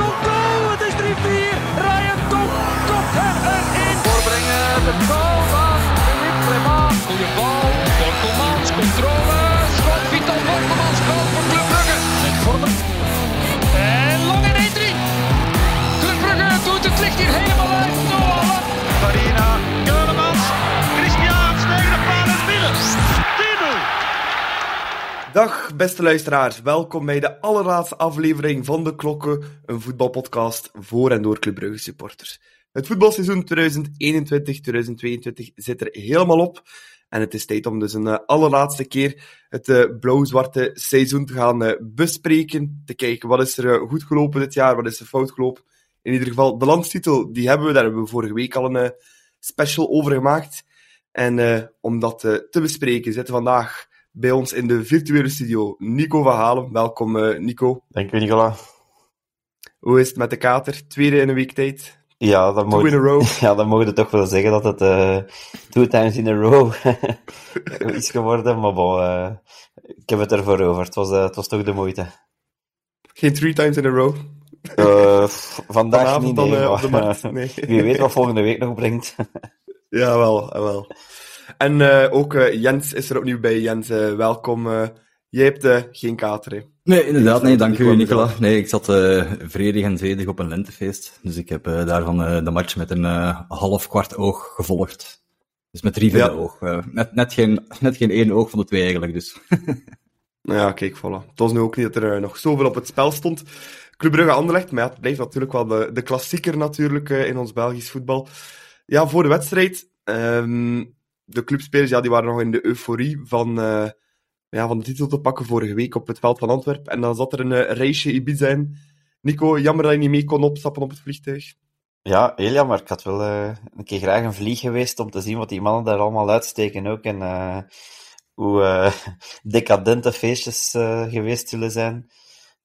Tonk, goal! Het is 3-4. Ryan Tonk kopt hem erin. Voorbrengen, de goal van Philippe Clement. Goeie bal. Dag beste luisteraars, welkom bij de allerlaatste aflevering van De Klokken, een voetbalpodcast voor en door Club Brugge supporters. Het voetbalseizoen 2021-2022 zit er helemaal op en het is tijd om dus een eh, allerlaatste keer het eh, blauw-zwarte seizoen te gaan eh, bespreken, te kijken wat is er goed gelopen dit jaar, wat is er fout gelopen. In ieder geval, de landstitel, die hebben we, daar hebben we vorige week al een special over gemaakt. En om dat te bespreken zitten vandaag bij ons in de virtuele studio Nico van Halen. Welkom eh, Nico. Dank u, Nicola. Hoe is het met de kater? Tweede in een week tijd. Ja, dan Two in a mogen, row. ja, dan mogen we toch wel zeggen dat het eh two times in a row is geworden. Maar bon, eh, ik heb het ervoor over. Het was, het was toch de moeite. Geen three times in a row. Vandaag Vanavond niet, dan nee, eh, op de maar, markt. Nee. Wie weet wat volgende week nog brengt. Jawel, jawel. En eh, ook eh, Jens is er opnieuw bij. Jens, eh, welkom. eh. jij hebt geen kater, hè? Nee, inderdaad. Nee, dank u, Nicola. Nee, ik zat eh vredig en zedig op een lentefeest. Dus ik heb daarvan eh, de match met een eh, half kwart oog gevolgd. Dus met drie Ja. vierde oog. Eh, net, net, geen, net geen één oog van de twee eigenlijk, dus. Nou ja, kijk, voilà. Het was nu ook niet dat er nog zoveel op het spel stond. Club Brugge Anderlecht, maar ja, het blijft natuurlijk wel de, de klassieker natuurlijk eh, in ons Belgisch voetbal. Ja, voor de wedstrijd, ehm, de clubspelers ja, die waren nog in de euforie van, eh, ja, van de titel te pakken vorige week op het veld van Antwerpen. En dan zat er een eh, reisje Ibiza in. Nico, jammer dat je niet mee kon opstappen op het vliegtuig. Ja, heel jammer. Ik had wel eh, een keer graag een vlieg geweest om te zien wat die mannen daar allemaal uitsteken ook. En hoe decadente feestjes geweest zullen zijn.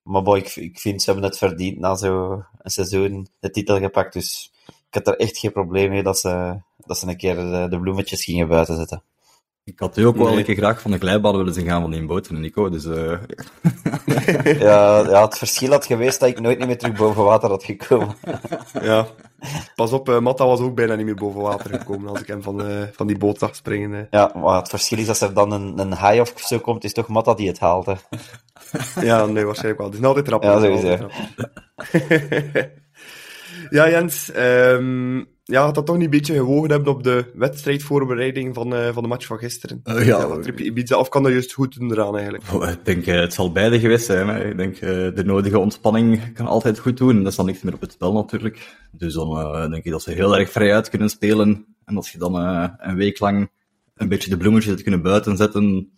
Maar boy, ik, ik vind ze hebben het verdiend na zo'n seizoen de titel gepakt. Dus had er echt geen probleem mee dat ze, dat ze een keer de, de bloemetjes gingen buiten zetten. Ik had u ook wel Nee. een keer graag van de glijbaan willen zien gaan van die boot van Nico. Dus eh, Ja, ja, het verschil had geweest dat ik nooit niet meer terug boven water had gekomen. Ja, pas op, eh, Matta was ook bijna niet meer boven water gekomen als ik hem van, eh, van die boot zag springen. Ja, maar het verschil is als er dan een, een haai of zo komt, is toch Matta die het haalt. Hè. Ja, nee, waarschijnlijk wel. Het is altijd rap. Ja, sowieso. Ja, Jens. ehm ja, had dat toch niet een beetje gewogen hebben op de wedstrijdvoorbereiding van, eh, van de match van gisteren? Eh, ja. Ibiza, of kan dat juist goed doen eraan eigenlijk? oh, ik denk, eh, het zal beide geweest zijn. Hè. Ik denk, de nodige ontspanning kan altijd goed doen. Er staat niks meer op het spel natuurlijk. Dus dan denk ik dat ze heel erg vrij uit kunnen spelen. En als je dan een week lang een beetje de bloemetjes hebt kunnen buiten zetten,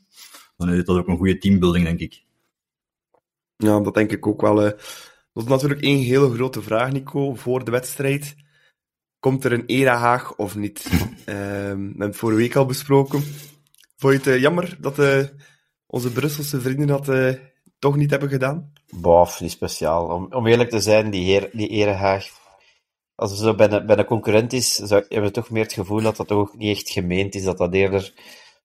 dan is dat ook een goede teambuilding, denk ik. Ja, dat denk ik ook wel. Dat is natuurlijk één hele grote vraag, Nico, voor de wedstrijd. Komt er een era Haag of niet? Ehm, we hebben het vorige week al besproken. Vond je het eh, jammer dat eh, onze Brusselse vrienden dat eh, toch niet hebben gedaan? Bof, niet speciaal. Om, om eerlijk te zijn, die, heer, die Erehaag, als het zo bij een, bij een concurrent is, zou, hebben we toch meer het gevoel dat dat ook niet echt gemeend is, dat dat eerder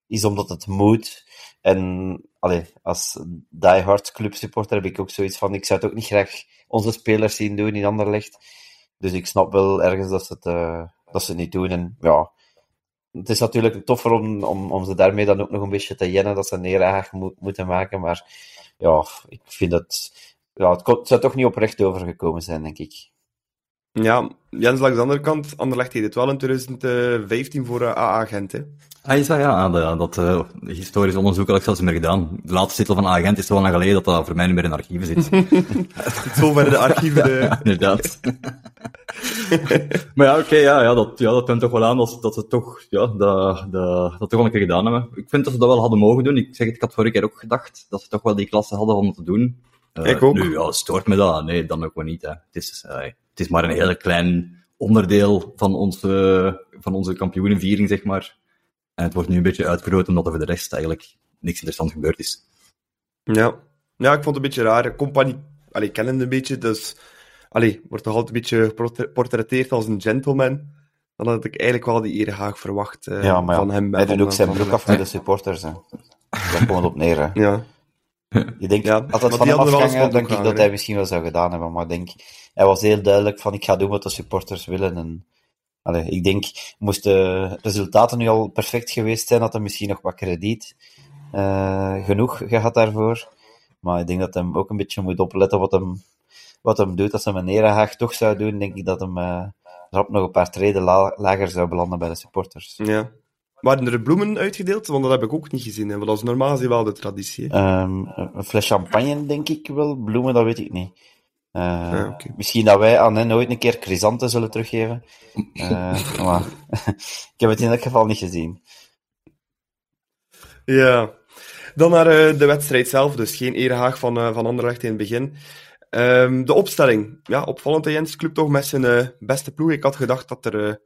is omdat het moet. En allee, als diehard clubsupporter heb ik ook zoiets van, ik zou het ook niet graag onze spelers zien doen in Anderlecht. Dus ik snap wel ergens dat ze het, eh, dat ze niet doen. En ja, het is natuurlijk toffer om, om, om ze daarmee dan ook nog een beetje te jennen dat ze een moet, moeten maken, maar ja, ik vind dat... Ja, het, kon- het zou toch niet oprecht overgekomen zijn, denk ik. Ja, Jens langs de andere kant. Anderlecht deed het wel in 2015 voor eh, AA Gent. Hè. Ah, is dat? Ja, dat, dat eh, historisch onderzoek had ik zelfs niet meer gedaan. De laatste titel van agent is toch wel lang geleden dat dat voor mij niet meer in archieven zit. Tot zover de archieven. De... Inderdaad. maar ja, oké, ja, ja, dat, ja, dat toont toch wel aan dat, dat ze toch, ja, dat, dat, dat toch wel een keer gedaan hebben. Ik vind dat ze dat wel hadden mogen doen. Ik zeg het, ik had vorige keer ook gedacht dat ze toch wel die klasse hadden om te doen. Eh, Ik ook. Nu, ja, stoort me dat? Nee, dan ook wel niet. Hè. Het, is, het is maar een heel klein onderdeel van onze, van onze kampioenenviering, zeg maar. En het wordt nu een beetje uitvergroot omdat er voor de rest eigenlijk niks interessants gebeurd is. Ja. ja, ik vond het een beetje raar. Compagnie, allee, ik ken hem een beetje, dus... Allee, wordt toch altijd een beetje geportretteerd als een gentleman. Dan had ik eigenlijk wel die ere Haag verwacht eh, Ja, maar ja, van hem. en hij doet ook zijn broek af met de supporters. Hè. Daar komt het op neer. Hè. Ja. Je denkt, Ja, het van hem denk ik dat hij misschien wel zou gedaan hebben. Maar ik denk, hij was heel duidelijk van, ik ga doen wat de supporters willen. En, allee, ik denk, moesten de resultaten nu al perfect geweest zijn, had hij misschien nog wat krediet eh, genoeg gehad daarvoor. Maar ik denk dat hij ook een beetje moet opletten wat hem, wat hem doet. Als hij een Erehaag toch zou doen, denk ik dat hem uh, rap nog een paar treden la lager zou belanden bij de supporters. Ja. Waren er bloemen uitgedeeld? Want dat heb ik ook niet gezien. Hè? Want dat is normaal gezien wel de traditie. Um, een fles champagne, denk ik wel. Bloemen, dat weet ik niet. Uh, ah, okay. Misschien dat wij aan hen ooit een keer chrysanten zullen teruggeven. Uh, maar ik heb het in elk geval niet gezien. Ja. Dan naar uh, de wedstrijd zelf. Dus geen erehaag van, van Anderlecht in het begin. Um, de opstelling. Ja, opvallend Jens Club toch met zijn beste ploeg. Ik had gedacht dat er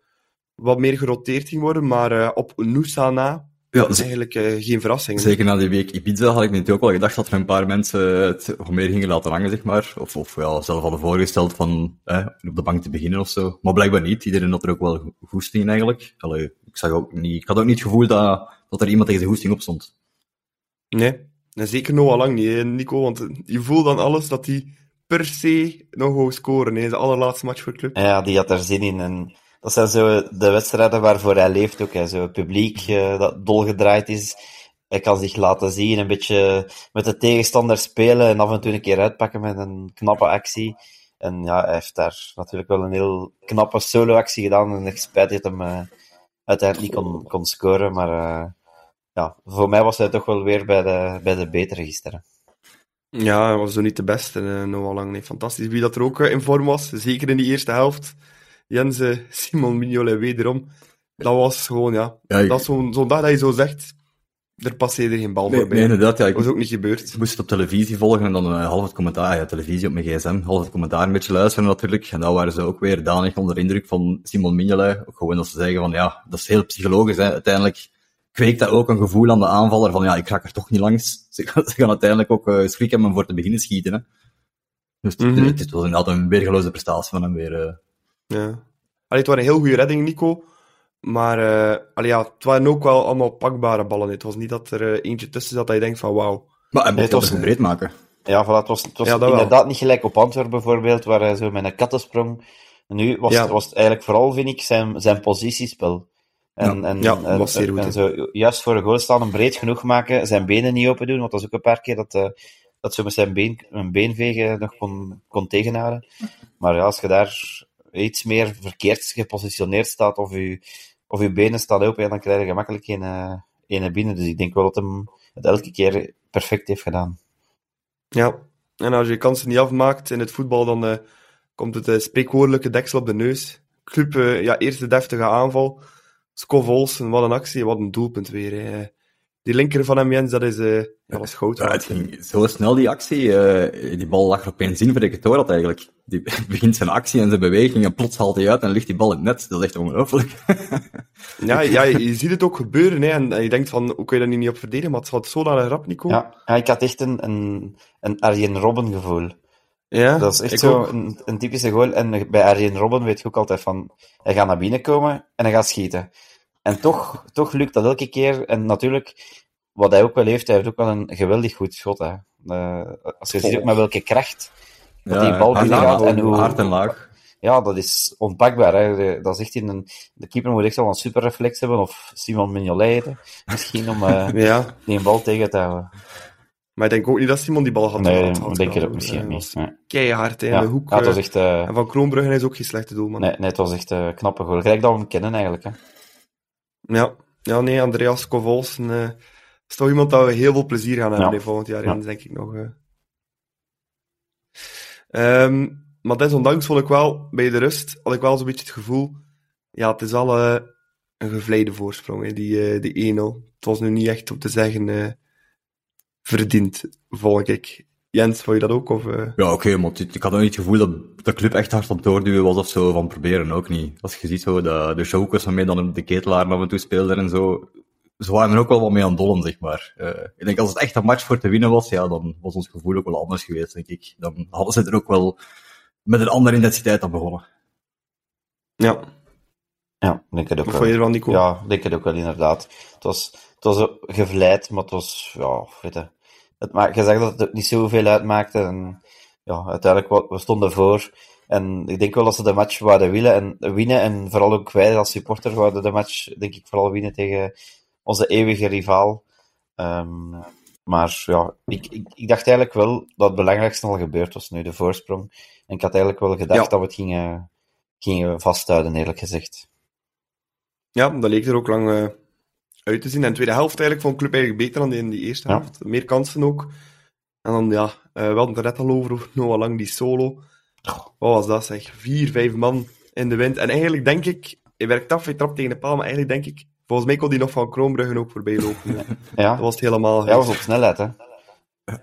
wat meer geroteerd ging worden. Maar op Noosa na ja, is eigenlijk geen verrassing. Zeker na die week Ibiza had ik natuurlijk ook wel gedacht dat er een paar mensen het meer gingen laten hangen, zeg maar. Of, of ja, zelf hadden voorgesteld van eh, op de bank te beginnen of zo. Maar blijkbaar niet. Iedereen had er ook wel goesting in eigenlijk. Allee, ik, zag ook niet, ik had ook niet het gevoel dat, dat er iemand tegen de goesting op stond. Nee, en zeker nog al lang niet, Nico. Want je voelt dan alles dat hij per se nog wou scoren. Hè. De allerlaatste match voor de club. Ja, die had er zin in. En dat zijn zo de wedstrijden waarvoor hij leeft ook. Hè. Zo publiek uh, dat dolgedraaid is. Hij kan zich laten zien, een beetje met de tegenstander spelen en af en toe een keer uitpakken met een knappe actie. En ja, hij heeft daar natuurlijk wel een heel knappe solo-actie gedaan. En ik spijt dat hem uh, uiteindelijk niet kon, kon scoren. Maar uh, ja, voor mij was hij toch wel weer bij de, bij de betere gisteren. Ja, hij was zo niet de beste. Uh, Noah Lang. Nee, fantastisch. Wie dat er ook in vorm was, zeker in die eerste helft. Jens, Simon Mignolet wederom. Dat was gewoon, ja. ja ik... Dat is zo'n zo dag dat je zo zegt, er passeerde geen bal nee, voorbij. Nee, inderdaad. Ja, ik dat was ook niet gebeurd. Ik moest het op televisie volgen en dan uh, half het commentaar, ja, televisie op mijn gsm, half het commentaar een beetje luisteren natuurlijk. En dan waren ze ook weer danig onder indruk van Simon Mignolet. Ook gewoon dat ze zeggen van, ja, dat is heel psychologisch. Hè. Uiteindelijk kweekt dat ook een gevoel aan de aanvaller van, ja, ik raak er toch niet langs. Ze gaan, ze gaan uiteindelijk ook uh, schrik hebben om voor te beginnen schieten. Hè. Dus mm -hmm. het, het was inderdaad een weergeloze prestatie van hem weer. Uh. Ja. Allee, het was een heel goede redding, Nico. Maar uh, allee, ja, het waren ook wel allemaal pakbare ballen. Het was niet dat er uh, eentje tussen zat dat je denkt van wauw. Maar hij moest het breed maken. Ja, voilà, het was, het was ja, inderdaad wel. niet gelijk op Antwerpen bijvoorbeeld, waar hij zo met een kattensprong... Nu was, ja. het, was het eigenlijk vooral, vind ik, zijn, zijn positiespel. En, ja, en, ja, en, was zeer goed, en zo, juist voor de goal staan, hem breed genoeg maken, zijn benen niet open doen, want dat is ook een paar keer dat, uh, dat zo met zijn been, een beenvegen nog kon, kon tegenhouden. Maar ja, als je daar iets meer verkeerd gepositioneerd staat, of je, of je benen staan open, dan krijg je gemakkelijk een, een binnen. Dus ik denk wel dat hem het elke keer perfect heeft gedaan. Ja, en als je kansen niet afmaakt in het voetbal, dan uh, komt het uh, spreekwoordelijke deksel op de neus. Club, ja, eerste deftige aanval. Scovols, wat een actie, wat een doelpunt weer. Die linker van hem, Jens, dat is, uh, dat was goud. Ja, het ging zo snel, die actie. Uh, die bal lag er opeens in, voor ik het hoor dat eigenlijk. Die begint zijn actie en zijn beweging en plots haalt hij uit en ligt die bal in het net. Dat is echt ongelooflijk. ja, ja je, ziet het ook gebeuren. Hè, en, en je denkt van, hoe kun je dat niet op verdedigen? Maar het gaat zo naar een rap, Nico. Ja, ja, ik had echt een, een, een Arjen Robben gevoel. Ja, dat is echt zo een, een, typische goal. En bij Arjen Robben weet je ook altijd van, hij gaat naar binnen komen en hij gaat schieten. En toch, toch lukt dat elke keer. En natuurlijk, wat hij ook wel heeft, hij heeft ook wel een geweldig goed schot. Hè. Uh, als je ziet ook met welke kracht dat ja, die bal binnen gaat. En hoe, hard en laag. Ja, dat is onpakbaar. Hè. Dat is echt in een, de keeper moet echt wel een superreflex hebben, of Simon Mignolet misschien, om uh, ja. die een bal tegen te houden. Maar ik denk ook niet dat Simon die bal had. Nee, ik denk het ook misschien niet. Nee. Keihard in ja. de hoek. Ja, het was echt, uh, en van Kroonbruggen is ook geen slechte doelman. Nee, nee het was echt een uh, knappe goal. Gelijk dat we hem kennen eigenlijk. Hè. Ja. ja, nee, Andreas Kovols uh, is toch iemand dat we heel veel plezier gaan hebben ja. volgend jaar ja. in, denk ik nog. Uh. Um, maar desondanks vond ik wel, bij de rust, had ik wel zo'n beetje het gevoel, ja, het is al uh, een gevleide voorsprong, hè, die, die 1-0. Het was nu niet echt om te zeggen verdiend, volg ik. Jens, vond je dat ook? Of, uh... Ja, oké, okay, maar ik had ook niet het gevoel dat de club echt hard op doorduwen was of zo, van proberen ook niet. Als je ziet zo, de, de showkers waarmee dan de ketelaar af en toe speelden en zo, ze waren er ook wel wat mee aan het dollen, zeg maar. Uh, ik denk, als het echt een match voor te winnen was, ja, dan was ons gevoel ook wel anders geweest, denk ik. Dan hadden ze er ook wel met een andere intensiteit aan begonnen. Ja. Ja, denk het ook wel. vond je ervan, Nico? Ja, denk het ook wel, inderdaad. Het was, het was gevleid, maar het was, ja, weet je, het maakt, je zegt dat het niet zoveel uitmaakte. En ja, uiteindelijk, we stonden voor. En ik denk wel dat ze de match wouden willen en, winnen. En vooral ook wij als supporter wouden de match, denk ik, vooral winnen tegen onze eeuwige rivaal. Ehm, maar ja, ik, ik, ik dacht eigenlijk wel dat het belangrijkste al gebeurd was nu, de voorsprong. En ik had eigenlijk wel gedacht Ja. dat we het gingen, gingen vasthouden, eerlijk gezegd. Ja, dat leek er ook lang eh, uit te zien. En de tweede helft eigenlijk vond de club eigenlijk beter dan in die eerste Ja. helft. Meer kansen ook. En dan, ja, eh, we hadden het er net al over, Noah Lang, die solo. Wat was dat, zeg? Vier, vijf man in de wind. En eigenlijk denk ik, hij werkt af, hij trapt tegen de paal, maar eigenlijk denk ik, volgens mij kon hij nog van Kroonbruggen ook voorbij lopen. Ja, Dat was het helemaal. ja was op snelheid, hè.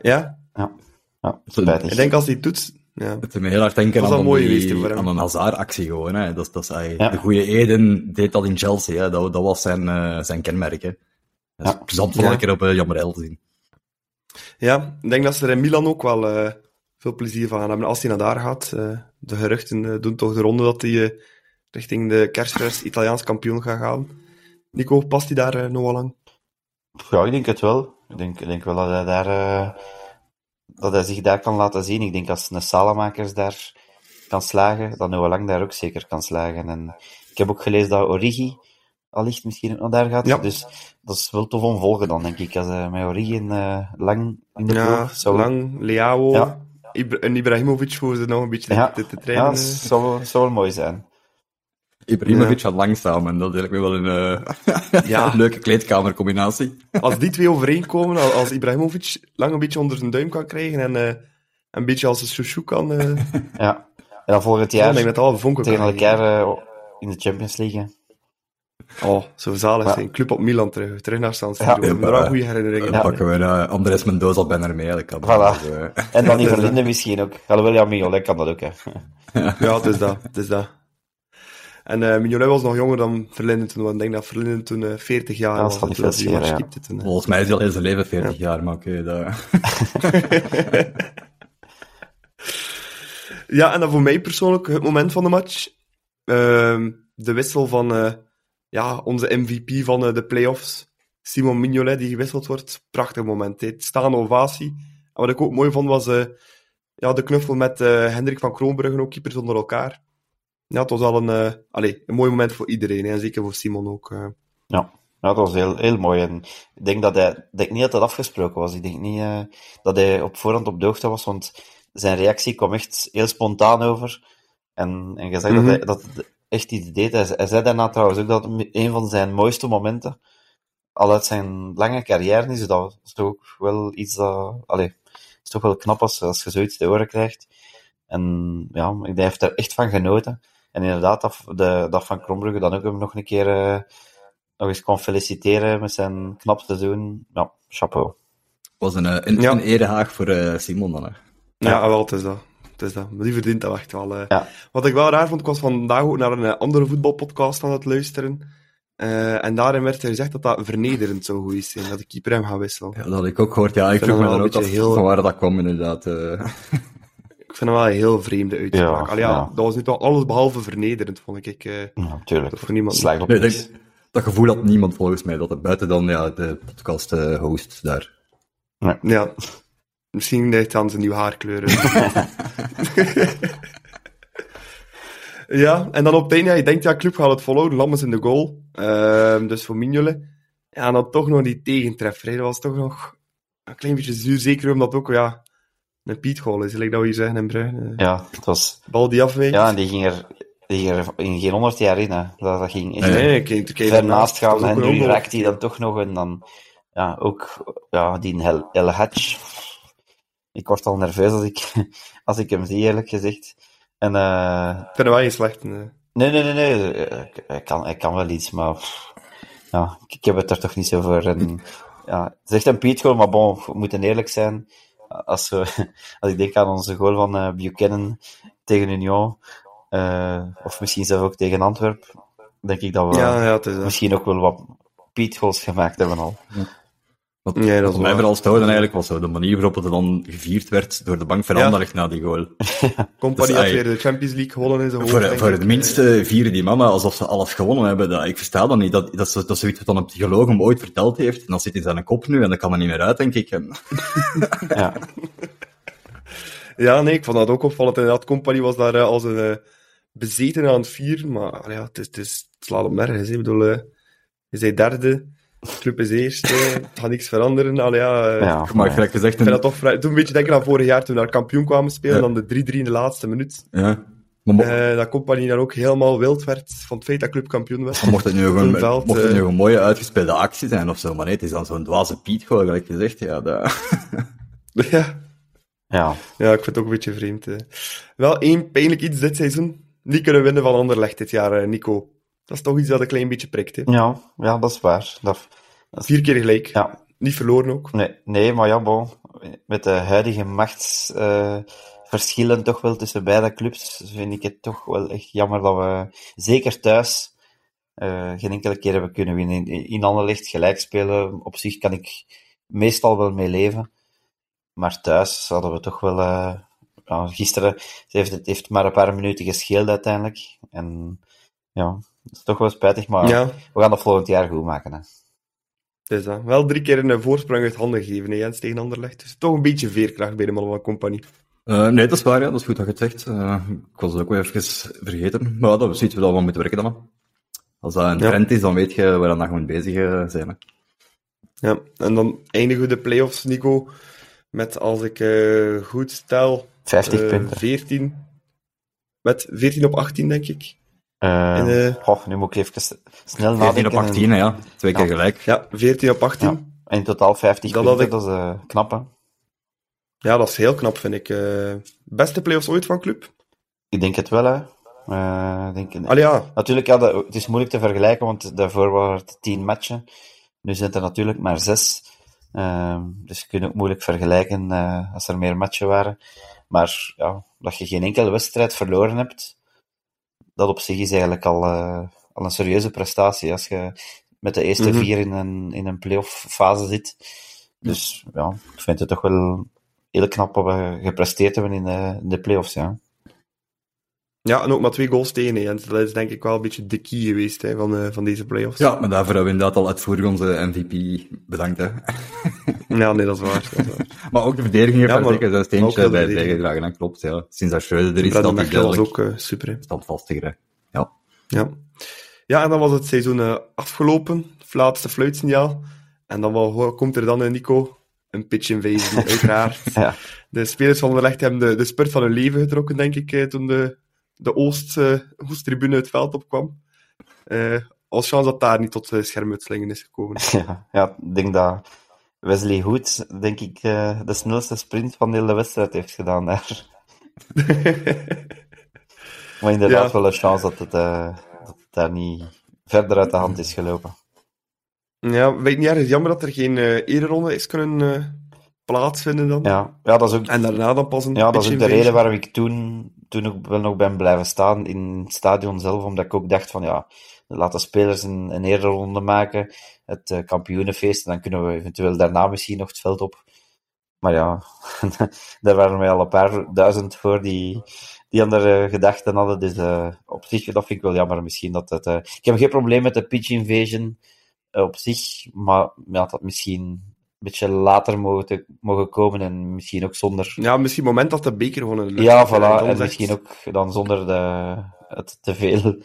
Ja, Ja, spijtig. ik denk als hij doet, ja. Het doet me heel hard denken Dat aan, mooi die- geweest voor hem. aan een Hazard-actie gewoon. Hè. Dat, is- dat is, Ja. De goede Eden deed dat in Chelsea. Hè. Dat, dat was zijn, eh, zijn kenmerk. Hè. Dat is Ja. plezant om Ja. een keer op uh, Jammerel te zien. Ja, ik denk dat ze er in Milan ook wel eh, veel plezier van gaan hebben. Als hij naar daar gaat, eh, de geruchten eh, doen toch de ronde dat hij eh, richting de kerstvers Italiaans kampioen gaat gaan. Nico, past hij daar uh, nog wel lang? Ja, ik denk het wel. Ik denk, ik denk wel dat hij daar, eh, dat hij zich daar kan laten zien. Ik denk als een Salamakers daar kan slagen, dat Noah Lang daar ook zeker kan slagen. En ik heb ook gelezen dat Origi allicht misschien ook naar daar gaat. Ja. Dus dat is wel tof om volgen dan, denk ik. Als hij met Origi en eh, Lang in de Ja, ploeg lang, Leao, Ja. Ibra- en Ibrahimovic voor ze nog een beetje Ja. te, te Ja, trainen. dat zou wel mooi zijn. Ibrahimovic Ja. had lang samen. Dat lijkt me wel een, eh, Ja. een leuke kleedkamercombinatie. Als die twee overeenkomen, al- als Ibrahimovic lang een beetje onder zijn duim kan krijgen en eh, een beetje als een chouchou kan, eh Ja. En dan volgend ja, ik jaar denk dat al vonken tegen elkaar in de Champions League. Oh, zo zalig zijn. Club op Milan terug, terug naar San Siro. Ja. Ik er wel goede herinneringen Dan pakken we uh, Andres mee. Dat kan Voilà. Dus, eh, En dan die Verlinde misschien ook. Alhoewel, ja, Mignolet kan dat ook, hè. Ja, het is dat. Het is dat. En eh Mignolet was nog jonger dan Verlinden toen, want ik denk dat Verlinden toen eh 40 jaar Ja, dat was. ja. toen, volgens mij is hij al heel zijn leven 40 jaar, maar oké. dat... Ja, en dan voor mij persoonlijk het moment van de match. Ehm, de wissel van eh, ja, onze MVP van eh, de playoffs, Simon Mignolet, die gewisseld wordt. Prachtig moment. hè. Staande ovatie. En wat ik ook mooi vond, was eh, ja, de knuffel met eh, Hendrik van Kroonbruggen, ook keepers onder elkaar. Ja, het was al een, eh, allee, een mooi moment voor iedereen. En zeker voor Simon ook. eh. Ja, ja dat was heel, heel mooi. En ik denk, dat hij, ik denk niet dat dat afgesproken was. Ik denk niet eh, dat hij op voorhand op de hoogte was, want zijn reactie kwam echt heel spontaan over. En, en je zegt Mhm. dat hij dat het echt iets deed. Hij, hij zei daarna trouwens ook dat het een van zijn mooiste momenten al uit zijn lange carrière is. Dat is toch ook wel iets dat... Allee, is toch wel knap als, als je zoiets te horen krijgt. En ja, hij heeft er echt van genoten. En inderdaad, dat, de, dat van Krombrugge dan ook hem nog een keer eh, nog eens kon feliciteren met zijn knap seizoen. Ja, chapeau. was een, eh, een, Ja. een erehaag voor eh, Simon dan. Hè. Ja, wel, het is dat. Het is dat. Maar die verdient dat echt wel. eh. Ja. Wat ik wel raar vond, ik was vandaag ook naar een andere voetbalpodcast aan het luisteren. Eh, en daarin werd er gezegd dat dat vernederend zou geweest zijn, dat de keeper hem gaat wisselen. Ja, dat had ik ook gehoord. Ja, ik vind vroeg me dan ook af heel- van waar dat kwam, inderdaad. eh. Ik vind hem wel een heel vreemde uitspraak. Ja, Allee, ja, ja. Dat was toch alles behalve vernederend, vond ik. eh Ja, dat voor niemand. Slaagt op Nee, dat gevoel had niemand volgens mij, dat het buiten dan ja, de podcast-host daar. Ja. Misschien ligt aan zijn nieuwe haarkleur. ja, en dan op het einde, ja, je denkt, ja, club gaat het volhouden. Lammers in de goal. Ehm, dus voor Mignolet. Ja, en dan toch nog die tegentreffer. hè. Dat was toch nog een klein beetje zuur. Zeker omdat ook, ja, een Piet goal is. Gelijk dat we hier zeggen in Brugge. Eh, Ja, het was... Bal die afwijkt. Ja, en die ging er, die ging er in geen honderd jaar in, hè. Dat, dat ging echt nee, nee, kijk, kijk, ver naast gaan. En nu raakt hij dan toch nog en dan... Ja, ook... Ja, die El, El Hadj. Ik word al nerveus als ik, als ik hem zie, eerlijk gezegd. En... eh Ik vind hem wel niet slecht. nee. Nee, nee, nee, nee. eh, Hij kan, hij kan wel iets, maar pff, ja, ik- ik heb het er toch niet zo voor. En, ja, het is echt een Piet goal, maar bon, we moeten eerlijk zijn. Als, we, als ik denk aan onze goal van eh, Buchanan tegen Union, eh, of misschien zelfs ook tegen Antwerp, denk ik dat we Ja, ja, dat. misschien ook wel wat Piet goals gemaakt hebben al. Wat, Nee, dat mij vooral stoorde eigenlijk was zo de manier waarop het dan gevierd werd door de bank van Ja. Anderlecht na die goal. Company Dus, had weer de Champions League gewonnen in zijn hoofd. Voor, voor het minste vieren die mannen alsof ze alles gewonnen hebben. Dat, ik versta dat niet. Dat, dat, is, dat is zoiets wat dan een psycholoog hem ooit verteld heeft. En dan zit in zijn kop nu en dat kan er niet meer uit, denk ik. Ja. Ja, nee, ik vond dat ook opvallend. Inderdaad, Company was daar eh, als een eh, bezeten aan het vieren, maar ja, het, is, het, is, het slaat op nergens. Ik bedoel, eh, je zei derde, de club is eerste, het gaat niks veranderen. Allee, ja, eh, ja. maar gelijk gezegd, Ik vind een, dat toch vrij... Toen een beetje denken aan vorig jaar, toen we naar kampioen kwamen spelen, Ja. dan de 3-3 in de laatste minuut. ja. Maar mo- Eh, dat Company daar ook helemaal wild werd van het feit dat club kampioen werd. maar mocht het nu gewoon, een veld, mocht het eh, nu een mooie uitgespeelde actie zijn of zo, maar nee, het is dan zo'n dwaze Piet gewoon, gelijk gezegd. Ja, dat... ja. ja. ja, ik vind het ook een beetje vreemd. eh. Wel één pijnlijk iets dit seizoen. Niet kunnen winnen van Anderlecht dit jaar, Nico. Dat is toch iets dat een klein beetje prikt. Hè. Ja, ja, dat is waar. Dat, Vier keer gelijk. ja, Niet verloren ook. nee, nee, maar ja, bon, met de huidige machtsverschillen toch wel tussen beide clubs, vind ik het toch wel echt jammer dat we, zeker thuis, eh, geen enkele keer hebben kunnen winnen. In, in Anderlecht gelijk spelen, op zich kan ik meestal wel mee leven. Maar thuis hadden we toch wel, eh, gisteren het heeft het heeft maar een paar minuten gescheeld uiteindelijk. En ja, dat is toch wel spijtig, maar Ja, we gaan dat volgend jaar goed maken. Hè. dat. Wel drie keer een voorsprong uit handen gegeven, hè, Jens, tegen Anderlecht. Dus toch een beetje veerkracht bij de van Compagnie. Eh, nee, dat is waar, ja. Dat is goed dat je het zegt. Eh, ik was het ook wel even vergeten. Maar dat is iets waar we aan moeten werken dan. Als dat een Ja. trend is, dan weet je waar dan moet bezig eh, zijn. Hè. Ja, en dan eindigen we de play-offs, Nico, met, als ik eh, goed tel, 50 eh, punten. 14. Met 14 op 18, denk ik. Eh, En, eh, goh, nu moet ik even snel 14 nadenken. op 18, hè, ja. Twee keer gelijk. Ja, 14 op 18. Ja. En in totaal 50 Dat punten, ik- dat is eh, knap, hè? Ja, dat is heel knap, vind ik. eh beste play-offs ooit van club. Ik denk het wel, hè. Eh, ik denk, Allee, ja. Natuurlijk, ja, dat- het is moeilijk te vergelijken, want daarvoor waren het 10 matchen. Nu zijn het er natuurlijk maar 6. dus je kunt ook moeilijk vergelijken eh, als er meer matchen waren. Maar ja, dat je geen enkele wedstrijd verloren hebt, dat op zich is eigenlijk al, eh, al een serieuze prestatie. Als je met de eerste Mhm. vier in een, in een playoff fase zit. Dus ja, ik vind het toch wel heel knap wat we gepresteerd hebben in de, in de playoffs, ja. Ja, en ook maar twee goals tegen. hè, Jens. Dat is denk ik wel een beetje de key geweest hè, van, eh, van deze play-offs. Ja, maar daarvoor hebben we inderdaad al uitvoerig onze MVP bedankt. Hè. Ja, nee, dat is waar. Dat is waar. Maar ook de verdediging heeft Ja, maar zeker zijn steentje bij bijgedragen. Dat klopt, ja. Sinds dat Schreuder er is, dat duidelijk ook eh, super. standvastiger. hè. Ja. Ja. ja, en dan was het seizoen eh, afgelopen. Het laatste fluitsignaal. En dan wel, komt er dan, eh, Nico, een pitch invasion, uiteraard. Ja. De spelers van Anderlecht hebben de, de spurt van hun leven getrokken, denk ik, eh, toen de, de Oost, Oosttribune het veld opkwam. Eh als chance dat daar niet tot uh, schermutselingen is gekomen. Ja, ja, ik denk dat Wesley Hood, denk ik, eh, de snelste sprint van de hele wedstrijd heeft gedaan daar. maar inderdaad Ja. wel een chance dat het, eh, dat het daar niet verder uit de hand is gelopen. Ja, weet niet erg jammer dat er geen ereronde is kunnen plaatsvinden dan. Ja, ja dat is ook, En daarna dan pas een ja, dat is ook de reden waarom ik toen, toen ook wel nog ben blijven staan in het stadion zelf, omdat ik ook dacht van ja, laat de spelers een, een ereronde maken, het eh, kampioenenfeest, en dan kunnen we eventueel daarna misschien nog het veld op. Maar ja, daar waren wij al een paar duizend voor die, die andere gedachten hadden. Dus eh, op zich, dat vind ik wel jammer misschien. Dat het, eh, ik heb geen probleem met de pitch invasion op zich, maar ja, dat had misschien een beetje later mogen, mogen komen en misschien ook zonder... Ja, misschien het moment dat de beker gewoon lucht Ja, voilà. En misschien ook dan zonder de, het te veel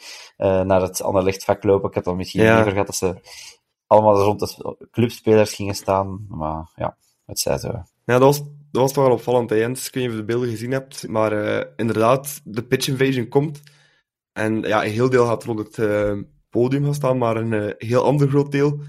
naar het andere lichtvak lopen. Ik had dan misschien Ja. liever gehad dat ze allemaal rond de clubspelers gingen staan. Maar ja, het zij zo. Ja, dat was, dat was toch wel opvallend, hè, Jens. Ik weet niet of je de beelden gezien hebt, maar eh, inderdaad, de pitch invasion komt. En ja, een heel deel gaat rond het eh, podium gaan staan, maar een eh, heel ander groot deel,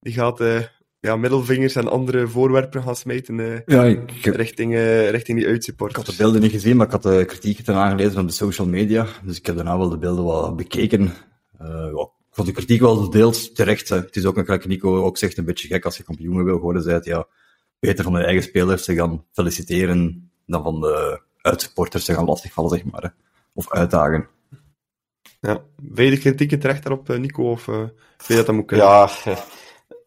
die gaat eh, ja, middelvingers en andere voorwerpen gaan smijten eh, Ja, ik, ik heb- richting, eh, richting die ik uitsupporters. had de beelden niet gezien, maar ik had de kritiek ten aangelezen op de social media. Dus ik heb daarna wel de beelden wat bekeken. Eh, ja, ik vond de kritiek wel deels terecht. Hè. Het is ook, gelijk Nico ook zegt, een beetje gek als je kampioen wil worden. Zei het, ja, beter van de eigen spelers te gaan feliciteren dan van de uitsupporters te gaan lastigvallen, zeg maar. Hè. Of uitdagen. Ja. Ben je de kritieken terecht daarop, eh, Nico, of eh vind je dat dat moet kunnen? Ja, eh,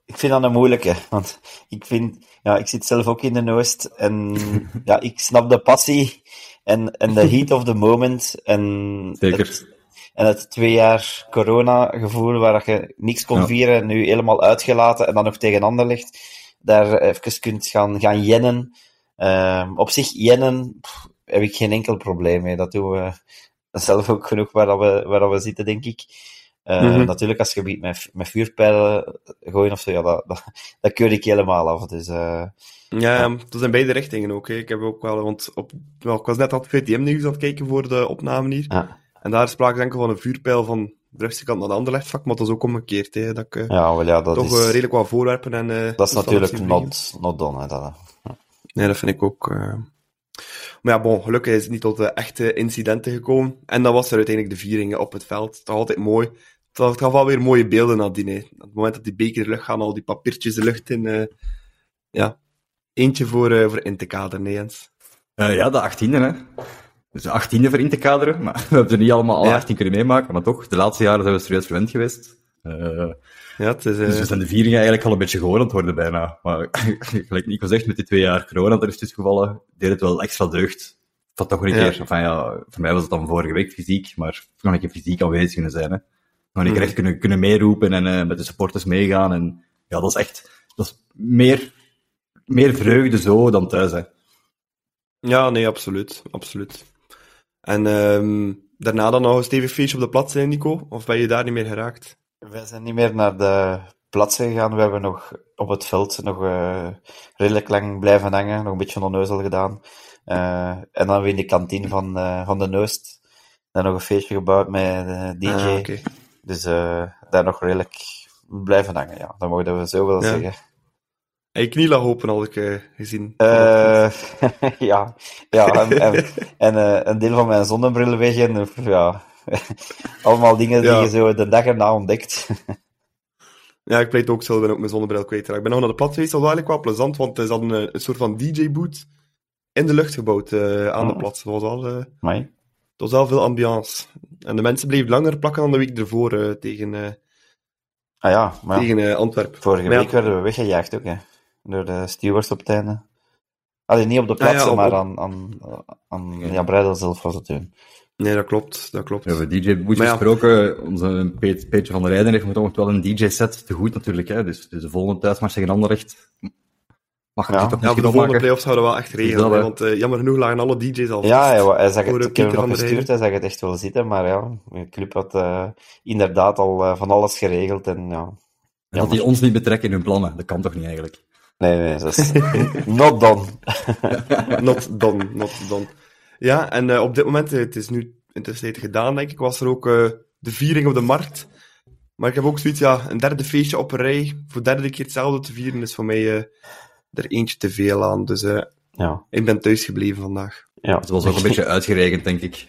ik vind dat een moeilijke, want ik vind, ja, ik zit zelf ook in de Oost en ja, ik snap de passie en, en de heat of the moment en Zeker. Het, en het twee jaar corona-gevoel waar je niks kon Ja. vieren, nu helemaal uitgelaten en dan nog tegen ander ligt, daar even kunt gaan, gaan jennen. Ehm, op zich, jennen, pff, heb ik geen enkel probleem mee. Dat doen we zelf ook genoeg waar, dat we, waar dat we zitten, denk ik. Eh, Mhm. Natuurlijk, als je met, met vuurpijlen gooien of zo, ja, dat, dat, dat keur ik helemaal af. Dus, eh, Ja, dat is in beide richtingen ook. Hè. Ik heb ook wel, want op, wel, ik was net op het VTM-nieuws aan het kijken voor de opname hier. ja, En daar sprak ik enkel van een vuurpijl van de rechtse kant naar de andere vak, maar dat is ook omgekeerd. Hè, dat ik eh, ja, wel, ja, dat toch is, eh, redelijk wat voorwerpen en... eh, dat is natuurlijk not, not done. Hè, dat, Nee, dat vind ik ook. eh. Maar ja, bon, gelukkig is het niet tot de echte incidenten gekomen. En dan was er uiteindelijk de viering op het veld. Toch altijd mooi. Het gaf alweer mooie beelden nadien. Hè. Op het moment dat die beker de lucht gaan, al die papiertjes de lucht in. eh, ja, eentje voor, eh, voor in te kaderen, nee, Jens. Eh, ja, de 18e, hè. Dus de 18e voor in te kaderen. Maar we hebben er niet allemaal alle Ja. 18 kunnen meemaken. Maar toch, de laatste jaren zijn we serieus gewend geweest. Eh, Ja, het is... eh, dus we zijn de vieringen eigenlijk al een beetje gewoon aan het worden bijna. Maar gelijk Nico zegt, met die twee jaar corona dat er is tussengevallen, deed het wel extra deugd. Dat toch een Ja. keer, enfin, ja, voor mij was het dan vorige week fysiek, maar nog een keer fysiek aanwezig kunnen zijn. Hè. Nog een keer Mhm. echt kunnen, kunnen meeroepen en eh, met de supporters meegaan. En ja, dat is echt, dat is meer, meer vreugde zo dan thuis, hè. Ja, nee, absoluut. absoluut. En ehm, daarna dan nog een stevig feestje op de plaats zijn, Nico? Of ben je daar niet meer geraakt? Wij zijn niet meer naar de plaatsen gegaan. We hebben nog op het veld nog eh, redelijk lang blijven hangen. Nog een beetje onneuzel gedaan. Eh, en dan weer in de kantine van, eh, van de Neust. Dan nog een feestje gebouwd met DJ. Ah. Dus daar nog redelijk blijven hangen, ja. Dat mogen we zo wel Ja. zeggen. En je knie lag open, had ik eh, gezien. Eh, ja, ja en, en, en eh, een deel van mijn zonnebril weg en ja, allemaal dingen die Ja. je zo de dag erna ontdekt. Ja, ik pleit ook zelf, ben ook mijn zonnebril kwijt. Ik ben nog naar de plat geweest, dat was eigenlijk wel plezant, want ze hadden een, een soort van DJ-boot in de lucht gebouwd aan de Oh. plaats. Dat was dat was wel veel ambiance. En de mensen bleven langer plakken dan de week ervoor tegen, ah ja, maar tegen Antwerpen. vorige Maar ja, week werden we weggejaagd ook, hè. Door de stewards op het einde. Allee, niet op de Ah, ja, op- maar aan, aan, aan ja, Breidel zelf was het toen. Nee, dat klopt, dat klopt. We hebben DJ Maar ja. gesproken. Onze Peetje van der Rijden heeft nog wel een DJ-set te goed natuurlijk. Hè? Dus, dus de volgende thuismatch tegen Anderlecht mag Ja. toch Ja, de volgende play-offs zouden we wel echt regelen, dat, hè, hè. want eh, jammer genoeg lagen alle DJ's al Ja, ja, hij zag Voor, het, ik heb hem gestuurd, hij zag het echt wel zitten, maar ja, de club had eh, inderdaad al eh, van alles geregeld en ja. En dat die ons niet betrekken in hun plannen. Dat kan toch niet eigenlijk? Nee, nee, dat is not done. Not done, not done. Ja, en eh, op dit moment, eh, het is nu intussen gedaan, denk ik, was er ook eh, de viering op de markt. Maar ik heb ook zoiets, ja, een derde feestje op een rij, voor de derde keer hetzelfde te vieren, is voor mij eh, er eentje te veel aan. Dus eh, Ja, ik ben thuis gebleven vandaag. ja. Het was ook een beetje uitgerekend, denk ik.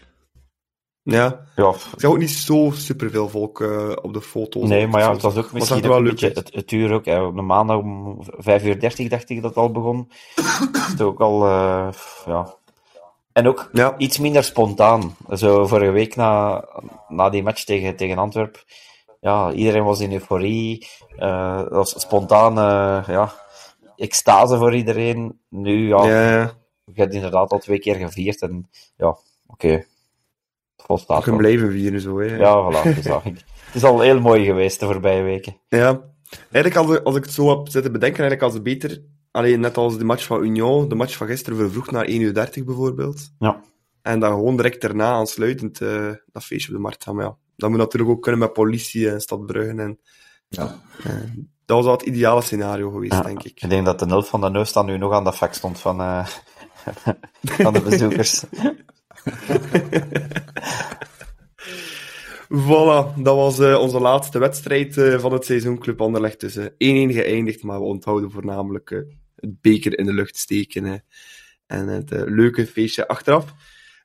Ja, Ja, ik zag ook niet zo superveel volk eh, op de foto's. nee, maar ja, het was ook misschien ook wel een beetje het, het uur ook. Hè. Op de maandag om 5 uur 30 dacht ik dat het al begon. Is het ook al, eh, ja. En ook Ja. iets minder spontaan. Zo vorige week na, na die match tegen, tegen Antwerp. Ja, iedereen was in euforie. Eh, dat was spontaan, eh, ja, extase voor iedereen. Nu, ja, Ja, ja. ik heb inderdaad al twee keer gevierd en ja, oké. Volstaat blijven vieren zo, hè. Ja, voilà. Dus, ik- het is al heel mooi geweest de voorbije weken. Ja. Eigenlijk, als, ik- als ik het zo heb zitten bedenken, eigenlijk als het beter... Alleen net als de match van Union, de match van gisteren vervroeg naar 1 uur 30 bijvoorbeeld. Ja. En dan gewoon direct daarna aansluitend eh, dat feestje op de markt gaan. Maar ja, dat moet natuurlijk ook kunnen met politie en Stadbruggen. En, Ja. eh, dat was wel het ideale scenario geweest, Ja, denk ik. Ik denk dat de helft van de neus dan nu nog aan de fax stond van, eh, van de bezoekers. Voilà, dat was eh, onze laatste wedstrijd eh, van het seizoen. Club Anderlecht dus eh, 1-1 geëindigd, maar we onthouden voornamelijk het beker in de lucht steken en het leuke feestje achteraf.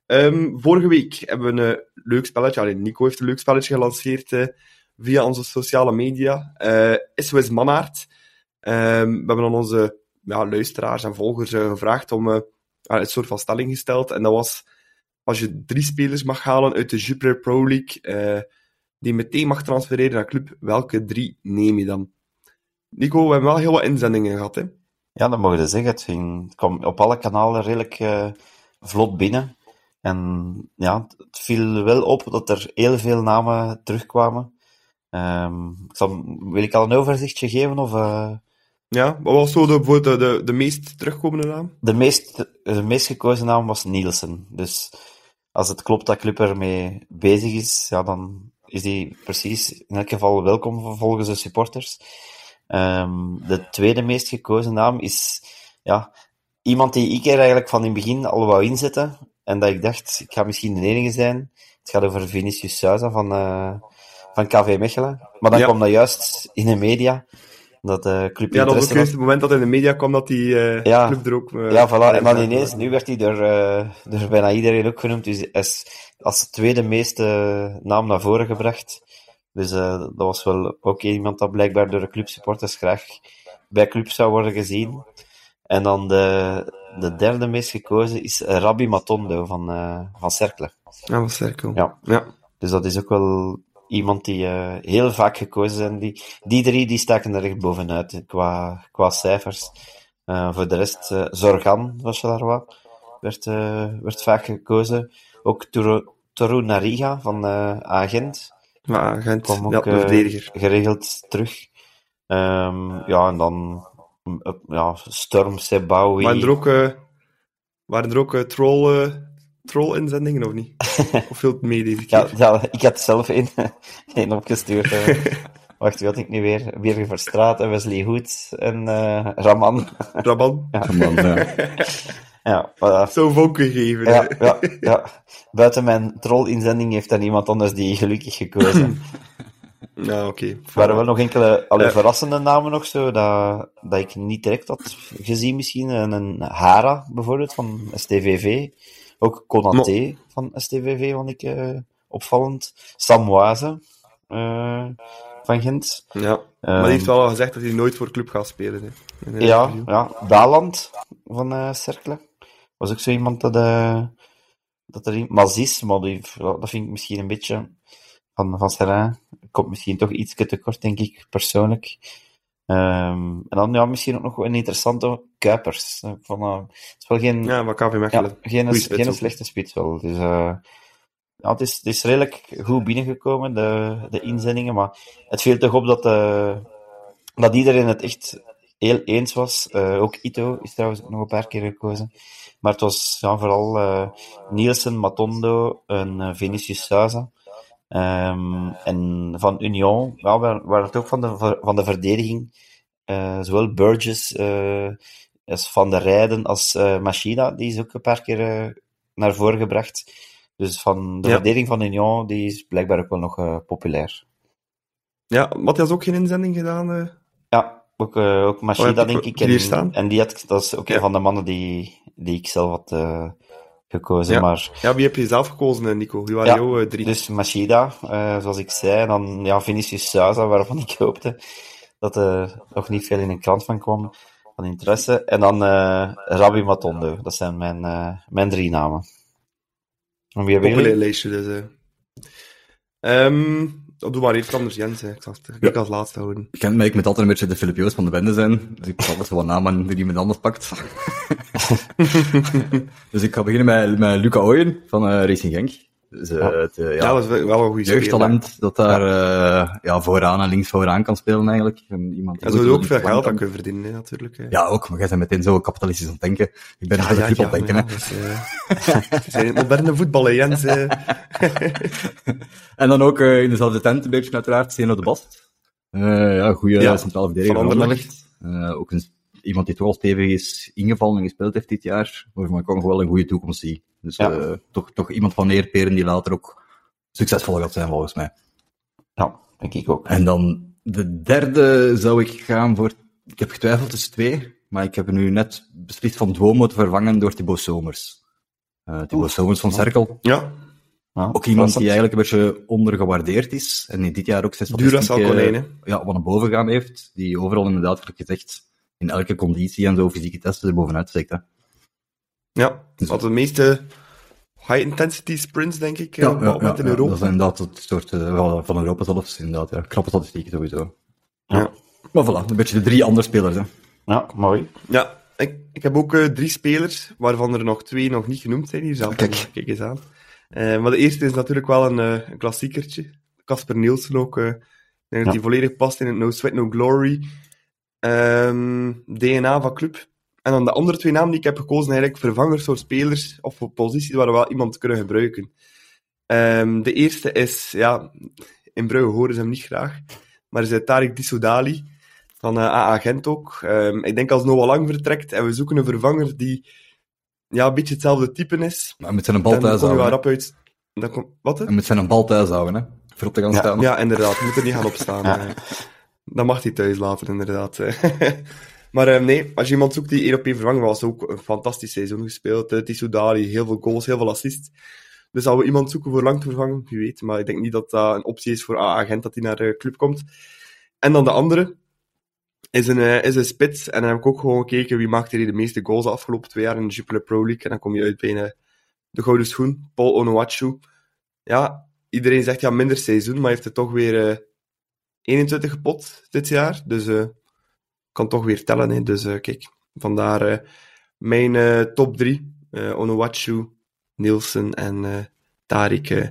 Ehm, vorige week hebben we een leuk spelletje, Nico heeft een leuk spelletje gelanceerd via onze sociale media. SOS Mannaert. Ehm, we hebben aan onze ja, luisteraars en volgers gevraagd om een soort van stelling gesteld. En dat was, als je drie spelers mag halen uit de Jupiler Pro League, eh, die meteen mag transfereren naar club, welke drie neem je dan? Nico, we hebben wel heel wat inzendingen gehad, hè? Ja, dat mogen we zeggen. Het, ging, het kwam op alle kanalen redelijk eh, vlot binnen. En ja, het viel wel op dat er heel veel namen terugkwamen. Ehm, ik zal, wil ik al een overzichtje geven? Of, eh, Ja, wat was zo de, bijvoorbeeld de, de, de meest terugkomende naam? de, meest, de meest gekozen naam was Nielsen. Dus als het klopt dat Club ermee bezig is, ja, dan is die precies in elk geval welkom volgens de supporters. Ehm, de tweede meest gekozen naam is ja, iemand die ik er eigenlijk van in het begin al wou inzetten. En dat ik dacht, ik ga misschien de enige zijn. Het gaat over Vinicius Souza van, eh, van KV Mechelen. Maar dan Ja. kwam dat juist in de media. Dat de club Ja, dat was ook juist het moment dat in de media kwam dat die eh, Ja. club er ook... eh, ja, voilà. En dan ineens, nu werd hij door, eh, door bijna iedereen ook genoemd. Dus als, als tweede meeste naam naar voren gebracht. Dus eh, dat was wel ook iemand dat blijkbaar door de clubsupporters graag bij club zou worden gezien. En dan de, de derde meest gekozen is Rabbi Matondo van, eh van Cercle. Ja, was cirkel. Ja. ja. Dus dat is ook wel iemand die eh, heel vaak gekozen zijn. Die, die drie die staken er echt bovenuit qua, qua cijfers. Eh, voor de rest, eh, Zorgan van Charleroi werd, eh, werd vaak gekozen. Ook Toru, Toru Nariga van Agent Maar Gent, kwam ook ja, geregeld terug. Ehm, ja, en dan ja, Storm Sebawi. Waren er ook, waren er ook troll, troll-inzendingen, of niet? of viel het mee deze Ja, keer? ja, ik had zelf één, één opgestuurd. eh. Wacht, wie had ik nu weer? Birger Verstraat en Wesley Hoed en eh, Raman. Raban. Ja. Eh, Ja, voilà. Zo vonk gegeven. ja, ja, ja. Buiten mijn troll-inzending heeft dan iemand anders die gelukkig gekozen. Ja, oké. Er waren wel nog enkele alle Ja. verrassende namen nog zo, dat, dat ik niet direct had gezien misschien. En Een Hara bijvoorbeeld van STVV. Ook Konaté van STVV vond ik eh, opvallend. Samoise eh, van Gent. Ja, maar Ehm, die heeft wel al gezegd dat hij nooit voor club gaat spelen. Hè. Ja, interview. ja. Daland van eh Cercle. Was ook zo iemand dat, dat er Mazis, maar die, dat vind ik misschien een beetje van, van Serrain. Komt misschien toch iets te kort, denk ik, persoonlijk. Ehm, en dan ja, misschien ook nog een interessante Kuipers. Van, eh, het is wel geen, Ja, maar KV ja, Mechelen. geen, spits geen slechte spits wel. Dus, ja, het, is, het is redelijk goed binnengekomen, de, de inzendingen. Maar het viel toch op dat, eh, dat iedereen het echt heel eens was. Eh, ook Ito is trouwens nog een paar keer gekozen. Maar het was ja, vooral Nielsen, Matondo en Vinicius Souza. Ehm, en van Union, ja, waar, waar het ook van de, van de verdediging, eh, zowel Burgess eh, als Van der Rijden als eh Machida, die is ook een paar keer naar voren gebracht. Dus van de Ja. verdediging van Union, die is blijkbaar ook wel nog populair. Ja, Matthias ook geen inzending gedaan. Ja, ook, ook Machida, Oh, denk ik En, die had, dat is ook Ja. een van de mannen die, die ik zelf had eh, gekozen. Ja. Maar Ja, wie heb je zelf gekozen, eh, Nico? Wie waren Ja, jouw eh, drie? Dus Machida, eh, zoals ik zei, en dan ja, Vinicius Souza, waarvan ik hoopte dat er nog niet veel in een krant van kwam, van interesse. En dan eh Rabbi Matondo, dat zijn mijn, mijn drie namen. En wie hebben Populair jullie? lijstje, dus. eh. Ehm, doe maar even anders, Jens. hè. Ik zal het ik Ja. als laatste houden. Je kent mij, ik moet altijd een beetje de Filip Joos van de bende zijn. Dus ik moet altijd wat namen die iemand anders pakt. dus ik ga beginnen met, met Luca Ooyen van eh, Racing Genk. Ja. het, eh, Ja, ja, dat is wel een goede jeugdtalent dat daar eh, ja, vooraan en links vooraan kan spelen eigenlijk. En iemand goed ook veel geld aan kunnen verdienen, hè, natuurlijk. hè. Ja, ook, maar jij bent meteen zo kapitalistisch aan het denken. Ik ben ja, aan denken. hè. ja, dus, eh, zijn moderne voetballen, Jens. En dan ook in dezelfde tent, een beetje uiteraard, Zeno de Bast. Ja, goede Ja, centrale verdediger van ook een, iemand die toch al stevig is ingevallen en gespeeld heeft dit jaar, waarvan ik ook nog wel een goede toekomst zie. Dus Ja. eh, toch, toch iemand van eerperen die later ook succesvol gaat zijn, volgens mij. Ja, denk ik ook. En dan de derde zou ik gaan voor... Ik heb getwijfeld tussen twee, maar ik heb nu net beslist van Duomo te vervangen door Thibaut Somers. Eh Thibaut Somers van Cerkel. Ja, Ja, Ook iemand die eigenlijk een beetje ondergewaardeerd is. En die dit jaar ook zijn hè. ja, wat naar boven gaan heeft. Die overal inderdaad, gelijk gezegd, in elke conditie en zo fysieke testen er bovenuit steekt. Hè. Ja. Wat de meeste high-intensity sprints, denk ik, eh, op dat moment in Europa. Dat is inderdaad het soort eh, van- van Europa zelfs. Inderdaad, ja. Knappe statistieken sowieso. Ja. Maar voilà, een beetje de drie andere spelers. Hè. Ja, mooi. Ja, ik, ik heb ook eh, drie spelers, waarvan er nog twee nog niet genoemd zijn hier zelf. Kijk. Kijk eens aan. Eh, maar de eerste is natuurlijk wel een, eh, een klassiekertje. Casper Nielsen ook. eh, ik denk dat Ja. hij volledig past in het No Sweat No Glory ehm, DNA van club. En dan de andere twee namen die ik heb gekozen, eigenlijk vervangers voor spelers of voor posities waar we wel iemand kunnen gebruiken. Ehm, de eerste is, ja, in Brugge horen ze hem niet graag, maar is uh, Tariq Dissoudali van eh AA Gent ook. Ehm, ik denk als Noah Lang vertrekt en we zoeken een vervanger die ja, een beetje hetzelfde type is, Maar moet zijn bal thuis houden. uit... Dan kom, wat? hè? Hij moet zijn een bal thuis houden, hè. Voor op te gaan Ja, staan. Ja, inderdaad. Moet er niet gaan opstaan. Ja. eh. Dan mag hij thuis laten, inderdaad. Maar eh, nee, als je iemand zoekt die één op één vervangen was, ook een fantastisch seizoen gespeeld. Uh, Tissoudali, heel veel goals, heel veel assists. Dus als we iemand zoeken voor lang te vervangen, wie weet. Maar ik denk niet dat dat een optie is voor AA Gent dat hij naar de club komt. En dan de andere is een, eh, is een spits. En dan heb ik ook gewoon gekeken wie maakte er de meeste goals de afgelopen twee jaar in de Jupiler Pro League. En dan kom je uit bij een, de gouden schoen, Paul Onuachu. Ja, iedereen zegt ja, minder seizoen, maar heeft er toch weer eh 21 gepot dit jaar. Dus eh kan toch weer tellen. Hè. Dus eh, kijk, vandaar eh, mijn eh, top 3. eh Onuachu, Nielsen en Tariq eh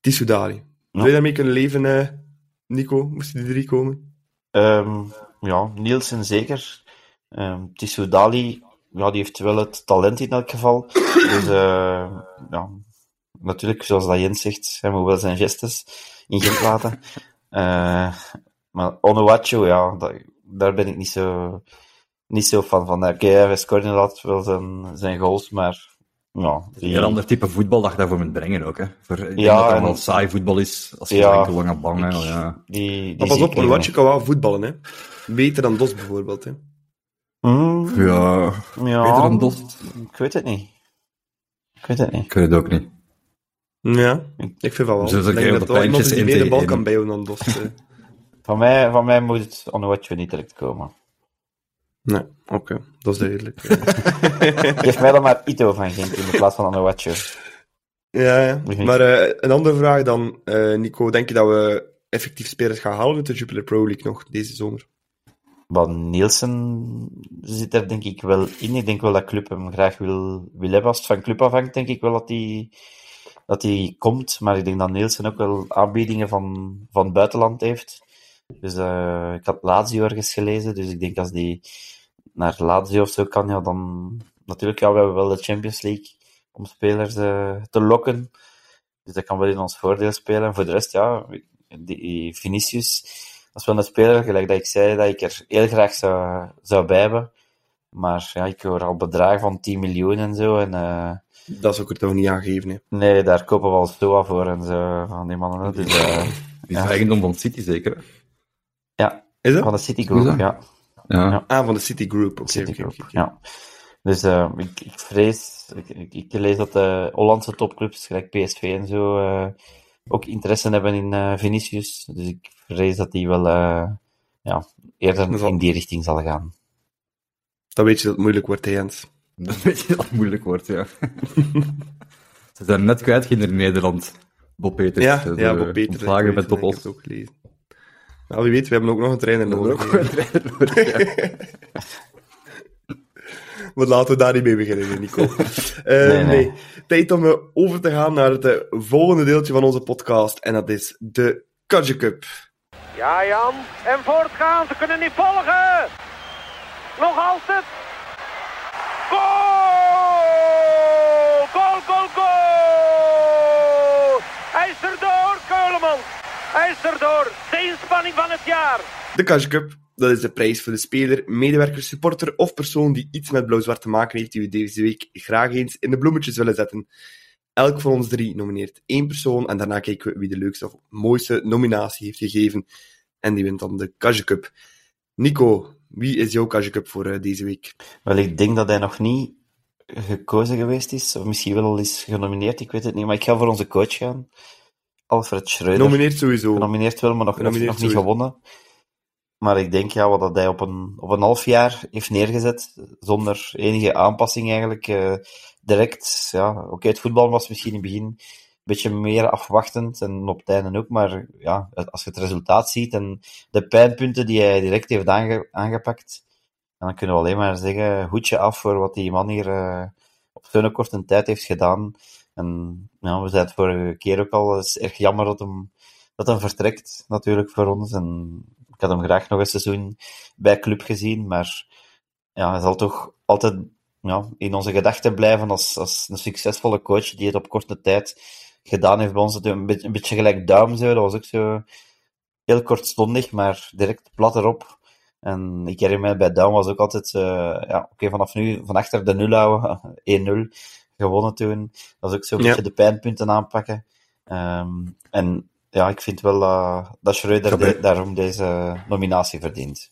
Tissoudali. Zou je daarmee kunnen leven, Nico? Moesten die drie komen? Ehm, ja, Nielsen zeker. Ehm Tissoudali, ja, die heeft wel het talent in elk geval. Dus ja, natuurlijk, zoals dat Jens zegt, hij moet wel zijn gestes in Gent laten. Maar Onuachu, ja, dat- daar ben ik niet zo, niet zo fan van. Oké, hij scoort inderdaad wel zijn, zijn goals, maar ja, die, Een ander type voetbal dat je daarvoor moet brengen ook, hè. Voor, ik denk Ja, dat dat en- wel saai voetbal is, als je Ja, enkel lange bangen, ik- ja. die, die Maar pas op, Onuachu kan wel voetballen. Hè. Beter dan Dos bijvoorbeeld. Hè. Hmm, Ja, ja, beter dan Dost. Ik weet het niet. Ik weet het niet. Ik weet het ook niet. Ja, ik vind van wel. Zo Ik denk je dat wel iemand die meer de bal in- kan bijhouden dan Dos. Van mij, van mij moet het Onuachu niet direct komen. nee, oké, dat is duidelijk. Geef mij dan maar Ito van Genk in plaats van Onuachu. Ja, ja. Maar eh, een andere vraag dan, eh, Nico. Denk je dat we effectief spelers gaan halen uit de Jupiler Pro League nog deze zomer? Maar Nielsen zit er denk ik wel in. Ik denk wel dat Club hem graag wil, wil hebben. Als het van Club afhangt, denk ik wel dat hij dat komt. Maar ik denk dat Nielsen ook wel aanbiedingen van, van het buitenland heeft. Dus eh, ik had Lazio ergens gelezen. Dus ik denk als die naar Lazio of zo kan, ja, dan... Natuurlijk, ja, we hebben wel de Champions League om spelers eh, te lokken. Dus dat kan wel in ons voordeel spelen. En voor de rest, ja, die Vinicius, dat is wel een speler, gelijk dat ik zei, dat ik er heel graag zou, zou bij hebben. Maar ja, ik hoor al bedragen van 10 miljoen en zo. En eh, Dat zou ik er toch niet aan geven. Hè. nee, daar kopen we al Stoa voor en zo, van die mannen. Dus Die Ja. is eigendom van City, zeker? Is dat? van de City Is Group, dat? ja. Ja. Ja. Ah, van de City Group. Oké, City oké. ja. Dus eh, ik, ik vrees, ik, ik, ik lees dat de Hollandse topclubs, gelijk PSV en zo, eh, ook interesse hebben in eh, Vinicius. Dus ik vrees dat die wel eh, ja, eerder zal- in die richting zal gaan. Dan weet je dat het moeilijk wordt, hè, Jens. Dat weet je dat het moeilijk wordt, ja. Ze zijn net kwijt in Nederland. Bob Peters. Ja, ja Bob Peter. Ontslagen ik met het ook gelezen. Nou, wie weet, we hebben ook nog een trainer nodig. hè. Maar laten we daar niet mee beginnen, Nico. Eh, nee, nee. Tijd om eh, over te gaan naar het eh, volgende deeltje van onze podcast. En dat is de Kudje Cup. Ja, Jan. En voortgaan. Ze kunnen niet volgen. Nog altijd. Goal! Goal, goal, goal! Hij is erdoor, Keulemans. Hij is erdoor. De inspanning van het jaar. De Kudje Cup, dat is de prijs voor de speler, medewerker, supporter of persoon die iets met blauw-zwart te maken heeft, die we deze week graag eens in de bloemetjes willen zetten. Elk van ons drie nomineert één persoon en daarna kijken we wie de leukste of mooiste nominatie heeft gegeven. En die wint dan de Kudje Cup. Nico, wie is jouw Kudje Cup voor eh, deze week? Wel, ik denk dat hij nog niet gekozen geweest is, of misschien wel al is genomineerd, ik weet het niet, maar ik ga voor onze coach gaan. Alfred Schreuder. Nomineert sowieso. Genomineerd wel, maar nog, nog, niet sowieso. gewonnen. Maar ik denk ja, wat dat hij op een, op een half jaar heeft neergezet, zonder enige aanpassing eigenlijk. eh, direct, ja, oké, het voetbal was misschien in het begin een beetje meer afwachtend en op het einde ook. Maar ja, als je het resultaat ziet en de pijnpunten die hij direct heeft aange aangepakt, dan kunnen we alleen maar zeggen, hoedje af voor wat die man hier uh, op zo'n korte tijd heeft gedaan. En ja, we zeiden het vorige keer ook al, het is erg jammer dat hem, dat hem vertrekt, natuurlijk, voor ons. En ik had hem graag nog een seizoen bij club gezien, maar ja, hij zal toch altijd ja, in onze gedachten blijven als, als een succesvolle coach die het op korte tijd gedaan heeft bij ons. Een beetje, een beetje gelijk Duim zo, dat was ook zo heel kortstondig, maar direct plat erop. En ik herinner me, bij Duim was ook altijd, uh, ja, oké, vanaf nu, van achter de nul houden, 1-0 gewonnen toen. Dat was ook zo'n ja. beetje de pijnpunten aanpakken. Um, en ja, ik vind wel uh, dat Schreuder de, daarom deze nominatie verdient.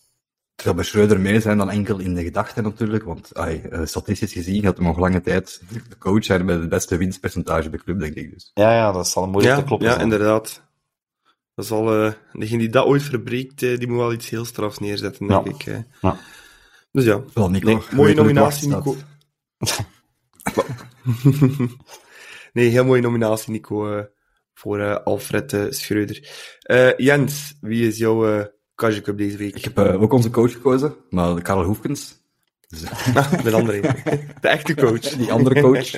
Het zal bij Schreuder meer zijn dan enkel in de gedachten natuurlijk, want ay, uh, statistisch gezien gaat hij nog lange tijd de coach zijn met het beste winstpercentage bij de club, denk ik. Dus. Ja, ja, dat zal moeilijk ja, te kloppen Ja, zijn. inderdaad. Dat zal, uh, degene die dat ooit verbreekt, uh, die moet wel iets heel strafs neerzetten, denk Ja. ik. hè. Ja. Dus ja, Wel, Nico, Nee, je mooie nominatie, Nico. nee, heel mooie nominatie, Nico, eh, voor eh, Alfred eh, Schreuder. Jens, wie is jouw Cup deze week? Ik heb ook onze coach gekozen, maar Karel Hoefkens. Dus, De andere. De echte coach. die andere coach.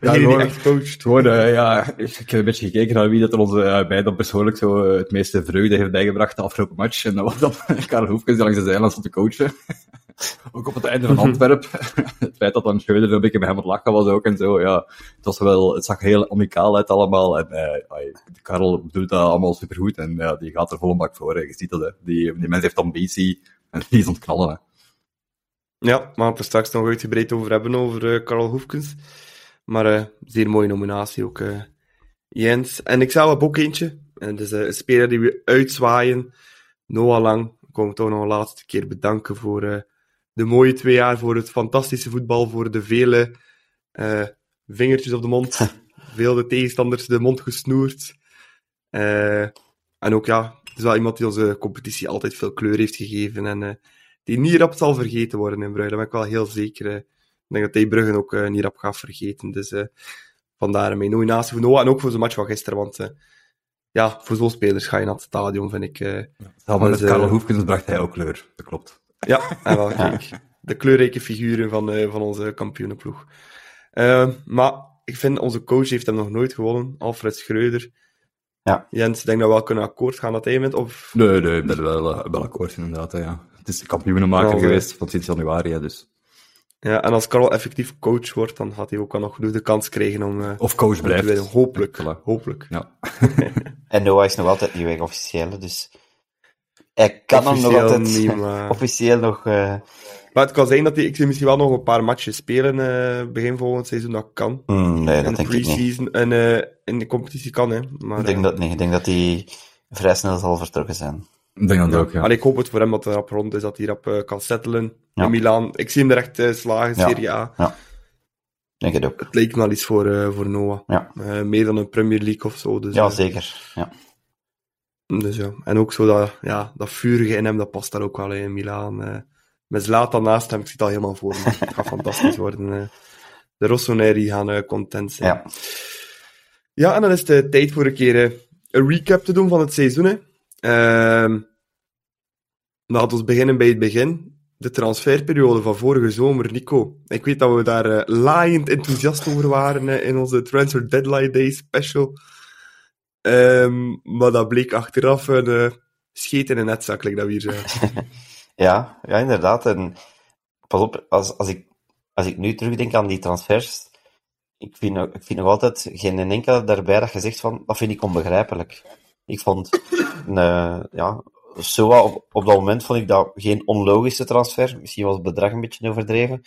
Ja, die gewoon- echt coacht. Gewoon, ja, ik heb een beetje gekeken naar wie dat er onze uh, beiden persoonlijk zo het meeste vreugde heeft bijgebracht de afgelopen match. En dat was dan Karel Hoefkens die langs de zijlijn stond te coachen. Ook op het einde van Antwerp. het feit dat dan Schreuder een beetje met hem aan het lachen was ook en zo, ja. Het, was wel, het zag heel amicaal uit allemaal. En eh, Karel doet dat allemaal supergoed en ja, die gaat er volle bak voor. Hè. Je ziet dat, hè. Die, die mens heeft ambitie en die is aan het knallen. Hè. Ja, maar we gaan het er straks nog uitgebreid over hebben, over eh, Karel Hoefkens. Maar eh zeer mooie nominatie ook, eh, Jens. En ik zelf heb ook eentje. En het is eh, een speler die we uitzwaaien. Noah Lang. Ik kom toch nog een laatste keer bedanken voor eh, de mooie twee jaar, voor het fantastische voetbal, voor de vele eh, vingertjes op de mond. Veel de tegenstanders de mond gesnoerd. Eh, en ook, ja, het is wel iemand die onze competitie altijd veel kleur heeft gegeven. En eh, die niet rap zal vergeten worden in Brugge. Daar ben ik wel heel zeker. ik denk dat hij Brugge ook niet rap gaat vergeten. Dus eh, vandaar mijn nominatie voor Noah. En ook voor zijn match van gisteren. Want eh, ja, voor zo'n spelers ga je naar het stadion, vind ik. eh, Samen met Dus, eh, Karel Hoefkens bracht hij ook kleur. Dat klopt. Ja, en wel, kijk. De kleurrijke figuren van, eh, van onze kampioenenploeg. Eh, maar ik vind, onze coach heeft hem nog nooit gewonnen. Alfred Schreuder. Ja. Jens, denk dat we wel kunnen akkoord gaan dat hij wint. Of Nee, nee, ik ben wel, eh, wel akkoord inderdaad. Hè, ja. Het is de kampioenenmaker geweest van sinds januari, hè, dus. Ja, en als Karel effectief coach wordt, dan gaat hij ook al nog genoeg de kans krijgen om, eh, Of coach om blijft. winnen. Hopelijk. Voilà. Hopelijk. Ja. En Noah is nog altijd niet weg, officieel. Dus hij kan hem nog Officieel altijd niet, maar- officieel nog... eh, Maar het kan zijn dat hij... Ik zie misschien wel nog een paar matches spelen eh, begin volgend seizoen. Dat kan. hmm, nee, in dat de denk ik niet. pre-season en eh, in de competitie kan, hè. Maar, Ik denk dat niet. Ik denk dat hij vrij snel zal vertrokken zijn. Ik denk dat ja. ook, ja. Allee, ik hoop het voor hem dat hij rap rond is, dat hij rap kan settelen Ja. in Milaan. Ik zie hem er echt slagen, Ja. Serie A. Ik denk het ook. Het me wel iets voor, eh, voor Noah. Ja. Eh, meer dan een Premier League of zo. Dus, Ja, zeker. Ja. Dus ja, en ook zo dat, ja, dat vurige in hem, dat past daar ook wel in Milaan. eh met Zlatan naast hem, ik zie het al helemaal voor me. Het gaat fantastisch worden. eh. de Rossoneri gaan eh, content zijn. Ja. Ja, en dan is het tijd voor een keer een recap te doen van het seizoen. Hè. Ehm, laten we beginnen bij het begin. De transferperiode van vorige zomer, Nico. Ik weet dat we daar laaiend enthousiast over waren in onze Transfer Deadline Day special. Ehm, maar dat bleek achteraf een eh scheet in een netzak, dat we hier zeggen. Ja, ja, inderdaad. En pas op, als, als, ik, als ik nu terugdenk aan die transfers, ik vind, ik vind nog altijd geen enkele daarbij dat je zegt van, dat vind ik onbegrijpelijk. Ik vond, eh, ja, Soa op, op dat moment vond ik dat geen onlogische transfer. Misschien was het bedrag een beetje overdreven,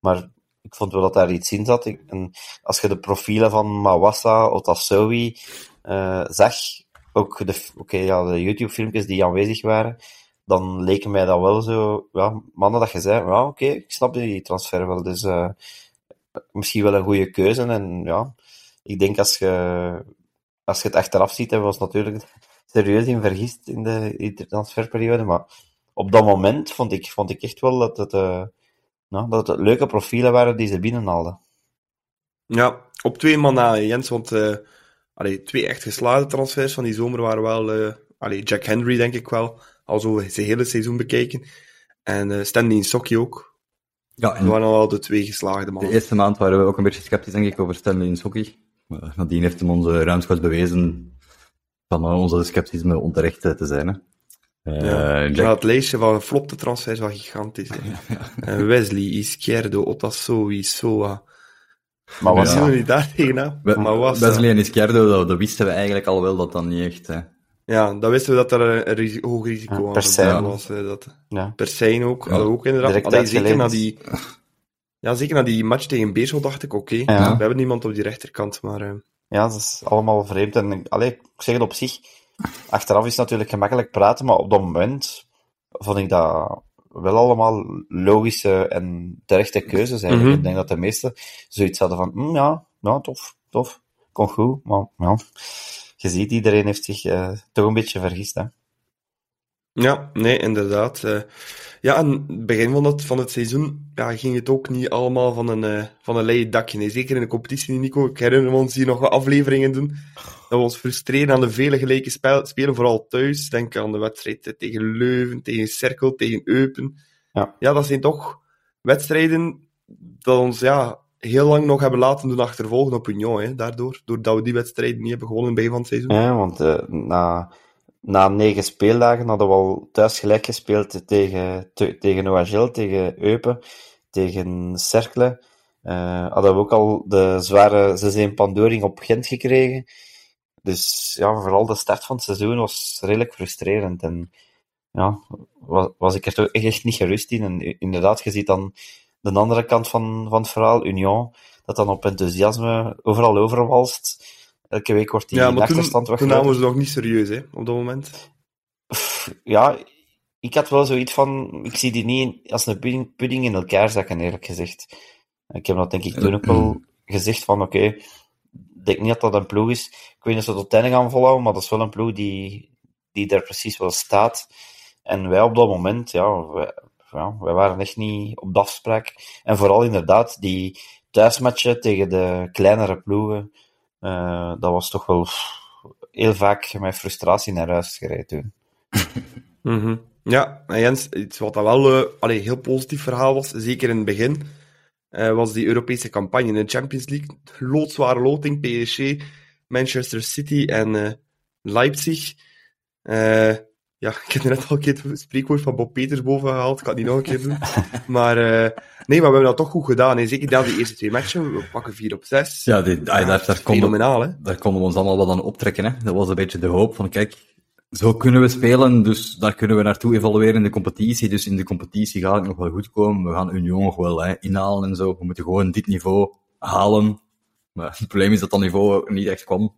maar ik vond wel dat daar iets in zat. En als je de profielen van Mawassa, Otasowi zag, ook de, oké, ja, de YouTube-filmpjes die aanwezig waren, dan leken mij dat wel zo, ja, mannen dat je zei, ja, oké, ik snap die transfer wel, dus eh, misschien wel een goede keuze. En ja, ik denk als je, als je het achteraf ziet, hebben we natuurlijk serieus in vergist in de, transferperiode, maar op dat moment vond ik, vond ik echt wel dat het, eh, nou, dat het leuke profielen waren die ze binnenhaalden. Ja, op twee man na, Jens, want allee, twee echt geslaagde transfers van die zomer waren wel... Uh, allee, Jack Henry, denk ik wel, al zo zijn hele seizoen bekijken. En uh, Stanley Sokkie ook. Ja, en dat waren al de twee geslaagde mannen. De eerste maand waren we ook een beetje sceptisch, denk ik, over Stanley en Sokkie. Maar nadien heeft hem onze ruimschoots bewezen van onze scepticisme onterecht te zijn. Hè. Uh, ja, het lijstje van flopte transfers was gigantisch. Hè. Wesley, Izquierdo, Otasowi, Soa. Maar was ja. niet daar tegenaan? Maar was Wesley en Izquierdo, dat, dat, wisten we eigenlijk al wel dat dat niet echt... Hè. Ja, dan wisten we dat er een, hoog risico ja, was. Dat, ja. Per se ook, ja. ook inderdaad. Allee, zeker na die... Ja, zeker na die match tegen Beersel dacht ik, oké, okay, we hebben niemand op die rechterkant, maar... Uh... Ja, dat is allemaal vreemd. En allee, ik zeg het op zich, achteraf is het natuurlijk gemakkelijk praten, maar op dat moment vond ik dat wel allemaal logische en terechte keuzes eigenlijk. Mm -hmm. Ik denk dat de meesten zoiets hadden van, mm, ja, ja, tof, tof, kon goed, maar ja, je ziet, iedereen heeft zich uh, toch een beetje vergist, hè. Ja, nee, inderdaad. Uh, ja, aan het begin van het, van het seizoen ja, ging het ook niet allemaal van een, uh, van een leien dakje. Nee, zeker in de competitie, Nico. Ik herinner me ons hier nog wat afleveringen doen. Dat we ons frustreren aan de vele gelijke spel, spelen, vooral thuis. Denk aan de wedstrijd tegen Leuven, tegen Cerkel, tegen Eupen. Ja. ja, dat zijn toch wedstrijden dat ons ja, heel lang nog hebben laten doen achtervolgen op Union. Hè, daardoor, doordat we die wedstrijden niet hebben gewonnen bij van het seizoen. Ja, want uh, na na negen speeldagen hadden we al thuis gelijk gespeeld tegen, te, tegen OHL, tegen Eupen, tegen Cercle. Uh, hadden we ook al de zware 6-1 pandoring op Gent gekregen. Dus ja, vooral de start van het seizoen was redelijk frustrerend. En ja, was, ik er echt niet gerust in. En inderdaad, je ziet dan de andere kant van, van het verhaal, Union, dat dan op enthousiasme overal overwalst. Elke week wordt die ja, maar achterstand toen, toen namen ze nog niet serieus, hè, op dat moment. Ja, ik had wel zoiets van... Ik zie die niet als een pudding, pudding in elkaar zakken, eerlijk gezegd. Ik heb dat denk ik toen ook wel gezegd van, oké, okay, ik denk niet dat dat een ploeg is. Ik weet niet of ze tot het einde gaan volhouden, maar dat is wel een ploeg die, die daar precies wel staat. En wij op dat moment, ja, wij, ja, wij waren echt niet op de afspraak. En vooral inderdaad, die thuismatchen tegen de kleinere ploegen, uh, dat was toch wel heel vaak mijn frustratie naar huis gereden toen. -hmm. Ja, en Jens, iets wat dat wel uh, heel positief verhaal was, zeker in het begin, uh, was die Europese campagne in de Champions League. Loodzware loting, PSG, Manchester City en Leipzig. Ja, ik heb net al een keer het spreekwoord van Bob Peters boven gehaald. Ik kan het niet nog een keer doen. Maar Nee, maar we hebben dat toch goed gedaan. En zeker dat die eerste twee matchen, we pakken 4 op 6. Ja, die, ja, daar, daar, fenomenaal, hè? daar konden we ons allemaal wat aan optrekken. Hè? Dat was een beetje de hoop van, kijk, zo kunnen we spelen, dus daar kunnen we naartoe evalueren in de competitie. Dus in de competitie gaat het nog wel goed komen. We gaan Union nog wel hè, inhalen en zo. We moeten gewoon dit niveau halen. Maar het probleem is dat dat niveau niet echt kwam.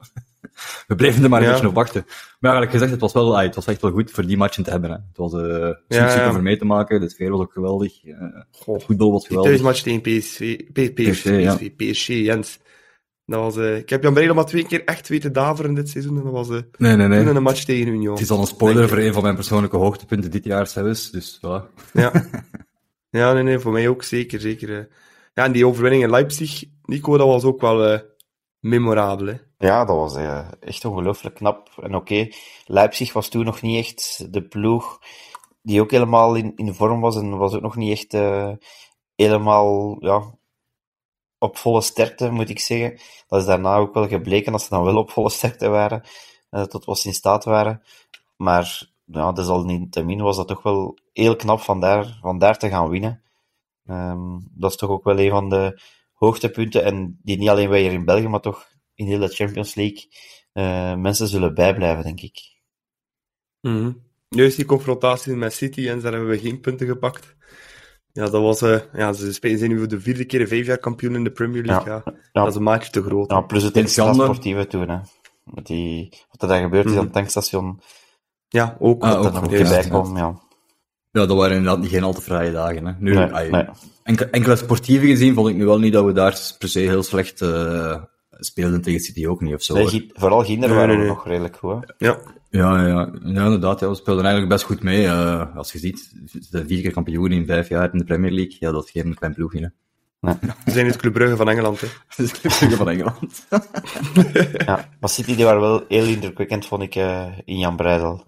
we bleven er maar een beetje op wachten. Maar eigenlijk gezegd, het was wel, het was echt wel goed voor die matchen te hebben. Hè. Het was uh, ja, super voor mee te maken, de sfeer was ook geweldig. Uh, het voetbal was geweldig. Die thuismatch tegen PSV, PSV, PSV, Jens. Dat was, uh, ik heb Jan Breidel maar twee keer echt weten daveren dit seizoen. En dat was uh, nee, nee, nee. toen een match tegen Union. Het is al een spoiler voor een van mijn persoonlijke hoogtepunten dit jaar zelfs. Dus voilà. Ja. ja, nee, nee, voor mij ook zeker. zeker. Ja, en die overwinning in Leipzig, Nico, dat was ook wel memorabel. Hè? Ja, dat was uh, echt ongelooflijk knap. En oké, Leipzig was toen nog niet echt de ploeg die ook helemaal in, in vorm was en was ook nog niet echt uh, helemaal ja, op volle sterkte, moet ik zeggen. Dat is daarna ook wel gebleken dat ze dan wel op volle sterkte waren, uh, tot ze in staat waren. Maar ja, desalniettemin was dat toch wel heel knap van daar, van daar te gaan winnen. Um, dat is toch ook wel een van de hoogtepunten en die niet alleen wij hier in België, maar toch in heel de Champions League uh, mensen zullen bijblijven, denk ik. Mm -hmm. Juist die confrontatie met City en daar hebben we geen punten gepakt. Ja, dat was, uh, ja, ze zijn nu voor de vierde keer vijf jaar kampioen in de Premier League. Ja, ja. Dat is een maatje te groot. Ja, plus het sportieve toen, hè. Met die, wat er daar gebeurd is mm -hmm. aan het tankstation. Ja, ook. Ah, dat er nog een bij kwam, ja. Ja, dat waren inderdaad geen al te vrije dagen. Hè. Nu, nee, ay, nee. Enkele, enkele sportieve gezien vond ik nu wel niet dat we daar per se heel slecht uh, speelden tegen City ook niet of zo. Nee, vooral Ginder nee, waren we nog redelijk goed. Hè? Ja. Ja, ja, ja, inderdaad. Ja, we speelden eigenlijk best goed mee. Uh, als je ziet, de vier keer kampioen in vijf jaar in de Premier League, ja, dat is geen klein ploegje. Hè. We zijn het Club Brugge van Engeland, hè. Dat is Club Brugge van Engeland. Ja, maar City die waren wel heel indrukwekkend, vond ik, eh, in Jan Breidel.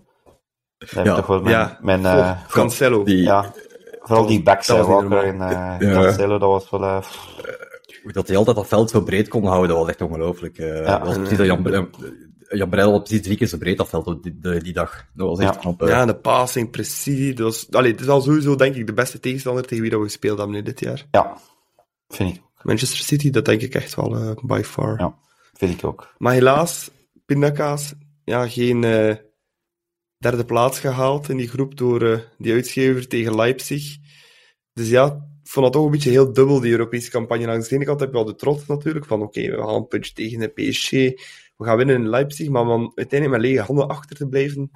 Dat Ja. toch wel mijn... Ja. mijn Goh, eh, Cancelo. Die, ja, vooral die backs, dat hè, was niet Walker eh Ja. Cancelo, dat was wel... eh, dat hij altijd dat veld zo breed kon houden, dat was echt ongelooflijk. Eh, Ja. dat was precies dat Jan, Bre- Jan Breidel had precies drie keer zo breed dat veld op die, die, die dag. Dat was echt Ja. knap. eh. Ja, de passing, precisie. Dat was, allee, het is al sowieso, denk ik, de beste tegenstander tegen wie dat we gespeeld hebben dit jaar. ja, vind ik, Manchester City, dat denk ik echt wel eh, by far. Ja. vind ik ook. Maar helaas, Pindakaas, ja, geen eh, derde plaats gehaald in die groep door eh, die uitgever tegen Leipzig. Dus ja, ik vond dat toch een beetje heel dubbel, die Europese campagne. Langs de ene kant heb je al de trots natuurlijk, van oké, we gaan een puntje tegen de PSG, we gaan winnen in Leipzig, maar om uiteindelijk met lege handen achter te blijven,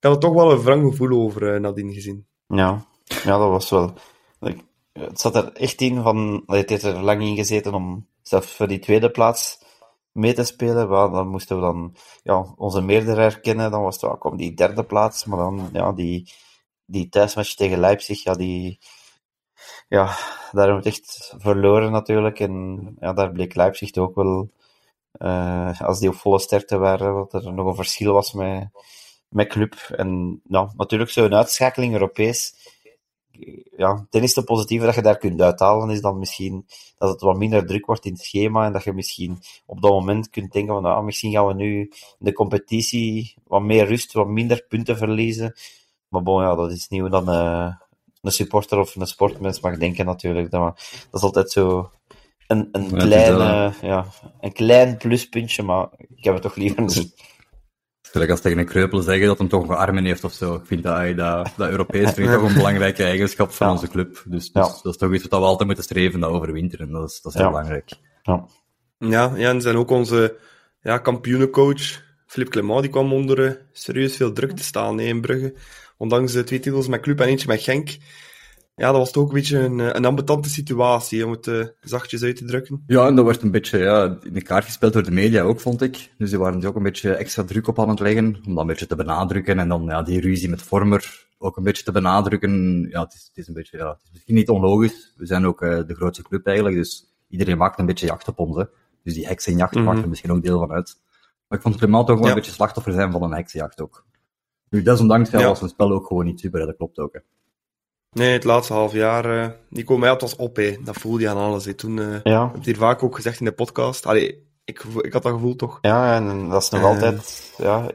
ik had er toch wel een wrang gevoel over uh, nadien gezien. Ja, ja dat was wel... Het zat er echt in van... Het heeft er lang in gezeten om zelfs voor die tweede plaats mee te spelen. Maar dan moesten we dan ja, onze meerdere herkennen. Dan was het wel, kom die derde plaats. Maar dan, ja, die, die thuismatch tegen Leipzig, ja, die... Ja, daar hebben we het echt verloren natuurlijk. En ja, daar bleek Leipzig ook wel... Uh, als die op volle sterkte waren, dat er nog een verschil was met, met club. En ja, natuurlijk zo'n uitschakeling Europees. Ja, ten eerste positieve dat je daar kunt uithalen, is dan misschien dat het wat minder druk wordt in het schema en dat je misschien op dat moment kunt denken van, nou, misschien gaan we nu in de competitie wat meer rust, wat minder punten verliezen. Maar bon, ja, dat is hoe dan uh, een supporter of een sportmens mag denken natuurlijk. Dat, dat is altijd zo een, een, ja, kleine, ja, een klein pluspuntje, maar ik heb het toch liever niet. Gelijk als tegen een kreupel zeggen dat hem toch nog armen heeft of zo. Ik vind dat, dat, dat Europees vind ik toch een belangrijke eigenschap van ja. onze club. Dus, dus ja. dat is toch iets wat we altijd moeten streven, dat overwinteren. Dat is, dat is heel belangrijk. Ja. Ja, ja, en zijn ook onze ja, kampioenencoach, Philippe Clement, die kwam onder uh, serieus veel druk te staan nee, in Brugge. Ondanks de twee titels met club en eentje met Genk. Ja, dat was toch ook een beetje een, een ambetante situatie, om het uh, zachtjes uit te drukken. Ja, en dat werd een beetje ja, in de kaart gespeeld door de media ook, vond ik. Dus die waren er ook een beetje extra druk op aan het leggen, om dat een beetje te benadrukken. En dan ja, die ruzie met Vormer ook een beetje te benadrukken. Ja, het is, het is een beetje, ja, het is misschien niet onlogisch. We zijn ook uh, de grootste club eigenlijk, dus iedereen maakt een beetje jacht op ons. Hè. Dus die heksenjacht mm -hmm. maakt er misschien ook deel van uit. Maar ik vond Clement ook wel ja. een beetje slachtoffer zijn van een heksenjacht ook. Nu, desondanks ja. was zijn spel ook gewoon niet super, dat klopt ook. Hè. Nee, het laatste half jaar, uh, Nico Meijert was op, hè. dat voelde je aan alles. Hè. Toen uh, ja. heb je hier vaak ook gezegd in de podcast. Allee, ik, ik had dat gevoel toch. Ja, en dat is nog uh, altijd ja,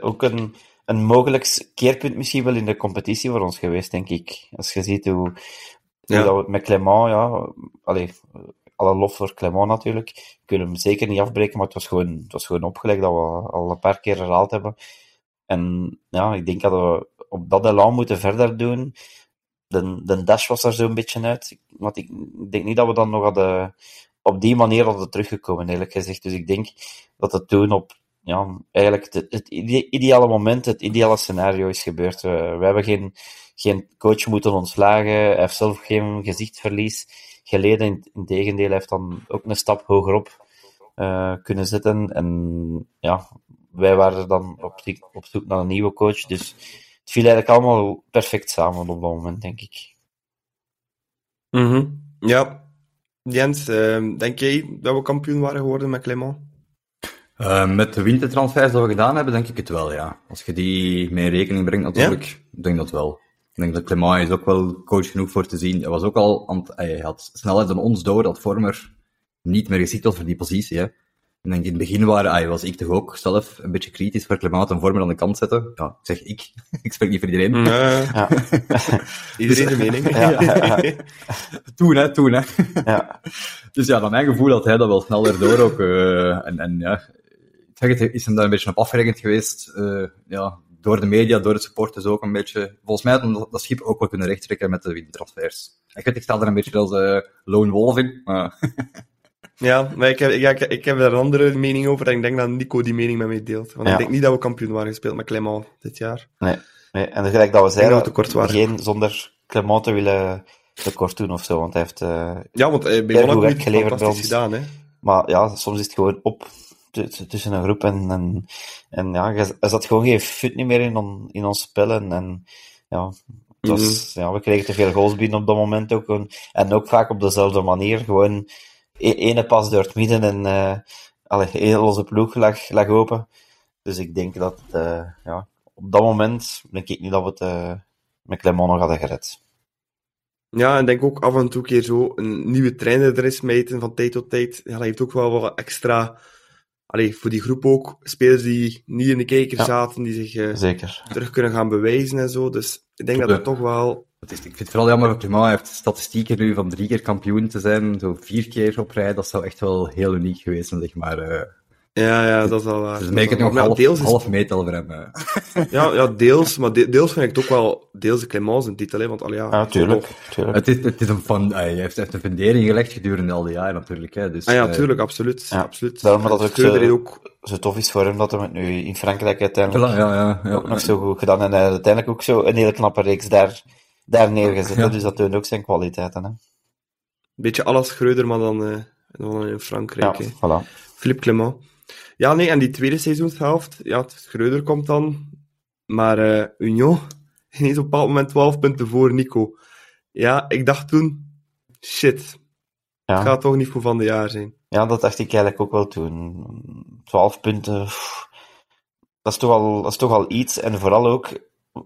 ook een, een mogelijk keerpunt misschien wel in de competitie voor ons geweest, denk ik. Als je ziet hoe, hoe ja. dat we met Clement, ja, allee, alle lof voor Clement natuurlijk. We kunnen hem zeker niet afbreken, maar het was gewoon, het was gewoon opgelegd dat we al een paar keer herhaald hebben. En ja, ik denk dat we op dat elan moeten verder doen de, de dash was er zo'n beetje uit. Want ik denk niet dat we dan nog hadden, op die manier hadden teruggekomen, eerlijk gezegd. Dus ik denk dat het toen op ja, eigenlijk het, het ideale moment, het ideale scenario is gebeurd. We, hebben geen, geen coach moeten ontslagen. Hij heeft zelf geen gezichtsverlies geleden. In, in tegendeel, hij heeft dan ook een stap hogerop uh, kunnen zetten. En ja, wij waren dan op, op zoek naar een nieuwe coach. Dus het viel eigenlijk allemaal perfect samen op dat moment, denk ik. Mm -hmm. Ja. Jens, uh, denk jij dat we kampioen waren geworden met Clement? Uh, met de wintertransfers dat we gedaan hebben, denk ik het wel, ja. Als je die mee in rekening brengt, natuurlijk, ja? denk dat wel. Ik denk dat Clement is ook wel coach genoeg voor te zien. Hij was ook al, hij had sneller dan ons door dat Vormer niet meer geschikt was voor die positie, hè. Ik denk in het begin waren, ah, was ik toch ook zelf een beetje kritisch voor Clement en Vormer aan de kant zetten. Ja, ik zeg ik. ik spreek niet voor iedereen. Ja. iedereen de mening. toen, hè, toen, hè. Ja. Dus ja, naar mijn gevoel had hij dat wel sneller door ook. Uh, en, en ja, ik zeg het, is hem daar een beetje op afgerekend geweest. Uh, ja, door de media, door de supporters ook een beetje. Volgens mij had dat schip ook wel kunnen rechttrekken met de transfers. Ik weet, ik sta er een beetje als uh, lone wolf in. Maar ja, maar ik heb, ja, ik, ik heb er een andere mening over en ik denk dat Nico die mening met mij deelt. Want ja. ik denk niet dat we kampioen waren gespeeld met Clement dit jaar. Nee, nee. en gelijk dat we zeiden, dat we geen zonder Clement te willen tekort doen of zo, want hij heeft uh, ja, want hij Monaco heeft geleverd bij ons. gedaan, hè. Maar ja, soms is het gewoon op tussen een groep en, en, en ja, er zat gewoon geen fut niet meer in, on, in ons spel en, en ja, was, ja, we kregen te veel goals binnen op dat moment ook. gewoon. En ook vaak op dezelfde manier. Gewoon ene pas door het midden en eh allee, heel onze ploeg lag, lag open. Dus ik denk dat eh, ja, op dat moment denk ik niet dat we het eh, met Clermont nog hadden gered. Ja, en denk ook af en toe een keer zo een nieuwe trainer er is meten van tijd tot tijd. Ja, dat heeft ook wel wat extra... Allee, voor die groep ook. Spelers die niet in de kijker Ja. zaten, die zich terug kunnen gaan bewijzen en zo. Dus ik denk dat het toch wel... Het is, ik vind het vooral jammer dat Clement heeft statistieken nu van drie keer kampioen te zijn, zo vier keer op rij. Dat zou echt wel heel uniek geweest zijn, zeg maar. Eh Ja, ja, dat is wel waar. dus ik het wel nog half, deels is- half meetal voor hem. eh. Ja, ja, deels. Maar de- deels vind ik het ook wel... Deels de Clemens een titel, hè. Want al ja... Ja, tuurlijk. tuurlijk. Het is, het is een van, hij heeft, een fundering gelegd gedurende al die jaren natuurlijk. Hè, dus, Ah ja, eh, tuurlijk, absoluut. Ja, absoluut. daarom dat het ook heeft ook... Zo tof is voor hem dat hij het nu in Frankrijk voilà, uiteindelijk ja, ja, ja. ook nog zo goed gedaan. En hij uiteindelijk ook zo een hele knappe reeks daar, daar neergezet. Dus dat toont ook zijn kwaliteiten. Hè? beetje alles Schreuder, maar dan, eh, dan in Frankrijk. Ja, voilà. Philippe Clement. Ja, nee, en die tweede seizoenshelft, ja, Schreuder komt dan, maar eh Union ineens op een bepaald moment 12 punten voor Nico. Ja, ik dacht toen, shit, het Ja. gaat toch niet voor van de jaar zijn. ja, dat dacht ik eigenlijk ook wel toen. 12 punten, pff, dat is, toch al, dat is toch al iets. En vooral ook,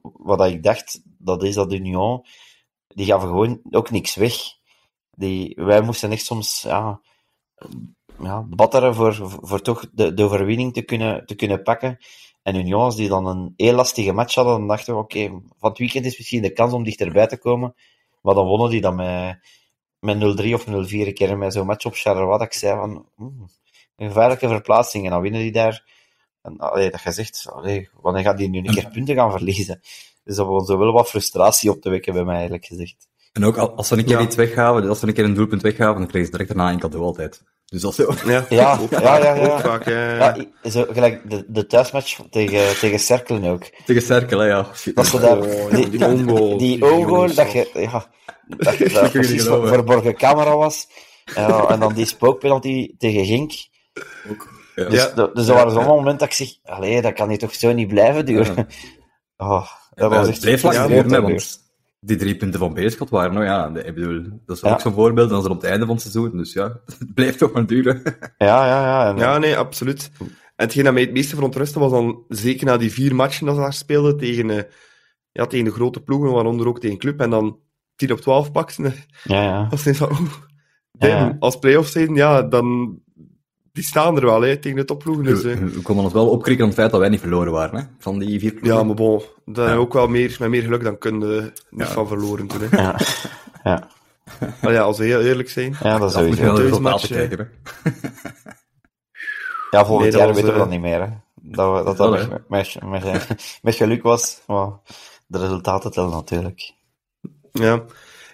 wat ik dacht, dat is dat Union, die gaven gewoon ook niks weg. Die, wij moesten echt soms, ja, ja, batteren voor, voor toch de, de overwinning te kunnen, te kunnen pakken. En Union, als die dan een heel lastige match hadden, dan dachten we, oké, van het weekend is misschien de kans om dichterbij te komen. Maar dan wonnen die dan met, met 0-3 of 0-4 een keer met zo'n match op Charleroi, dat ik zei van, hmm, een gevaarlijke verplaatsing. En dan winnen die daar. En allee, dat je zegt, allee, wanneer gaan die nu een keer punten gaan verliezen? Dus dat begon zo wel wat frustratie op te wekken bij mij, eigenlijk gezegd. En ook al- als we een keer Ja. iets weggaven, als we een keer een doelpunt weggaven, dan kregen ze direct daarna een cadeau altijd. Dus dat is zo. Ja, Ja, ook ja, vaak, ja, ja. Ook vaak, ja, ja. Zo, gelijk de, de thuismatch tegen, tegen Cerkelen ook. Tegen Cerkel, hè, ja. Dat ze daar, Oh, die, die die dat je, ja, dat, je precies voor, verborgen camera was. Ja, en dan die spookpenalty tegen Gink. Ja. Dus, Ja. de- dus dat waren zo'n moment dat ik zeg, allee, dat kan hier toch zo niet blijven duren. Oh, dat Ja, was het echt bleef lang duren, die drie punten van Beerschot waren, nou ja, ik bedoel, dat is Ja. ook zo'n voorbeeld, dan is het op het einde van het seizoen, dus ja, het bleef toch maar duren. Ja, ja, ja. En, Ja, nee, absoluut. En hetgeen dat mij het meeste verontrustte was dan, zeker na die vier matchen dat ze daar speelden, tegen, eh, ja, tegen de grote ploegen, waaronder ook tegen Club, en dan 10 op 12 pakten. ja, ja. Dat is van, oeh, damn, Ja. als play-offs zijn, ja, dan... Die staan er wel, hè, tegen de topploegen. Dus. We, we konden ons wel opkrikken aan het feit dat wij niet verloren waren, hè, van die vier ploegen. Ja, maar bon, daar Ja. ook wel meer, met meer geluk dan kunnen niet Ja. van verloren toen. Hè. Ja, ja. Maar ja, als we heel eerlijk zijn. ja dat Dat moet je sowieso. kijken, hè. Ja, volgend Nee, dat jaar was, weten we eh, dat niet meer. Hè. Dat we- dat, dat hè. met, met, met, met geluk was. Maar de resultaten tellen natuurlijk. Ja.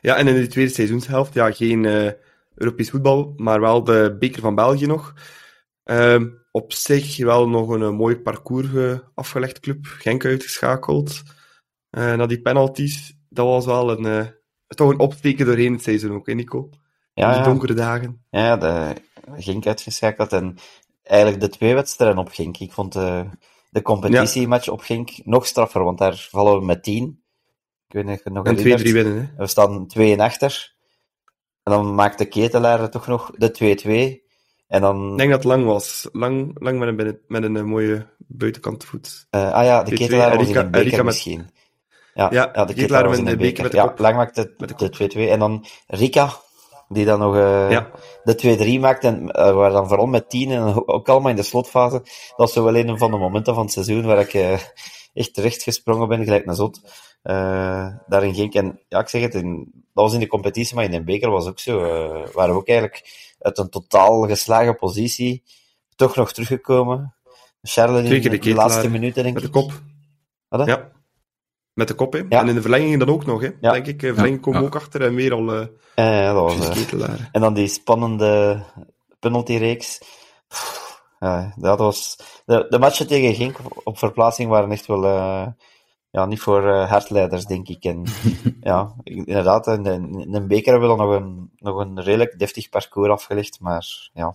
ja, en in de tweede seizoenshelft, ja, geen eh, Europees voetbal, maar wel de beker van België nog. Ehm, op zich wel nog een, eh, mooi parcours eh, afgelegd club. Genk uitgeschakeld. Eh na die penalties, dat was wel een, toch een opsteken doorheen het seizoen ook, hè, Nico? Ja, die ja. donkere dagen. Ja, de Gink uitgeschakeld en eigenlijk de twee wedstrijden op Gink. Ik vond de, de competitiematch op Gink nog straffer, want daar vallen we met tien. Ik weet niet nog En 2-3 herinnert. winnen, hè? We staan 2 en achter. En dan maakt de ketelaar toch nog de 2-2. En dan... Ik denk dat het lang was. Lang, lang met een, binnen- met een eh, mooie buitenkant voet. eh, ah ja, de 2-2, ketelaar was in een beker met- misschien. Ja, Ja, ja, de ketelaar was in de een beker beker. Ja, lang maakte de de 2-2. En dan Rika, die dan nog Ja. de 2-3 maakte. En uh, waar dan vooral met 10 en ook allemaal in de slotfase. Dat was zo wel een van de momenten van het seizoen waar ik uh, echt terecht gesprongen ben, gelijk naar Zot. Uh, daarin ging ik. En ja, ik zeg het, in, dat was in de competitie, maar in de beker was ook zo. Uh, waren we ook eigenlijk uit een totaal geslagen positie toch nog teruggekomen. Charles in de, de laatste minuten, denk met ik. de kop. Wat, ja. Met de kop, hè. Ja. En in de verlenging dan ook nog, hè. Ja. Denk ik. Verlenging komen Ja. ook achter en weer al... Uh, ja, dat was... ketelaar. En dan die spannende penaltyreeks. Ja, dat was... De, de matchen tegen Genk op verplaatsing waren echt wel... Ja, niet voor uh, hardleiders, denk ik. En ja, inderdaad, in, in een beker hebben we dan nog een, nog een redelijk deftig parcours afgelegd, maar ja,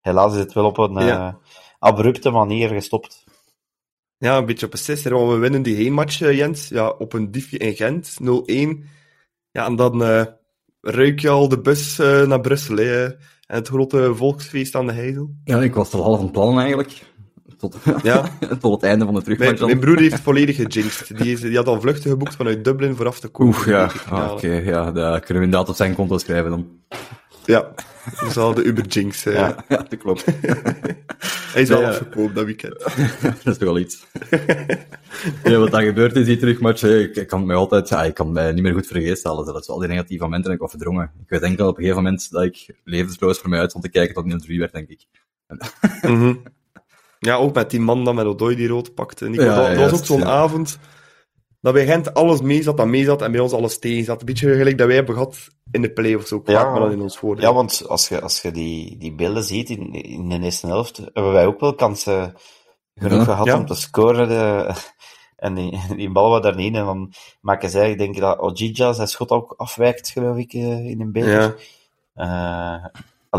helaas is het wel op een ja. uh, abrupte manier gestopt. Ja, een beetje op een sisser, want we winnen die heenmatch, eh, Jens, ja, op een diefje in Gent, 0-1. Ja, en dan uh, ruik je al de bus uh, naar Brussel, hè, en het grote volksfeest aan de Heidel. Ja, ik was er half van plan eigenlijk. Tot, ja. tot het einde van de terugmatch. Mijn, mijn broer heeft volledig gejinxed. Die, is, die had al vluchten geboekt vanuit Dublin vooraf te komen. Oeh, ja. Ah, Oké, okay, ja, dat kunnen we inderdaad op zijn konto schrijven dan. Ja, dat is wel de Uber Jinx. Uh. Ja, ja, dat klopt. Hij is wel ja, afgekoopt dat weekend. dat is toch wel iets. ja, wat dan gebeurt is die terugmatch, ik, ik kan mij altijd, ja, ik kan mij niet meer goed vergeten. Dat is al die negatieve momenten en ik was verdrongen. Ik weet enkel op een gegeven moment dat ik levensloos voor mij uit stond te kijken tot 0-3 werd, denk ik. mm -hmm. Ja, ook met die man dat met Odoi die rood pakte. Nico, ja, dat, dat was ook zo'n avond dat bij Gent alles mee zat, dat mee zat en bij ons alles tegen zat. Een beetje gelijk dat wij hebben gehad in de play-offs ook, ja, maar dan in ons voordeel. Ja, want als je, als je die, die beelden ziet in, in de eerste helft, hebben wij ook wel kansen genoeg ja, gehad ja. om te scoren. De, en die, die bal was daar niet in. En dan maken zij, ik denk dat Ojija zijn schot ook afwijkt, geloof ik, in een beeld. Ja. Uh,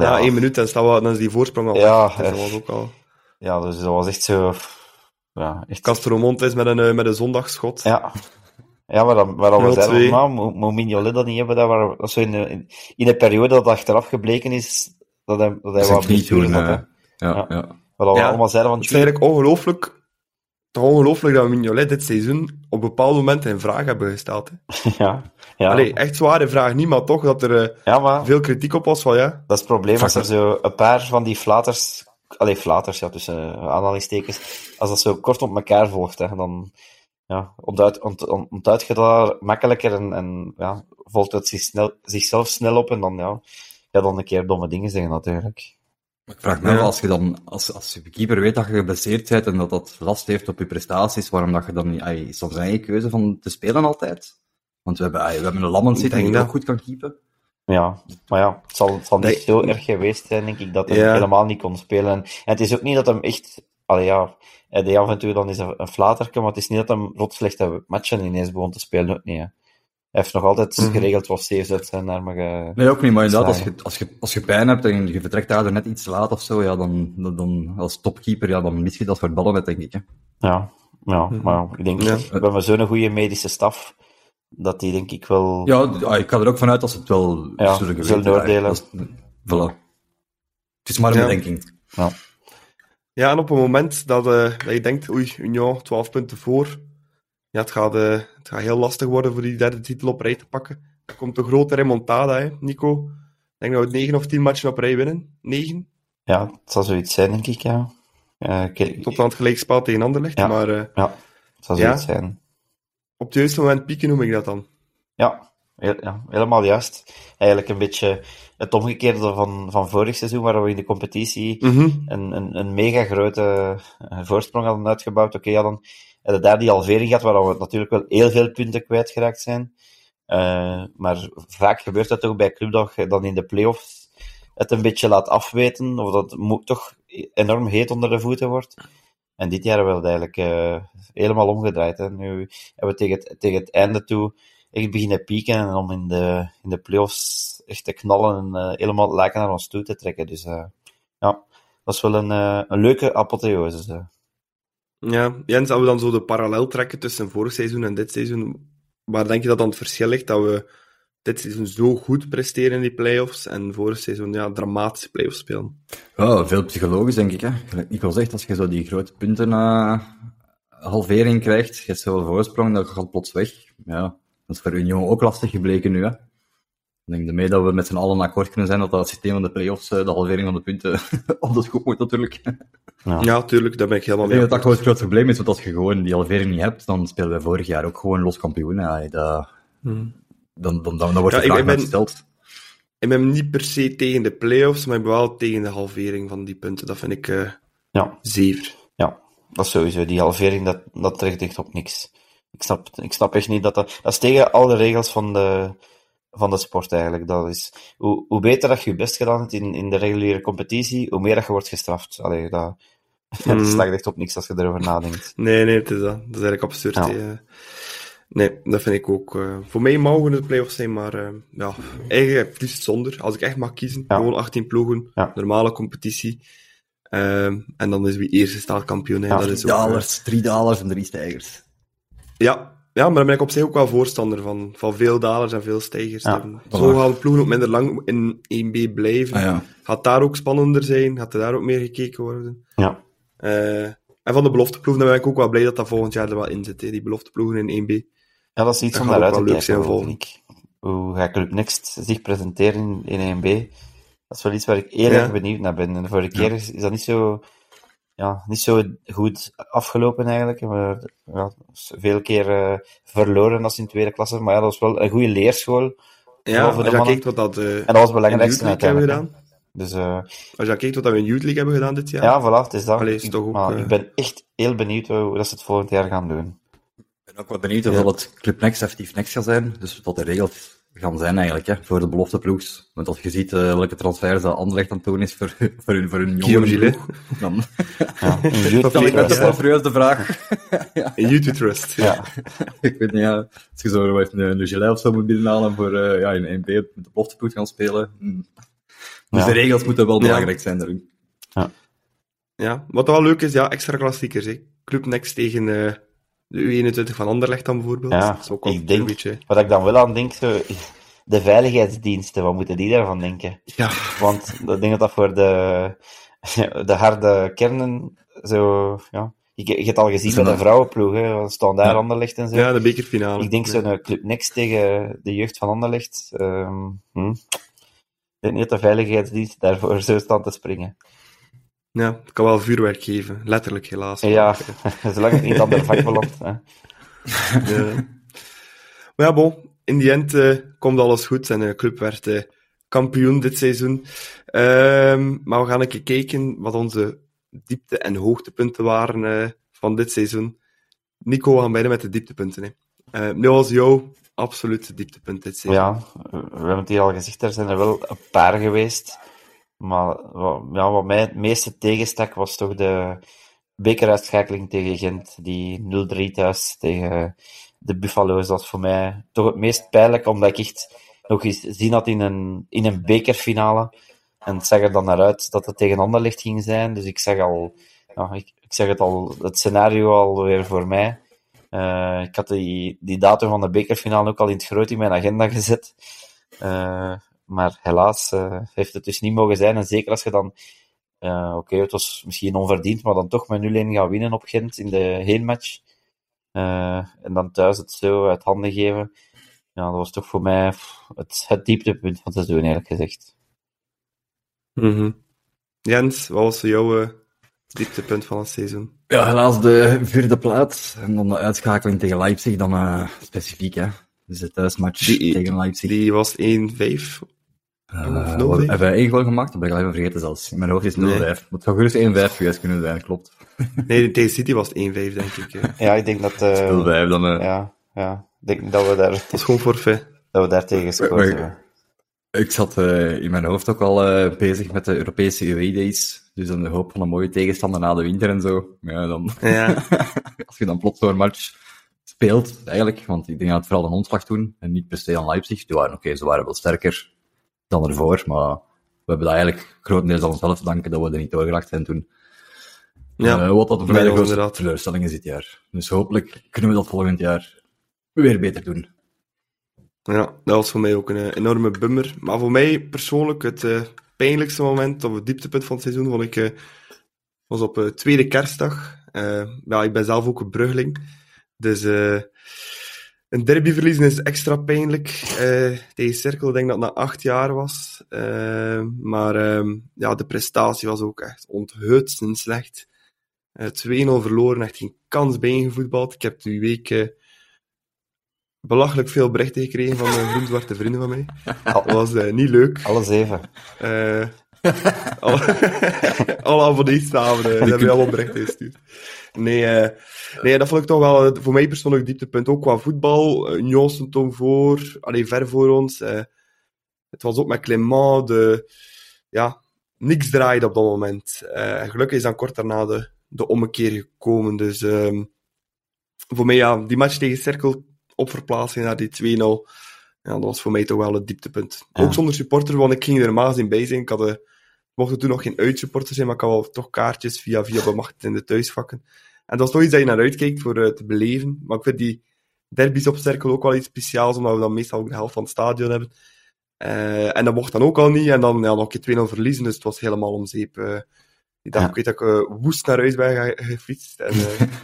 ja, één minuut en dan is die voorsprong al ja, dus dat was ook al... Ja, dus dat was echt zo... Ja, echt... Castro Montes met een, met een zondagschot. Ja. Ja, maar dan, maar we zeiden, maar moet Mignolet dat niet hebben, dat, waar, dat zo in, in, in een periode dat achteraf gebleken is, dat hij, dat hij dat wat niet doen, had. ja, ja. ja. Wat we allemaal zeiden van... Het is eigenlijk ongelooflijk, toch ongelooflijk dat we Mignolet dit seizoen op bepaalde momenten in vraag hebben gesteld. Hè. ja, ja. Allee, echt zware vraag niet, maar toch dat er uh, ja, maar... veel kritiek op was van ja. Dat is het probleem, als er zo een paar van die flaters Allee, flaters, ja, tussen uh, aanhalingstekens. Als dat zo kort op elkaar volgt, hè, dan ja, ontduid, ont, ont, ontduid je dat makkelijker en, en ja, volgt het zich snel, zichzelf snel op en dan, ja, ja, dan een keer domme dingen zeggen natuurlijk. Maar ik vraag me ja. als je dan, als, als je keeper weet dat je geblesseerd bent en dat dat last heeft op je prestaties, waarom dat je dan niet, ay, soms een eigen keuze van te spelen altijd? Want we hebben, ay, we hebben een Lammens zitten die ook goed kan keepen. Ja, maar ja, het zal, het zal niet zo erg geweest zijn, denk ik, dat hij ja. helemaal niet kon spelen. En het is ook niet dat hem echt, allee ja, hij deed af en toe dan is een, flaterke, maar het is niet dat hem rotslechte matchen ineens begon te spelen, ook niet. Hè. Hij heeft nog altijd mm -hmm. geregeld wat saves uit zijn naar mag Nee, ook niet, maar inderdaad, als je, als, je, als je pijn hebt en je vertrekt daar net iets laat of zo, ja, dan, dan, dan als topkeeper, ja, dan mis je dat voor ballen met, denk ik. Hè. Ja, ja, maar ik denk, ja. we hebben zo'n goede medische staf, dat die denk ik wel... Ja, ik ga er ook vanuit dat ze het wel ja, zullen, zullen oordelen. Is, voilà. Het is maar een ja. bedenking. Ja. ja, en op het moment dat, uh, dat je denkt, oei, Union, 12 punten voor, ja, het gaat, uh, het gaat heel lastig worden voor die derde titel op rij te pakken. Er komt een grote remontada, hè, Nico. Ik denk dat we 9 of 10 matchen op rij winnen. 9? Ja, het zal zoiets zijn, denk ik, ja. Uh, okay. Tot aan het gelijkspel tegen Anderlecht, ja. maar... ja, het zal zoiets zijn op het juiste moment pieken noem ik dat dan. Ja, ja, helemaal juist. Eigenlijk een beetje het omgekeerde van, van vorig seizoen, waar we in de competitie mm -hmm. een, een, een mega grote voorsprong hadden uitgebouwd. Oké, okay, ja, dan hebben daar die halvering gehad, waar we natuurlijk wel heel veel punten kwijtgeraakt zijn. Uh, maar vaak gebeurt dat ook bij Club dat je dan in de play-offs het een beetje laat afweten, of dat het toch enorm heet onder de voeten wordt. En dit jaar hebben we dat eigenlijk uh, helemaal omgedraaid. Hè. Nu hebben we tegen het, tegen het einde toe echt beginnen pieken en om in de, in de playoffs echt te knallen en uh, helemaal lijken naar ons toe te trekken. Dus uh, ja, dat is wel een, een leuke apotheose. Ja, Jens, als we dan zo de parallel trekken tussen vorig seizoen en dit seizoen, waar denk je dat dan het verschil ligt dat we dit seizoen zo goed presteren in die playoffs en vorig seizoen ja, dramatische playoffs spelen. Oh, veel psychologisch, denk ik. Hè. Ik wil zeggen, als je zo die grote punten uh, halvering krijgt, je hebt zoveel voorsprong, dan gaat plots weg. Ja, dat is voor Union ook lastig gebleken nu. Hè. Ik denk ermee dat we met z'n allen akkoord kunnen zijn dat dat systeem van de playoffs, de halvering van de punten, op dat goed moet natuurlijk. Ja, ja tuurlijk, daar ben ik helemaal mee. Ik denk dat dat gewoon het groot probleem is, want als je gewoon die halvering niet hebt, dan spelen we vorig jaar ook gewoon los kampioen. Ja, dat... Hmm dan, dan, dan, dan wordt ja, de vraag ik ben, gesteld. Ik ben niet per se tegen de play-offs, maar ik ben wel tegen de halvering van die punten. Dat vind ik uh, ja. zever. Ja, dat is sowieso. Die halvering, dat, dat trekt echt op niks. Ik snap, ik snap echt niet dat dat... Dat is tegen alle regels van de, van de sport eigenlijk. Dat is, hoe, hoe beter dat je je best gedaan hebt in, in de reguliere competitie, hoe meer dat je wordt gestraft. Allee, dat, mm. dat echt op niks als je erover nadenkt. Nee, nee, het is dat. Dat is eigenlijk absurd. Ja. Nee, dat vind ik ook. Uh, voor mij mogen het play-offs zijn, maar uh, ja, eigenlijk het liefst zonder. Als ik echt mag kiezen, ja. gewoon 18 ploegen, ja. normale competitie. Ehm, en dan is wie eerste staat kampioen. Ja, dat is ook, eh, Dalers, drie dalers en drie stijgers. ja. ja, maar daar ben ik op zich ook wel voorstander van. Van veel dalers en veel stijgers. Ja, Zo gaan de ploegen ook minder lang in 1B blijven. Ah, ja. Gaat daar ook spannender zijn? Gaat er daar ook meer gekeken worden? Ja. Eh, en van de belofteploegen dan ben ik ook wel blij dat dat volgend jaar er wel in zit. Hè. Die belofteploegen in 1B. Ja, dat is iets Dat om naar uit te kijken, vind ik. Hoe gaat Club Next zich presenteren in 1B? Dat is wel iets waar ik heel Ja. erg benieuwd naar ben. En de vorige keer is, is dat niet zo, ja, niet zo goed afgelopen eigenlijk. Maar, ja, veel keer eh, verloren als in tweede klasse. Maar ja, dat was wel een goede leerschool. Ja, voor de als je mannen. kijkt wat dat, eh En dat was belangrijkste League hebben uiteindelijk. gedaan. Dus Als je kijkt wat dat we in Youth League hebben gedaan dit jaar. ja, voilà, het is dat. Allee, is ik, ook, maar eh, ik ben echt heel benieuwd hoe dat ze het volgend jaar gaan doen. Ik ben ook wel benieuwd of Ja. dat het Club Next effectief Next gaat zijn. Dus wat de regels gaan zijn eigenlijk, hè, voor de belofteploegs. Want als je ziet eh, welke transfers dat Anderlecht aan het doen is voor, voor hun, voor hun Guillaume jongere Gillet. ploeg, dan Ja, Dat ik Ja, me toch ja. wel serieus de vraag. In YouTube Trust. Ja, ik weet niet, ja, als je zo even een, een Gillet of zo moet binnenhalen voor eh, ja, in 1B met de belofteploeg gaan spelen. hm. Dus Ja. de regels moeten wel Ja. belangrijk zijn daarin. Ja, wat wel leuk is, ja, extra klassiekers. Hè. Club Next tegen eh, de U21 van Anderlecht dan bijvoorbeeld. Ja, ook wel ik een denk- beetje... wat ik dan wel aan denk, zo, de veiligheidsdiensten, wat moeten die daarvan denken? Ja, Want ik denk dat dat voor de, de harde kernen zo, ja. Je, je hebt al gezien Zo bij de vrouwenploeg, hè, daar Ja. Anderlecht en zo. ja, de bekerfinale. ik denk Ja. zo'n Club Next tegen de jeugd van Anderlecht. ehm, hm. Ik denk niet dat de veiligheidsdienst daarvoor zo staan te springen. Ja, het kan wel vuurwerk geven. Letterlijk, helaas. Ja, zolang het niet aan de belandt. hè. Ja. Maar ja, bon. In die end eh, komt alles goed en de club werd eh, kampioen dit seizoen. Ehm, maar we gaan een keer kijken wat onze diepte- en hoogtepunten waren eh, van dit seizoen. Nico, we gaan beginnen met de dieptepunten. Hè. Eh, nu was jouw absolute dieptepunt dit seizoen. Ja, we hebben het hier al gezegd, er zijn er wel een paar geweest. Maar wat, ja, wat mij het meeste tegenstak was toch de bekeruitschakeling tegen Gent. Die 0-3 thuis tegen de Buffalo's. Dat was voor mij toch het meest pijnlijk, omdat ik echt nog eens zien had in een, in een bekerfinale. En het er dan naar uit dat het tegen Anderlecht ging zijn. Dus ik zag al, ja, ik, ik zeg het al, het scenario alweer voor mij. Eh, ik had die, die datum van de bekerfinale ook al in het groot in mijn agenda gezet. Eh, maar helaas eh, heeft het dus niet mogen zijn. En zeker als je dan, eh, oké, het was misschien onverdiend, maar dan toch met 0-1 gaan winnen op Gent in de heenmatch. Eh, en dan thuis het zo uit handen geven. Ja, dat was toch voor mij het, het dieptepunt van het seizoen, eerlijk gezegd. Mhm. Jens, wat was voor jou eh, dieptepunt van het seizoen? Ja, helaas de vierde plaats. En dan de uitschakeling tegen Leipzig, dan eh, specifiek, hè. Dus de thuismatch Die- tegen Leipzig. Die was 1-5. Eh, 0-5? hebben wij één goal gemaakt? Dat ben ik al even vergeten zelfs. In mijn hoofd is 0-5. Nee. Het zou gerust 1-5 geweest kunnen zijn, klopt. Nee, tegen City was het 1-5, denk ik. eh. Ja, ik denk dat, eh, 0-5 dan... eh, ja, ja, ik denk dat we daar, Dat is gewoon forfait. dat we daar tegen gescoord hebben. Ik zat eh, in mijn hoofd ook al eh, bezig met de Europese UE-days. Dus dan de hoop van een mooie tegenstander na de winter en zo. Ja, dan, Ja, als je dan plots zo'n match speelt, eigenlijk, want ik denk dat het vooral een omslag toen, en niet per se aan Leipzig. Die waren, oké, ze waren wel sterker dan ervoor, maar we hebben dat eigenlijk grotendeels aan onszelf te danken dat we er niet doorgeraakt zijn toen. ja. Eh, wat dat voor mij de grootste teleurstelling is dit jaar. Dus hopelijk kunnen we dat volgend jaar weer beter doen. Ja, dat was voor mij ook een eh, enorme bummer. Maar voor mij persoonlijk het eh, pijnlijkste moment, of het dieptepunt van het seizoen, vond ik, was op tweede kerstdag. Ja, ik ben zelf ook een bruggeling. Dus een derby verliezen is extra pijnlijk. Eh tegen Cirkel, ik denk dat het na acht jaar was. Eh, maar ehm, ja, de prestatie was ook echt onthutsend slecht. Eh 2-0 verloren, echt geen kans bijeengevoetbald. Ik heb die week... eh, belachelijk veel berichten gekregen van uh, groen-zwarte vrienden van mij. Dat was eh, niet leuk. Alle zeven. Eh alle, alle abonneesnamen, uh, die hebben mij allemaal berichten gestuurd. Nee, eh, nee, dat vond ik toch wel eh, voor mij persoonlijk dieptepunt. Ook qua voetbal. Uh, Union stond toen voor, alleen ver voor ons. eh, het was ook met Clément. De, ja, niks draaide op dat moment. Eh, en gelukkig is dan kort daarna de, de ommekeer gekomen. Dus ehm, voor mij, ja, die match tegen Cirkel op verplaatsing naar die 2-0. Ja, dat was voor mij toch wel het dieptepunt. Ja. Ook zonder supporter, want ik ging er normaal gezien bij zijn. Ik had, eh, mochten toen nog geen uitsupporters zijn, maar ik had wel toch kaartjes via, via bemachtigd in de thuisvakken. En dat is toch iets dat je naar uitkijkt voor uh, te beleven. Maar ik vind die derbies op cirkel ook wel iets speciaals, omdat we dan meestal ook de helft van het stadion hebben. Uh, en dat mocht dan ook al niet. En dan ja, nog een keer 2-0 verliezen, dus het was helemaal om zeep. Uh, die dag, ja. ik weet dat ik woest naar huis ben gefietst. En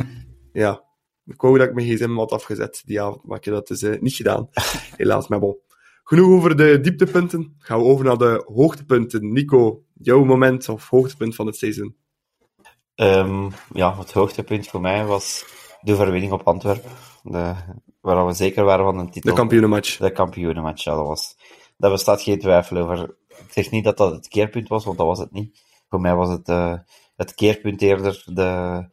ja, ik wou dat ik mijn gsm had afgezet die avond, maar ik heb dat dus niet gedaan. Helaas, maar bon. Genoeg over de dieptepunten. Gaan we over naar de hoogtepunten. Nico, jouw moment of hoogtepunt van het seizoen? Um, ja, het hoogtepunt voor mij was de overwinning op Antwerpen. De, waar we zeker waren van een titel. De kampioenenmatch. De kampioenenmatch, ja, dat was... Daar bestaat geen twijfel over. Ik zeg niet dat dat het keerpunt was, want dat was het niet. Voor mij was het uh, het keerpunt eerder de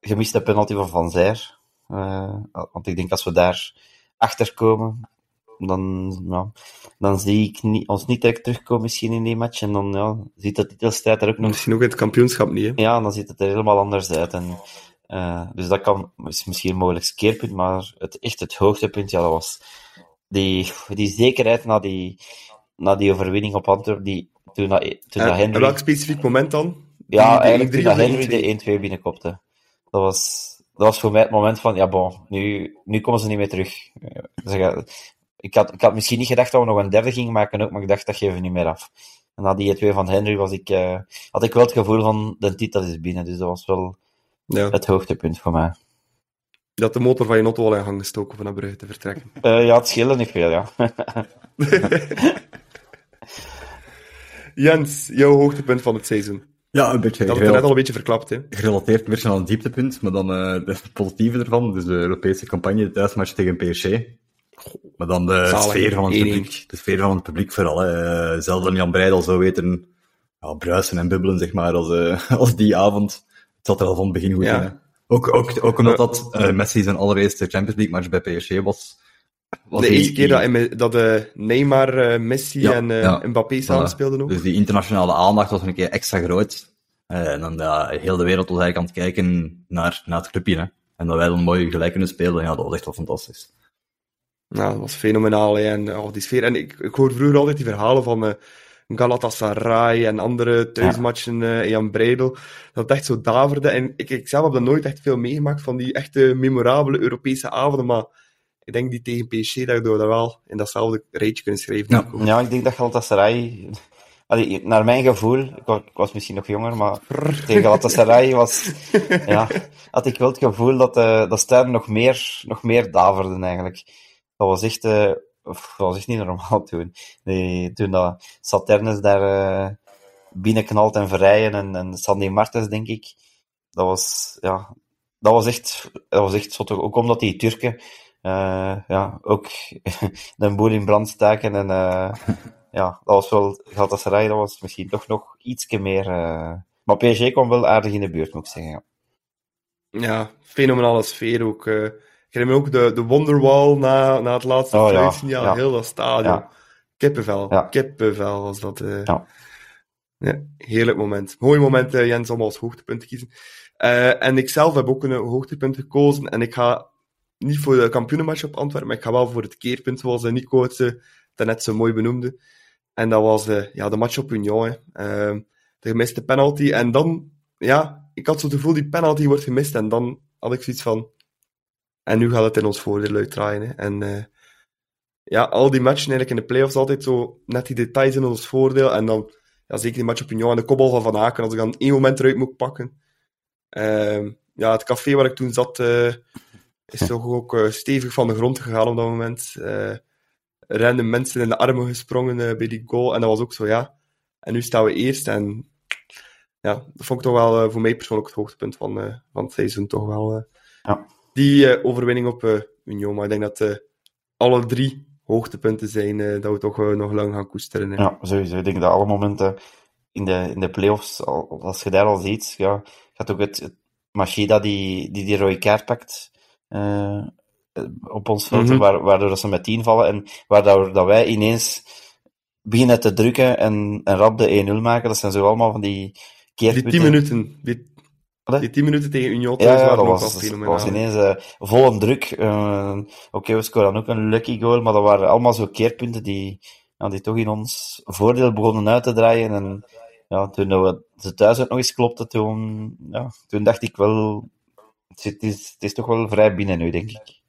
gemiste penalty van Van Zijr. Uh, want ik denk als we daar achter komen, dan, ja, dan zie ik niet, ons niet direct terugkomen misschien in die match. En dan ja, ziet de titelstrijd er ook nog... Misschien ook het kampioenschap niet, hè? Ja, dan ziet het er helemaal anders uit. En, uh, dus dat kan, is misschien een mogelijk keerpunt, maar het, echt het hoogtepunt, ja, dat was die, die zekerheid na die, na die overwinning op Antwerpen, die, toen, dat, toen en, dat Henry... welk specifiek moment dan? Ja, die, eigenlijk toen dat Henry de 1-2 binnenkopte. Dat was, dat was voor mij het moment van, ja bon, nu, nu komen ze niet meer terug. Ik, had, ik had misschien niet gedacht dat we nog een derde gingen maken ook, maar ik dacht, dat geven we niet meer af. En na die 2 van Henry was ik, uh, had ik wel het gevoel van, de titel is binnen. Dus dat was wel ja. het hoogtepunt voor mij. Je had de motor van je auto al in gang gestoken om naar Brugge te vertrekken. Uh, ja, het scheelde niet veel, ja. Jens, jouw hoogtepunt van het seizoen? Ja, een beetje. Dat het net al een beetje verklapt, hè? Gerelateerd een beetje aan een dieptepunt, maar dan uh, de positieve ervan. Dus de Europese campagne, de thuismatch tegen PSG. Maar dan de Zalig. sfeer van het 1-1. publiek. De sfeer van het publiek vooral. Hè. Uh, zelfs Jan Breidel zou weten ja, bruisen en bubbelen, zeg maar, als, uh, als die avond. Het zat er al van het begin goed Ja. in. Hè. Ook, ook, ook omdat dat uh, Messi zijn allereerste Champions League match bij PSG was. was De eerste keer dat, eh, Neymar, eh, Messi Ja, en eh. Mbappé samen speelden ook. Dus die internationale aandacht was een keer extra groot. Eh, en dan heel de wereld was eigenlijk aan het kijken naar, naar het clubje. Hè. En dat wij dan mooi gelijk kunnen spelen, ja, dat was echt wel fantastisch. Nou, dat was fenomenaal, hè. En oh, die sfeer. En ik, ik hoor vroeger altijd die verhalen van eh, Galatasaray en andere thuismatchen in Jan Breidel. Dat het echt zo daverde. En ik, ik zelf heb dat nooit echt veel meegemaakt van die echte memorabele Europese avonden. Maar ik denk die tegen PSG, dat je dat wel in datzelfde rijtje kunnen schrijven. Ja. Ja, ik denk dat Galatasaray... Allee, naar mijn gevoel, ik was, ik was misschien nog jonger, maar tegen Galatasaray was, ja, had ik wel het gevoel dat, eh dat sterren nog meer, nog meer daverden eigenlijk. Dat was echt, dat was echt niet normaal toen. Die, toen dat Saternes daar eh binnenknalt en verrijen en, en Sandy Martens, denk ik. Dat was, ja, dat was echt, dat was echt. Ook omdat die Turken, eh, ja, ook de boel in brand staken en, ja, dat was wel, Galatasaray, dat was misschien toch nog ietsje meer, maar PSG kwam wel aardig in de buurt, moet ik zeggen. Ja. Ja, fenomenale sfeer ook. Ik herinner me ook de, de Wonderwall na, na het laatste Oh, ja. Heel dat stadion. Ja. Kippenvel. Ja. Kippenvel was dat. eh. Ja. Ja, heerlijk moment. Mooi moment, eh, Jens, om als hoogtepunt te kiezen. Eh, en ik zelf heb ook een hoogtepunt gekozen. En ik ga niet voor de kampioenenmatch op Antwerpen, maar ik ga wel voor het keerpunt, zoals Nico het daarnet zo mooi benoemde. En dat was ja, de match op Union. hè. Eh, de gemiste penalty. En dan, ja, ik had zo het gevoel, die penalty wordt gemist. En dan had ik zoiets van... En nu gaat het in ons voordeel uitdraaien. Hè. En eh, ja, al die matchen eigenlijk in de playoffs altijd zo net die details in ons voordeel. En dan, ja, zeker die match op Union en de kopbal van Van Aken, als ik dan één moment eruit moet pakken. Ehm, ja, het café waar ik toen zat, eh, is toch ook eh, stevig van de grond gegaan op dat moment. Renden mensen in de armen gesprongen bij die goal. En dat was ook zo, ja. En nu staan we eerst. En ja, dat vond ik toch wel voor mij persoonlijk het hoogtepunt van, van het seizoen. Toch wel Ja. Die eh, overwinning op eh, Union. Maar ik denk dat eh, alle drie hoogtepunten zijn dat we toch nog lang gaan koesteren. hè. Ja, sowieso. Ik denk dat alle momenten in de, in de playoffs, al- als je daar al ziet, ja, gaat ook het, het Machida die, die die rode kaart pakt op ons veld, Mhm. waar, waardoor ze met 10 vallen en waardoor dat wij ineens beginnen te drukken en, en rap de 1-0 maken. Dat zijn zo allemaal van die Die keerpunten. 10 minuten, die, Die 10 minuten tegen Union Ja, thuis ja, waren dat was, dat was ineens eh, vol een druk. Eh, Oké, we scoren ook een lucky goal, maar dat waren allemaal zo keerpunten die, ja, die toch in ons voordeel begonnen uit te draaien. En ja, toen we ze thuis ook nog eens klopte, toen, ja, toen dacht ik wel, het is, het is, toch wel vrij binnen nu, denk ik.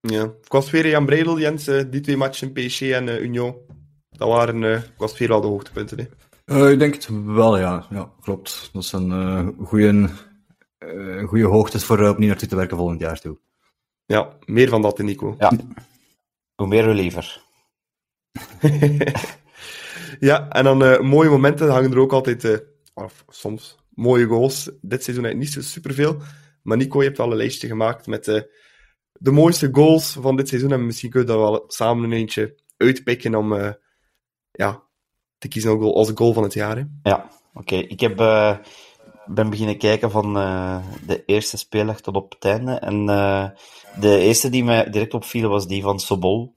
Ja. Ik was weer Jan Breidel, Jens, eh, die twee matchen, PSG en eh, Union. Dat waren, ik was weer al de hoogtepunten. Hè. Eh, ik denk het wel, ja. Ja, klopt. Dat zijn eh goede, eh goede hoogtes voor eh, opnieuw naartoe te werken volgend jaar toe. Ja, meer van dat, Nico. Ja. Hoe meer, hoe liever. Ja, en dan eh, mooie momenten hangen er ook altijd, eh, of soms, mooie goals. Dit seizoen eigenlijk niet zo superveel. Maar Nico, je hebt wel een lijstje gemaakt met eh, de mooiste goals van dit seizoen. En misschien kun je daar wel samen een eentje uitpikken om eh, ja, te kiezen goal, als goal van het jaar. Hè. Ja, oké. Ik heb, eh, ben beginnen kijken van eh, de eerste speeldag tot op het einde. En eh, de eerste die mij direct opviel was die van Sobol.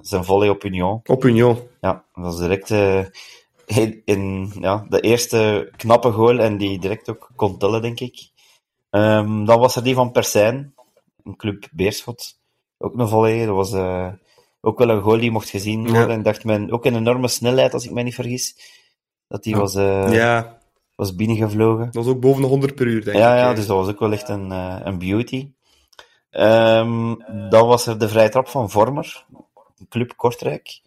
Zijn volley op Union. Op Union. Ja, dat was direct in, in, ja, de eerste knappe goal en die direct ook kon tellen, denk ik. Ehm, dan was er die van Persijn, een club Beerschot. Ook een volley. Dat was ook wel een goal die mocht gezien worden. Ja. En dacht men, ook een enorme snelheid, als ik mij niet vergis. Dat die Ja. was, eh, ja, was binnengevlogen. dat was ook boven de 100 per uur, denk Ja, ik. ja, dus dat was ook wel echt een, eh, een beauty. Ehm, dan was er de vrije trap van Vormer, Club Kortrijk.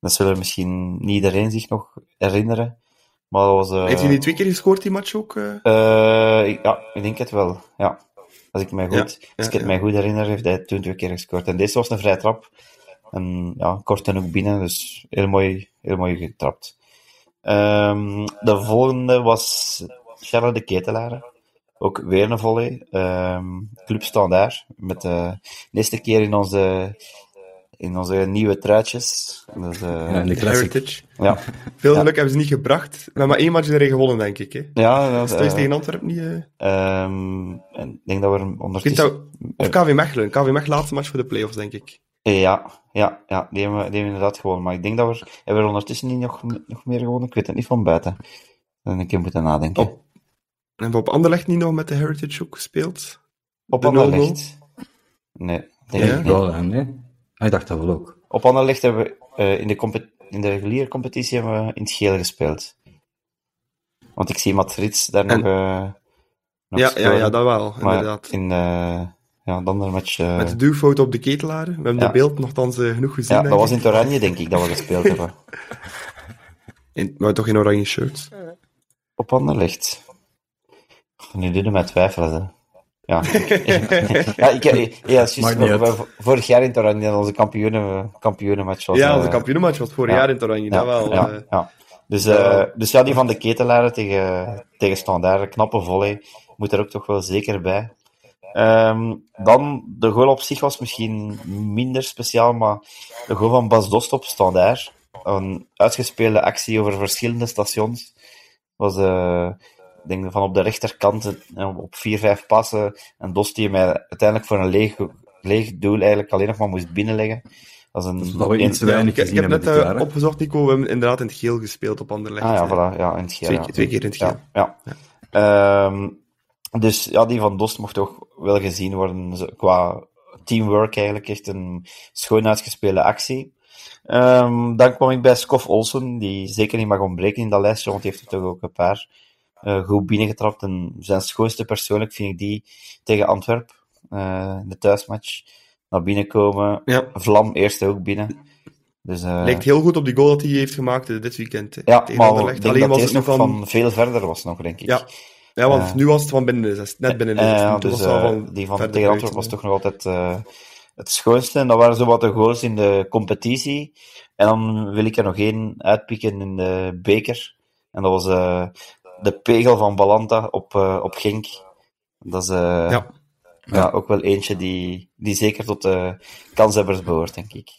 Dat zullen misschien niet iedereen zich nog herinneren. Maar dat was... eh, Heeft hij niet twee keer gescoord, die match ook? ja, ik denk het wel. Ja. Als ik mij goed, als ik het mij goed herinner, heeft hij toen twee keer gescoord. En deze was een vrije trap. En ja, kort en ook binnen, dus heel mooi, heel mooi getrapt. Ehm, de volgende was Charles de Ketelaar. Ook weer een volley. Ehm Club Standaard. Met de, de eerste keer in onze, in onze nieuwe truitjes. Dus, eh, Ja, de classic. Heritage. ja. Veel Ja. geluk hebben ze niet gebracht. We hebben maar één match erin gewonnen, denk ik. Hè. Ja, dat, thuis eh, tegen Antwerpen niet... eh. ehm, en ik denk dat we er ondertussen... dat, of KV Mechelen. KV Mechelen laatste match voor de playoffs, denk ik. Ja, ja, ja die, hebben we, die hebben we inderdaad gewonnen. Maar ik denk dat we... Hebben we er ondertussen niet nog, nog meer gewonnen? Ik weet het niet van buiten. Dan een keer moeten nadenken. Oh. En we op Anderlecht niet nog met de Heritage ook gespeeld? Op de 0-0? Anderlecht? Nee, denk Ja? ik niet. Wel, hè, nee? Hij dacht dat wel ook. Op Anderlecht hebben we eh, in, de in de reguliere competitie hebben we in het geel gespeeld. Want ik zie Madrid daar En- nog, eh nog Ja, ja, scoren. ja, dat wel, Maar inderdaad. in de, ja, de andere match... eh, Met de duwfout op de ketelaren. We hebben Ja. de beeld nogthans eh, genoeg gezien. ja, dat was in het oranje, denk ik, dat we gespeeld hebben. In, maar toch in oranje shirts. Op Anderlecht. Nu doen we mij twijfelen, hè. Ja. ja, ik, ja, juist, voor- uit. voor- vorig jaar in het oranje, onze kampioenen, kampioenmatch was... ja, eh, onze kampioenenmatch was vorig ja. jaar in het oranje. dat wel. Ja, eh. ja. Dus, Ja. eh, dus ja, die van de ketelaren tegen, tegen Standaard, een knappe volley, moet er ook toch wel zeker bij. Ehm, dan, de goal op zich was misschien minder speciaal, maar de goal van Bas Dost op Standaard, een uitgespeelde actie over verschillende stations, was, eh, ik denk van op de rechterkant, eh, op vier, vijf passen, en Dost die mij uiteindelijk voor een leeg, leeg doel eigenlijk alleen nog maar moest binnenleggen. Dat is een, Dat een- Ik, ik heb net eh, opgezocht, Nico. We hebben inderdaad in het geel gespeeld op Anderlecht. Ah ja, voilà, ja, in het geel. Twee, ja. twee keer in het geel. Ja, ja. Ehm, dus ja, die van Dost mocht toch wel gezien worden qua teamwork eigenlijk. Echt een schoon uitgespeelde actie. Ehm, dan kwam ik bij Skof Olsen, die zeker niet mag ontbreken in dat lijstje, want die heeft er toch ook een paar eh, goed binnengetrapt. En zijn schoonste persoonlijk vind ik die tegen Antwerp, eh, de thuismatch. Naar binnen komen. Ja. Vlam eerste ook binnen. Dus, eh, Lijkt heel goed op die goal dat hij heeft gemaakt dit weekend. ja, maar ik Anderlecht. denk Alleen dat was nog van... van... veel verder was nog, denk ik. Ja, ja, want Eh, nu was het van binnen de net binnen de Eh, 16. ja, Toen dus eh, van die van tegen Antwerpen was toch nog altijd eh, het schoonste. En dat waren zo wat de goals in de competitie. En dan wil ik er nog één uitpikken in de beker. En dat was eh, de pegel van Balanta op, eh, op Genk. Dat is eh, Ja. ja. ook wel eentje die, die zeker tot de kanshebbers behoort, denk ik.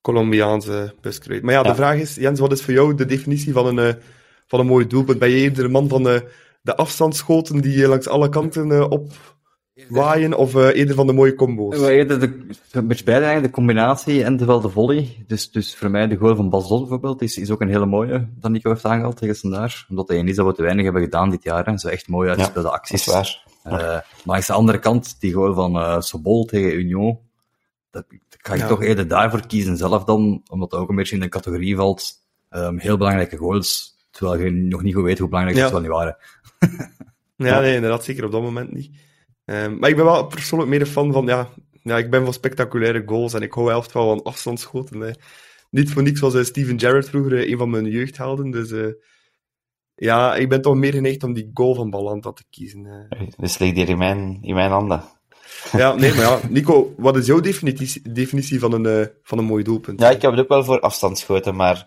Colombiaanse buskruid. Maar ja, de Ja. vraag is, Jens, wat is voor jou de definitie van een, eh, van een mooi doelpunt? Ben je eerder een man van de, de afstandsschoten die je langs alle kanten eh, opwaaien, of eh, eerder van de mooie combo's? Wel eerder de, een beetje beide eigenlijk, de combinatie en terwijl de volley. Dus, dus voor mij de goal van Bas Dost bijvoorbeeld is, is ook een hele mooie, dat Nico heeft aangehaald tegen Standaard. Omdat hij is dat we te weinig hebben gedaan dit jaar. Hè. Zo echt mooi uitgespeelde Dat acties. is waar. Eh, maar langs de andere kant, die goal van eh Sobol tegen Union, dat, dat ga ik Ja. toch eerder daarvoor kiezen zelf dan, omdat dat ook een beetje in de categorie valt. Ehm, heel belangrijke goals terwijl je nog niet goed weet hoe belangrijk Ja. ze wel niet waren. Ja, nee, inderdaad, zeker op dat moment niet. Ehm, maar ik ben wel persoonlijk meer een fan van, ja, ja, ik ben van spectaculaire goals en ik hou echt wel van afstandsschoten. hè. Niet voor niks was eh, Steven Gerrard vroeger eh, een van mijn jeugdhelden, dus eh, ja, ik ben toch meer geneigd om die goal van Balanta te kiezen. eh. Dus ligt hier in mijn, in mijn handen. Ja, nee, maar ja, Nico, wat is jouw definitie, definitie van, een, eh, van een mooi doelpunt? Ja, ik heb het ook wel voor afstandsschoten, maar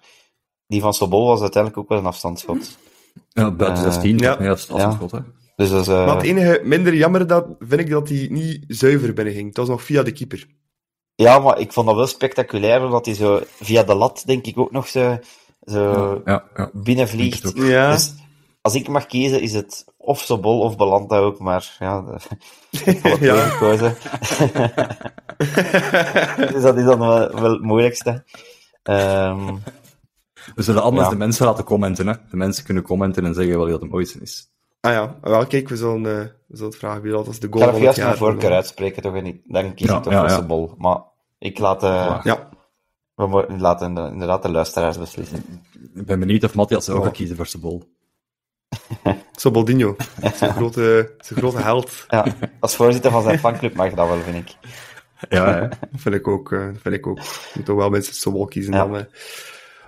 die van Sobol was uiteindelijk ook wel een afstandsschot. Ja, buiten Eh, 16, ja. ja. dat is een schot, hè. Dus dat is, eh, Maar het enige minder jammer dat, vind ik dat hij niet zuiver binnenging. Het was nog via de keeper. Ja, maar ik vond dat wel spectaculair, omdat hij zo via de lat, denk ik, ook nog zo, zo Ja, ja. binnenvliegt. Dus als ik mag kiezen, is het of Sobol of Belanda ook, maar ja, de- ik heb Ja. gekozen. dus dat is dan wel, wel het moeilijkste. Ehm, We zullen anders Ja. de mensen laten commenten, hè. De mensen kunnen commenten en zeggen wat het mooiste is. ah ja, wel kijk, we zullen, eh, we zullen het vragen wie dat als de ik goal ga van nog het juist mijn voorkeur uitspreken, toch? En ik- dan kies Ja, ik toch ja, voor ja. Sobol. Maar ik laat, eh, Ja, we laten de- inderdaad de luisteraars beslissen. Ik ben benieuwd of Matthias ook gaat kiezen voor zijn bol. Soboldinho. Zijn grote, zijn grote held. Ja, als voorzitter van zijn fanclub mag dat wel, vind ik. Ja. Dat vind ik ook. eh, dat vind ik ook. Je moet toch wel mensen Sobol kiezen Ja. dan.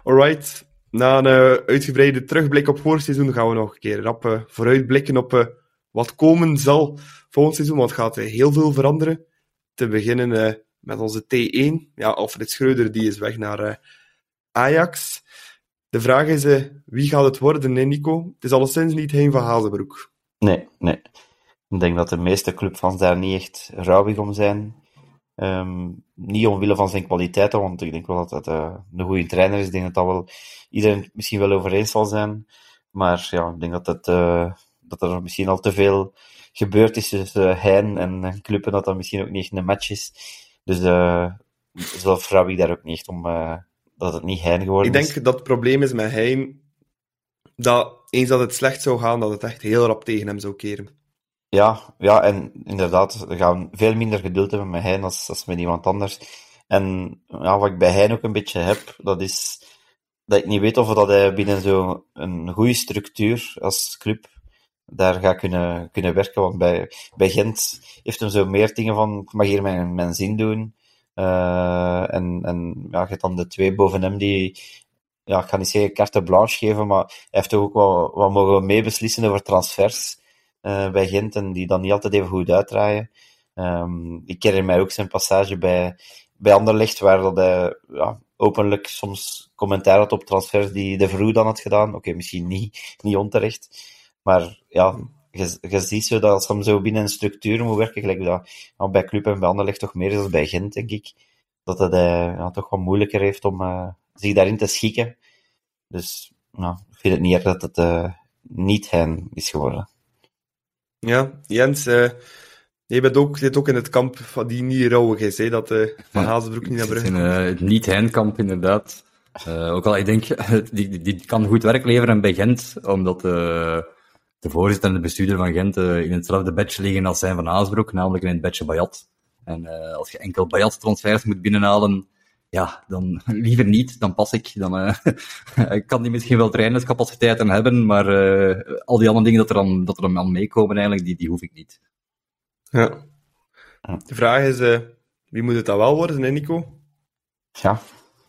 Alright. Na een eh, uitgebreide terugblik op vorig gaan we nog een keer rap vooruitblikken op eh, wat komen zal volgend seizoen. Want het gaat eh, heel veel veranderen. Te beginnen met onze T1. Ja, Alfred Schreuder die is weg naar Ajax. De vraag is, wie gaat het worden, Nico? Het is alleszins niet Hein van Hazenbroek. Nee, nee. Ik denk dat de meeste clubfans daar niet echt rouwig om zijn. Ehm, niet omwille van zijn kwaliteiten, want ik denk wel dat het eh, een goede trainer is. Ik denk dat dat wel iedereen het misschien wel over eens zal zijn. Maar ja, ik denk dat, het, eh, dat er misschien al te veel gebeurd is tussen uh, en club en dat dat misschien ook niet echt een match is. Dus zelf rouw ik daar ook niet echt om dat het niet Hein geworden Ik is. denk dat het probleem is met Hein dat eens dat het slecht zou gaan, dat het echt heel rap tegen hem zou keren. Ja, ja, en inderdaad, we gaan veel minder geduld hebben met Hein als, als met iemand anders. En ja, wat ik bij Hein ook een beetje heb, dat is dat ik niet weet of dat hij binnen zo'n goede structuur als club daar gaat kunnen, kunnen werken. Want bij, bij Gent heeft hem zo meer dingen van, ik mag hier mijn, mijn zin doen. Eh, en, en ja, je hebt dan de twee boven hem die, ja, ik ga niet zeggen carte blanche geven, maar hij heeft toch ook wel wat mogen meebeslissen over transfers bij Gent en die dan niet altijd even goed uitdraaien. Ehm, ik herinner mij ook zijn passage bij, bij Anderlecht, waar dat hij ja, openlijk soms commentaar had op transfers die de Vroeg dan had gedaan. Oké, misschien niet, niet onterecht, maar ja, je, ziet zo dat als hij zo binnen een structuur moet werken, gelijk dat bij Club en bij Anderlecht toch meer is dan bij Gent, denk ik, dat het eh, ja, toch wat moeilijker heeft om eh, zich daarin te schikken. Dus ik vind het niet erg dat het eh, niet hen is geworden. Ja, Jens, eh je bent ook, zit ook in het kamp van die niet rouwig is, hè, dat eh Van Hazenbroek niet naar Brugge in eh, het niet-Heinkamp, inderdaad. Ook al, ik denk, die, die, kan goed werk leveren bij Gent, omdat de voorzitter en de bestuurder van Gent in hetzelfde bedje liggen als zijn van Haasbroek, namelijk in het bedje Bayat. En als je enkel Bayat-transfers moet binnenhalen, ja, dan liever niet, dan pas ik. Dan eh, kan die misschien wel trainerscapaciteiten hebben, maar eh, al die andere dingen dat er dan, dat er dan aan meekomen, eigenlijk, die, die hoef ik niet. Ja. De vraag is, eh, wie moet het dan wel worden, hè, Nico? Ja,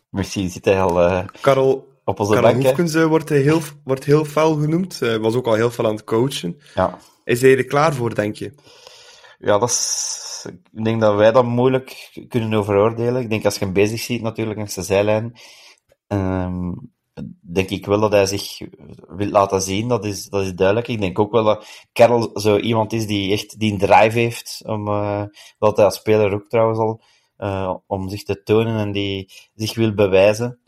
misschien zit hij al Karel, op onze Karel bank. Hoefkens wordt, heel, wordt heel fel genoemd. Was ook al heel fel aan het coachen. Ja. Is hij er klaar voor, denk je? Ja, dat is... Ik denk dat wij dat moeilijk kunnen overoordelen. Ik denk als je hem bezig ziet natuurlijk langs de zijlijn, ehm, denk ik wel dat hij zich wil laten zien. Dat is, dat is duidelijk. Ik denk ook wel dat Karel zo iemand is die echt die een drive heeft, om, eh, dat hij als speler ook trouwens al, eh, om zich te tonen en die zich wil bewijzen.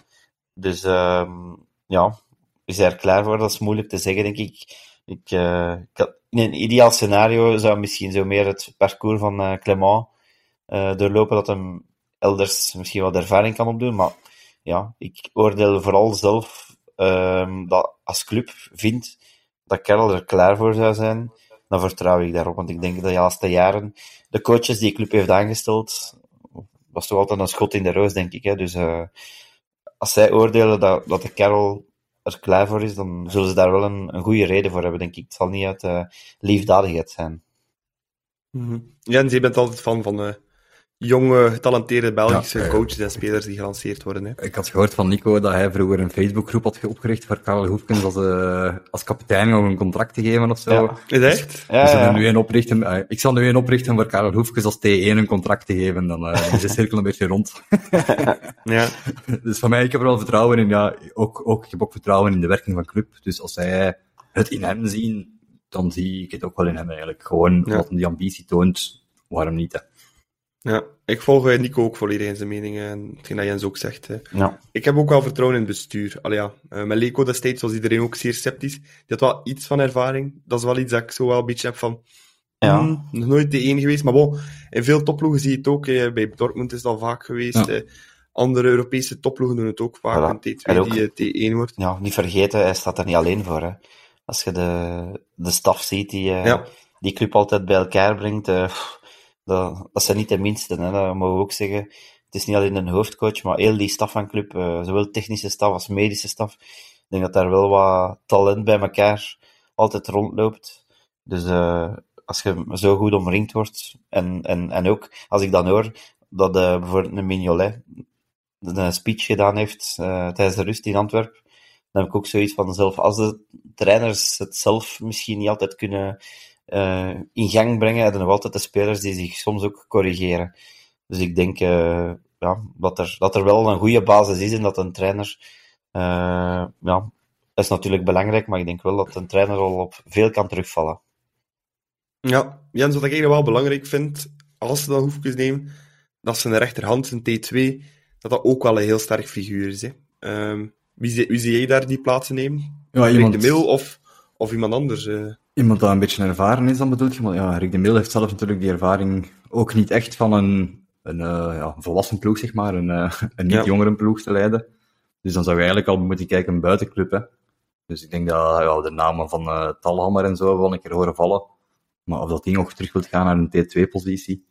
Dus ehm, ja, is hij er klaar voor? Dat is moeilijk te zeggen, denk ik. Ik, eh, in een ideaal scenario zou misschien zo meer het parcours van eh, Clement eh, doorlopen, dat hem elders misschien wat ervaring kan opdoen. Maar ja, ik oordeel vooral zelf ehm, dat als club vindt dat Karel er klaar voor zou zijn, dan vertrouw ik daarop. Want ik denk dat de laatste jaren de coaches die de club heeft aangesteld, was toch altijd een schot in de roos, denk ik. Hè? Dus eh, als zij oordelen dat, dat de Karel er klaar voor is, dan zullen ze daar wel een, een goede reden voor hebben, denk ik. Het zal niet uit uh, liefdadigheid zijn. Mhm. Ja, en je bent altijd fan van uh, jonge, getalenteerde Belgische Ja, coaches en spelers die gelanceerd worden. Hè. Ik had gehoord van Nico dat hij vroeger een Facebookgroep had opgericht voor Karel Hoefkens als, eh, als kapitein om een contract te geven of zo. Ja. Is echt? Ja, We zullen ja. nu een oprichten, eh, ik zal nu een oprichten voor Karel Hoefkens als T1 een contract te geven. Dan eh, dan is de cirkel een beetje rond. Ja. Dus van mij, ik heb er wel vertrouwen in. Ja, ook, ook, ik heb ook vertrouwen in de werking van de club. Dus als zij het in hem zien, dan zie ik het ook wel in hem eigenlijk. Gewoon Ja. omdat hij die ambitie toont, waarom niet? Hè? Ja. Ik volg eh, Nico ook volledig in zijn meningen en hetgeen dat Jens ook zegt. Ja. Ik heb ook wel vertrouwen in het bestuur. Allee, ja. eh, met Leco destijds was iedereen ook zeer sceptisch. Die had wel iets van ervaring. Dat is wel iets dat ik zo wel een beetje heb van... Ja. hmm, nog nooit de één geweest. Maar bon, in veel topploegen zie je het ook. eh, bij Dortmund is het al vaak geweest. Ja. eh, andere Europese topploegen doen het ook vaak. Voilà. Een T2 En ook- die eh, T1 wordt. ja, niet vergeten, hij staat er niet alleen voor. Hè. Als je de, de staf ziet die eh, Ja. die club altijd bij elkaar brengt, eh, pff, dat, dat zijn niet de minste, hè, dat mogen we ook zeggen. Het is niet alleen een hoofdcoach, maar heel die staf van club, eh, zowel technische staf als medische staf. Ik denk dat daar wel wat talent bij elkaar altijd rondloopt. Dus eh, als je zo goed omringd wordt, en, en, en ook als ik dan hoor dat eh, bijvoorbeeld een Mignolet een speech gedaan heeft tijdens de rust in Antwerpen, dan heb ik ook zoiets van zelf, als de trainers het zelf misschien niet altijd kunnen eh, in gang brengen, we nog altijd de spelers die zich soms ook corrigeren. Dus ik denk eh, ja, dat, er, dat er wel een goede basis is en dat een trainer, eh, ja, dat is natuurlijk belangrijk, maar ik denk wel dat een trainer al op veel kan terugvallen. Ja, Jens, wat ik eigenlijk wel belangrijk vind, als ze dan hoefjes nemen, dat ze een rechterhand, een T2, dat dat ook wel een heel sterk figuur is. Hè. Ehm, wie, zie, wie zie jij daar die plaatsen nemen? Ja, Rick iemand, de Mil of, of iemand anders? eh? iemand dat een beetje ervaren is, dan bedoel je. Maar ja, Rick de Mil heeft zelf natuurlijk die ervaring ook niet echt van een, een eh, ja, volwassen ploeg, zeg maar, een, eh, een niet-jongeren ploeg te leiden. Dus dan zou je eigenlijk al moeten kijken een buitenclub, hè. Dus ik denk dat ja, de namen van eh Talhammer en zo wel een keer horen vallen. Maar of dat ding nog terug wilt gaan naar een T2-positie.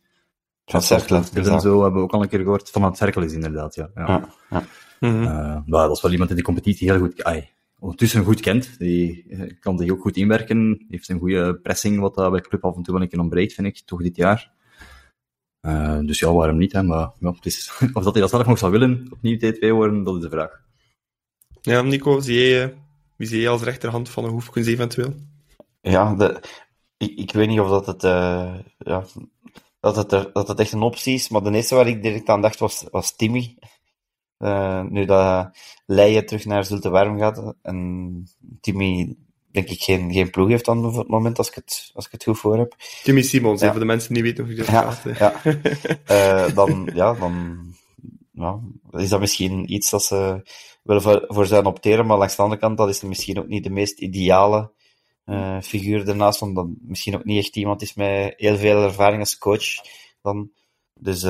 Van Cerkelen, en zo hebben we ook al een keer gehoord. Van het cirkel is inderdaad, ja. ja. Ja, ja. Maar dat is wel iemand die de competitie heel goed, ai, ondertussen goed kent. Die eh, kan zich ook goed inwerken. heeft een goede pressing, wat dat bij de club af en toe wel een keer ontbreekt, vind ik, toch dit jaar. Eh, dus ja, waarom niet, hè? Maar ja, het is, of dat hij dat zelf nog zou willen, opnieuw T2 worden, dat is de vraag. Ja, Nico, zie jij, wie zie jij als rechterhand van een hoefkens eventueel? Ja, de, ik, ik weet niet of dat het, eh, ja, dat, het er, dat het echt een optie is, maar de eerste waar ik direct aan dacht was, was Timmy. Eh, nu dat Leijen terug naar Zulte Warm gaat en Timmy, denk ik, geen, geen ploeg heeft dan op het moment, als ik het, als ik het goed voor heb. Timmy Simons, Ja. voor de mensen die niet weten hoe je dat Ja, gaat. ja. Eh, dan, ja, dan ja, is dat misschien iets dat ze willen voor, voor zijn opteren, maar langs de andere kant, dat is misschien ook niet de meest ideale eh, figuur ernaast, omdat misschien ook niet echt iemand is met heel veel ervaring als coach. Dan. Dus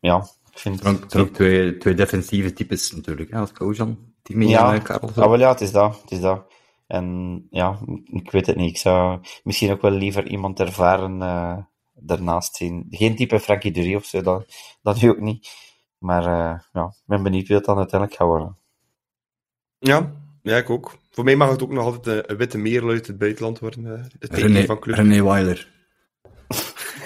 ja, ik vind ook, twee, twee defensieve types natuurlijk, hè, als coach dan. Timmy Ja. en uh, Karel. Ah, wel ja, het is dat. Het is dat. En ja, ik weet het niet. Ik zou misschien ook wel liever iemand ervaren eh daarnaast zien. Geen type Frankie Dury of zo, dat, dat nu ook niet. Maar eh, ja, ik ben benieuwd wie het dan uiteindelijk gaat worden. Ja, ja, ik ook. Voor mij mag het ook nog altijd een, een witte merel uit het buitenland worden. eh, René, van club. René Weiler.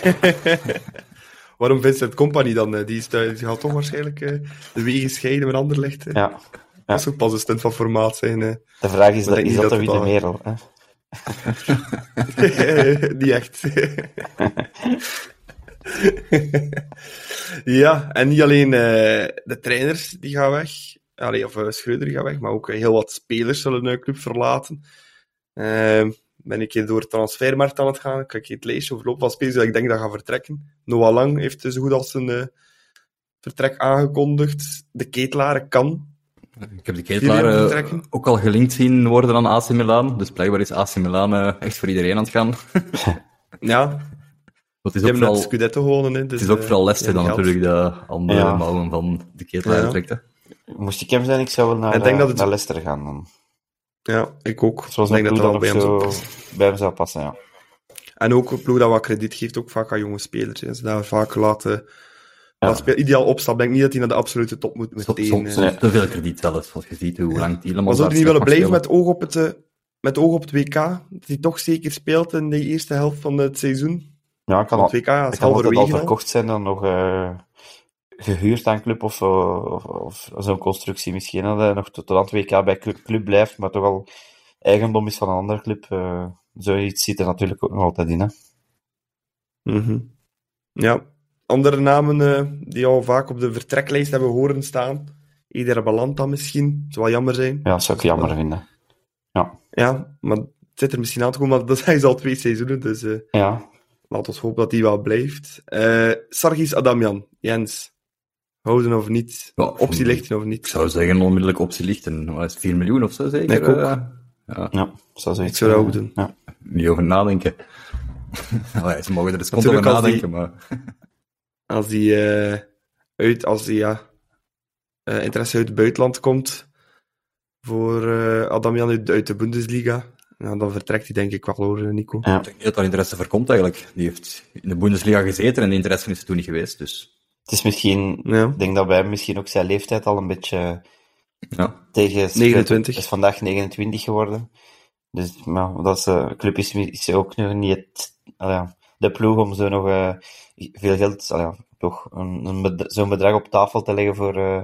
Waarom Vincent Company dan? eh, Die, is, die gaat toch waarschijnlijk eh, de wegen scheiden met Anderlecht. hè? Ja. Dat zou pas een stunt van formaat zijn. De vraag is, dat, is dat de dat al- merel? Hè? niet echt. ja, en niet alleen eh, de trainers die gaan weg, Allee, of Schreuder gaat weg, maar ook heel wat spelers zullen de club verlaten. Uh, ben ik hier door de transfermarkt aan het gaan, kan ik hier het lijstje overlopen van spelers die ik denk dat gaan vertrekken. Noah Lang heeft zo goed als een uh, vertrek aangekondigd. De Ketelaar kan. Ik heb de Ketelaar uh, ook al gelinkt zien worden aan AC Milan, dus blijkbaar is AC Milan uh, echt voor iedereen aan het gaan. ja. Het is ook vooral, Scudetto gewonnen. Hè, dus, het is ook vooral Leicester dan natuurlijk de andere ja. mouwen van de Ketelaar ja. trekt. Hè. Moest ik hem zijn, ik zou wel naar, denk dat het... naar Leicester gaan dan. Ja, ik ook. Zoals ik denk dat dat bij hem, zo bij hem zou passen, ja. En ook een ploeg dat wat krediet geeft, ook vaak aan jonge spelers. Hè. Ze daar vaak laten ideaal opstap. Ik denk niet dat hij naar de absolute top moet meteen. soms, eh. soms te veel krediet zelfs, als je ziet hoe lang Tielemans Maar zou hij niet willen blijven met oog op het, eh, met oog op het WK? Dat hij toch zeker speelt in de eerste helft van het seizoen? Ja, ik kan, Want al, het WK ik is kan altijd al halverwege al. verkocht zijn dan nog eh, gehuurd aan club of, zo, of, of zo'n constructie misschien. Dat hij nog tot, tot aan het WK bij club, club blijft, maar toch al eigendom is van een andere club. eh, zoiets zit er natuurlijk ook nog altijd in. Hè. Mhm. Ja, andere namen eh, die al vaak op de vertreklijst hebben horen staan. Iedere Balanta misschien. Zou wel jammer zijn. Ja, dat zou ik jammer vinden. Ja, maar het zit er misschien aan te komen, maar dat zijn ze al twee seizoenen, dus eh Ja, laten we hopen dat die wel blijft. Eh Sargis Adamian, Jens. Houden of niet? Ja, Optie lichten of Ik niet? zou zeggen, onmiddellijk optie lichten. Wat is het, 4 miljoen of zo zeker? Ik ook. Eh, ja, ja zou zoiets Ik zou dat ook doen. Ja. niet over nadenken. Allee, ze mogen er eens over die- nadenken, maar... Als die eh, uit, als die ja, eh, interesse uit het buitenland komt voor eh, Adamian uit, uit de Bundesliga, ja, dan vertrekt hij denk ik wel hoor, Nico. Ja. Ik denk niet dat daar interesse voor komt eigenlijk. Die heeft in de Bundesliga gezeten en de interesse is er toen niet geweest, dus... Het is misschien, Ja. ik denk dat bij hem misschien ook zijn leeftijd al een beetje Ja. tegen 29. is vandaag 29 geworden. Dus maar dat is, eh, club is, is ook nog niet het, ah de ploeg om zo nog eh, veel geld, ah ja, toch een, een bedra- zo'n bedrag op tafel te leggen voor eh,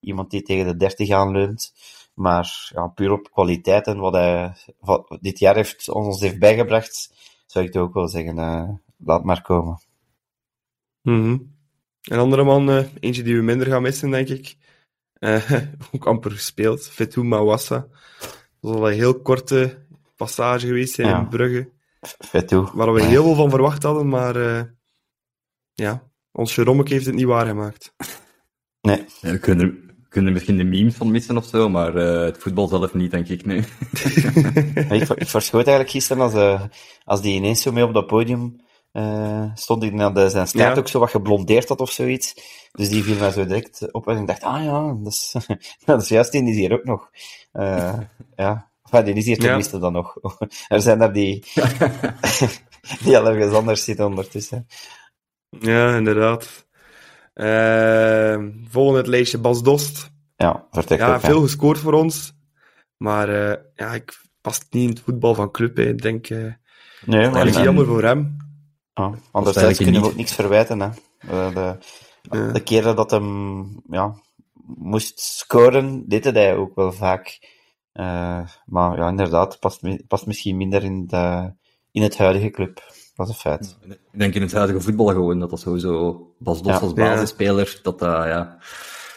iemand die tegen de 30 aanleunt. Maar ja, puur op kwaliteit en wat hij wat dit jaar heeft, ons heeft bijgebracht, zou ik toch ook wel zeggen, eh, laat maar komen. Mhm. Een andere man, eh, eentje die we minder gaan missen, denk ik. Eh, ook amper gespeeld. Fetou Mawassa. Dat is al een heel korte passage geweest zijn Ja. in Brugge. Waar we heel veel van verwacht hadden, maar eh, ja, ons Jeromek heeft het niet waargemaakt. Nee, Ja, we kunnen, we kunnen er misschien de memes van missen of zo, maar eh, het voetbal zelf niet, denk ik, nee. Ik, ik verschoot eigenlijk gisteren als, eh, als die ineens zo mee op dat podium eh, stond. Naar de, zijn staart Ja. ook zo wat geblondeerd had of zoiets. Dus die viel mij zo direct op en ik dacht, ah ja, dat is, dat is juist, die is hier ook nog. Eh, ja, enfin, die is hier Ja. tenminste dan nog. er zijn er die, die al ergens anders zitten ondertussen. Ja, inderdaad. Eh, volgende het lijstje Bas Dost. Ja, vertrekt Ja, ook. veel gescoord voor ons. Maar ja, ik past niet in het voetbal van club. Hè. Ik denk, Nee, maar jammer voor hem. Ja, eigenlijk anderzijds kunnen we ook niks verwijten. Hè. Eh, de, Ja. de keren dat hem ja, moest scoren, deed hij ook wel vaak. Eh, maar ja, inderdaad, past, past misschien minder in, de, in het huidige club. Dat is een feit. Ik denk in het huidige voetbal gewoon, dat dat sowieso Bas Dos Ja. als basisspeler, dat dat, ja,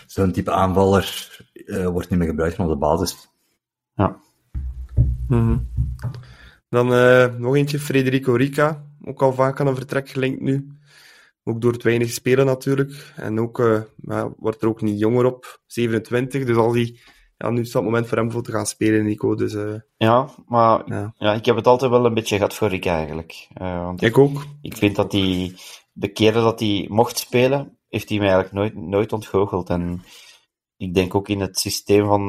zo'n type aanvaller eh, wordt niet meer gebruikt van op de basis. Ja. Mhm. Dan eh, nog eentje, Federico Rica. Ook al vaak aan een vertrek gelinkt nu. Ook door het weinig spelen natuurlijk. En ook eh, ja, wordt er ook niet jonger op. 27, dus als hij... Ja, nu is dat het moment voor hem voor te gaan spelen, Nico. Dus eh, Ja, maar Ja. ja. ik heb het altijd wel een beetje gehad voor Rick eigenlijk. Eh, want ik, ik ook. ik vind dat hij, de keren dat hij mocht spelen, heeft hij mij eigenlijk nooit, nooit ontgoocheld. En ik denk ook in het systeem van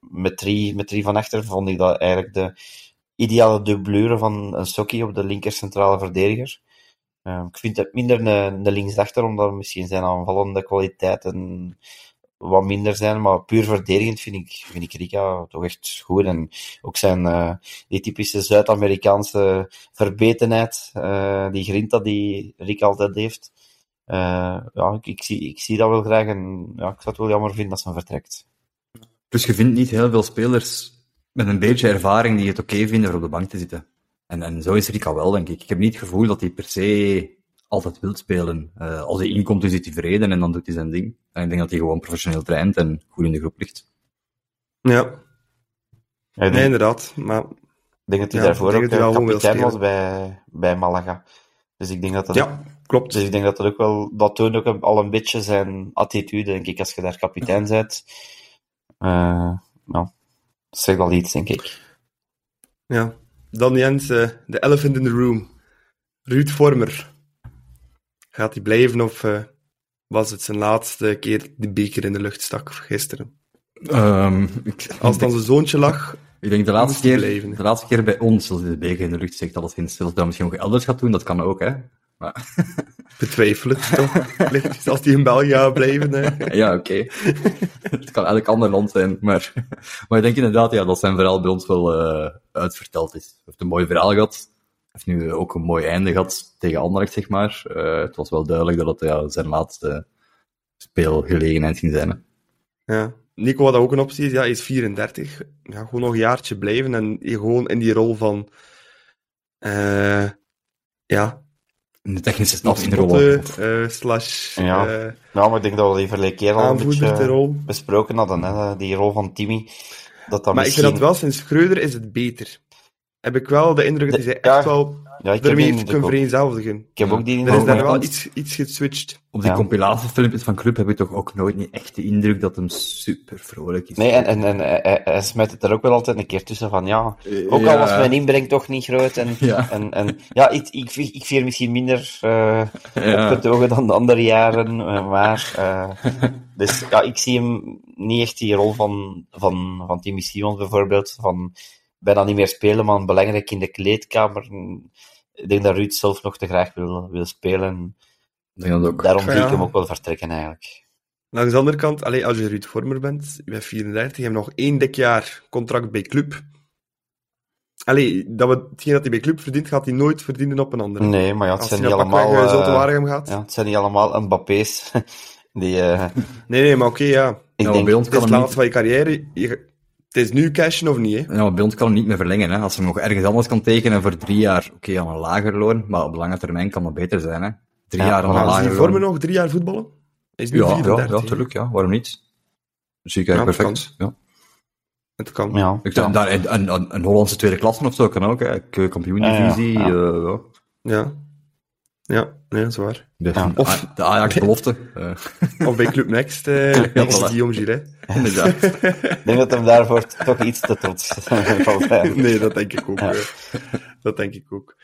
met, drie, met drie van achter vond ik dat eigenlijk de ideale dublure van een Sokkie op de linker centrale verdediger. Eh, ik vind het minder een, linksachter, omdat misschien zijn aanvallende kwaliteiten wat minder zijn, maar puur verdedigend vind ik, vind ik Rika toch echt goed. En ook zijn, eh, die typische Zuid-Amerikaanse verbetenheid, eh, die grinta die Rick altijd heeft. Eh, ja, ik, ik, zie, ik zie dat wel graag en ja, ik zou het wel jammer vinden dat ze hem vertrekt. Dus je vindt niet heel veel spelers met een beetje ervaring die het oké vinden voor op de bank te zitten. En, en zo is Rika wel, denk ik. Ik heb niet het gevoel dat hij per se altijd wil spelen. Eh, als hij inkomt, is hij tevreden en dan doet hij zijn ding. En ik denk dat hij gewoon professioneel traint en goed in de groep ligt. Ja, Ja, nee, inderdaad. Maar ik denk dat hij ja, daarvoor ook eh, kapitein was bij, bij Malaga. Dus ik denk dat dat ja, klopt. Dus ik denk dat dat ook wel, dat toont ook een- al een beetje zijn attitude, denk ik, als je daar kapitein bent. Eh nou, dat zegt al iets, denk ik. Ja. Dan Jens, eh, de elephant in the room. Ruud Vormer. Gaat hij blijven of eh, was het zijn laatste keer de beker in de lucht stak gisteren? Ehm, ik, Als het aan zijn zoontje lag, ik denk de laatste, keer, blijven. de laatste keer bij ons, als hij de beker in de lucht steekt, alleszins. Als hij dat misschien nog elders gaat doen, dat kan ook, hè. Maar Betwijfel het toch? Als die in België blijven. eh. Ja, oké. het kan elk ander land zijn, maar, maar ik denk inderdaad ja, dat zijn verhaal bij ons wel eh, uitverteld is. Hij heeft een mooi verhaal gehad. Hij heeft nu ook een mooi einde gehad tegen Anderlecht, zeg maar. Eh, het was wel duidelijk dat het ja, zijn laatste speelgelegenheid ging zijn. hè. Ja. Nico had ook een optie. Ja, hij is 34. Ja, gewoon nog een jaartje blijven en gewoon in die rol van... eh ja, In de technische staf in de rol. eh, slash Ja. eh, Ja, maar ik denk dat we die verleden keer al een beetje besproken hadden, hè, die rol van Timmy. Dat dat Maar ik vind dat wel, sinds Schreuder is het beter. Heb ik wel de indruk dat De- hij ja, echt wel Ja, ik die heeft kunnen vereenzelvigen. Ik heb ook die Er is daar wel iets, iets geswitcht. Op die Ja. compilatiefilmpjes van Club heb ik toch ook nooit niet echt de indruk dat hem super vrolijk is. Nee, en, en, en hij, hij- hij smijt het er ook wel altijd een keer tussen van, ja, ook Ja. al was mijn inbreng toch niet groot. En, Ja. en, en ja, ik, ik, ik vier misschien minder eh Ja. opgetogen dan de andere jaren, eh, maar... eh, dus ja, ik zie hem niet echt die rol van, van, van Timmy Simons bijvoorbeeld, van bijna niet meer spelen, maar belangrijk in de kleedkamer. Ik denk dat Ruud zelf nog te graag wil, wil spelen. Ik denk dat ook. Daarom zie Ja. ik hem ook wel vertrekken, eigenlijk. Langs de andere kant, allee, als je Ruud Vormer bent, je bent 34, je hebt nog één dik jaar contract bij Club. Allee, dat we, hetgeen dat hij bij Club verdient, gaat hij nooit verdienen op een andere. Nee, maar ja, het als zijn niet allemaal... uh, eh, gaat. ja, het zijn niet allemaal Mbappé's. Die, eh, Nee, nee, maar oké, ja. ik maar denk, bij ons Het is kan het laatste niet, van je carrière. Je, het is nu cashen of niet, hè? ja, maar bij ons kan hem niet meer verlengen. Hè. Als hij nog ergens anders kan tekenen voor drie jaar, oké, aan een lager loon, maar op lange termijn kan dat beter zijn. Hè. Drie Ja, jaar aan een Als lager die loon. Vormer nog drie jaar voetballen? Hij is nu Ja, ja, 34. ja, hè. tuurlijk, ja. Waarom niet? Zie ik Ja, eigenlijk perfect. Ja. Het kan. ja, Ik ja. daar, een, een, een Hollandse tweede klasse of zo kan ook, hè. Keukenkampioen-divisie. Ja, ja, ja. eh, ja. Ja. Ja, nee, dat is waar. De, Ja. de, de Ajax-belofte. eh, Of bij Club Next, eh next voilà. Guillaume Gilet. inderdaad. Ik denk dat hem daarvoor toch iets te trots. Nee, dat denk ik ook. Ja. eh. Dat denk ik ook.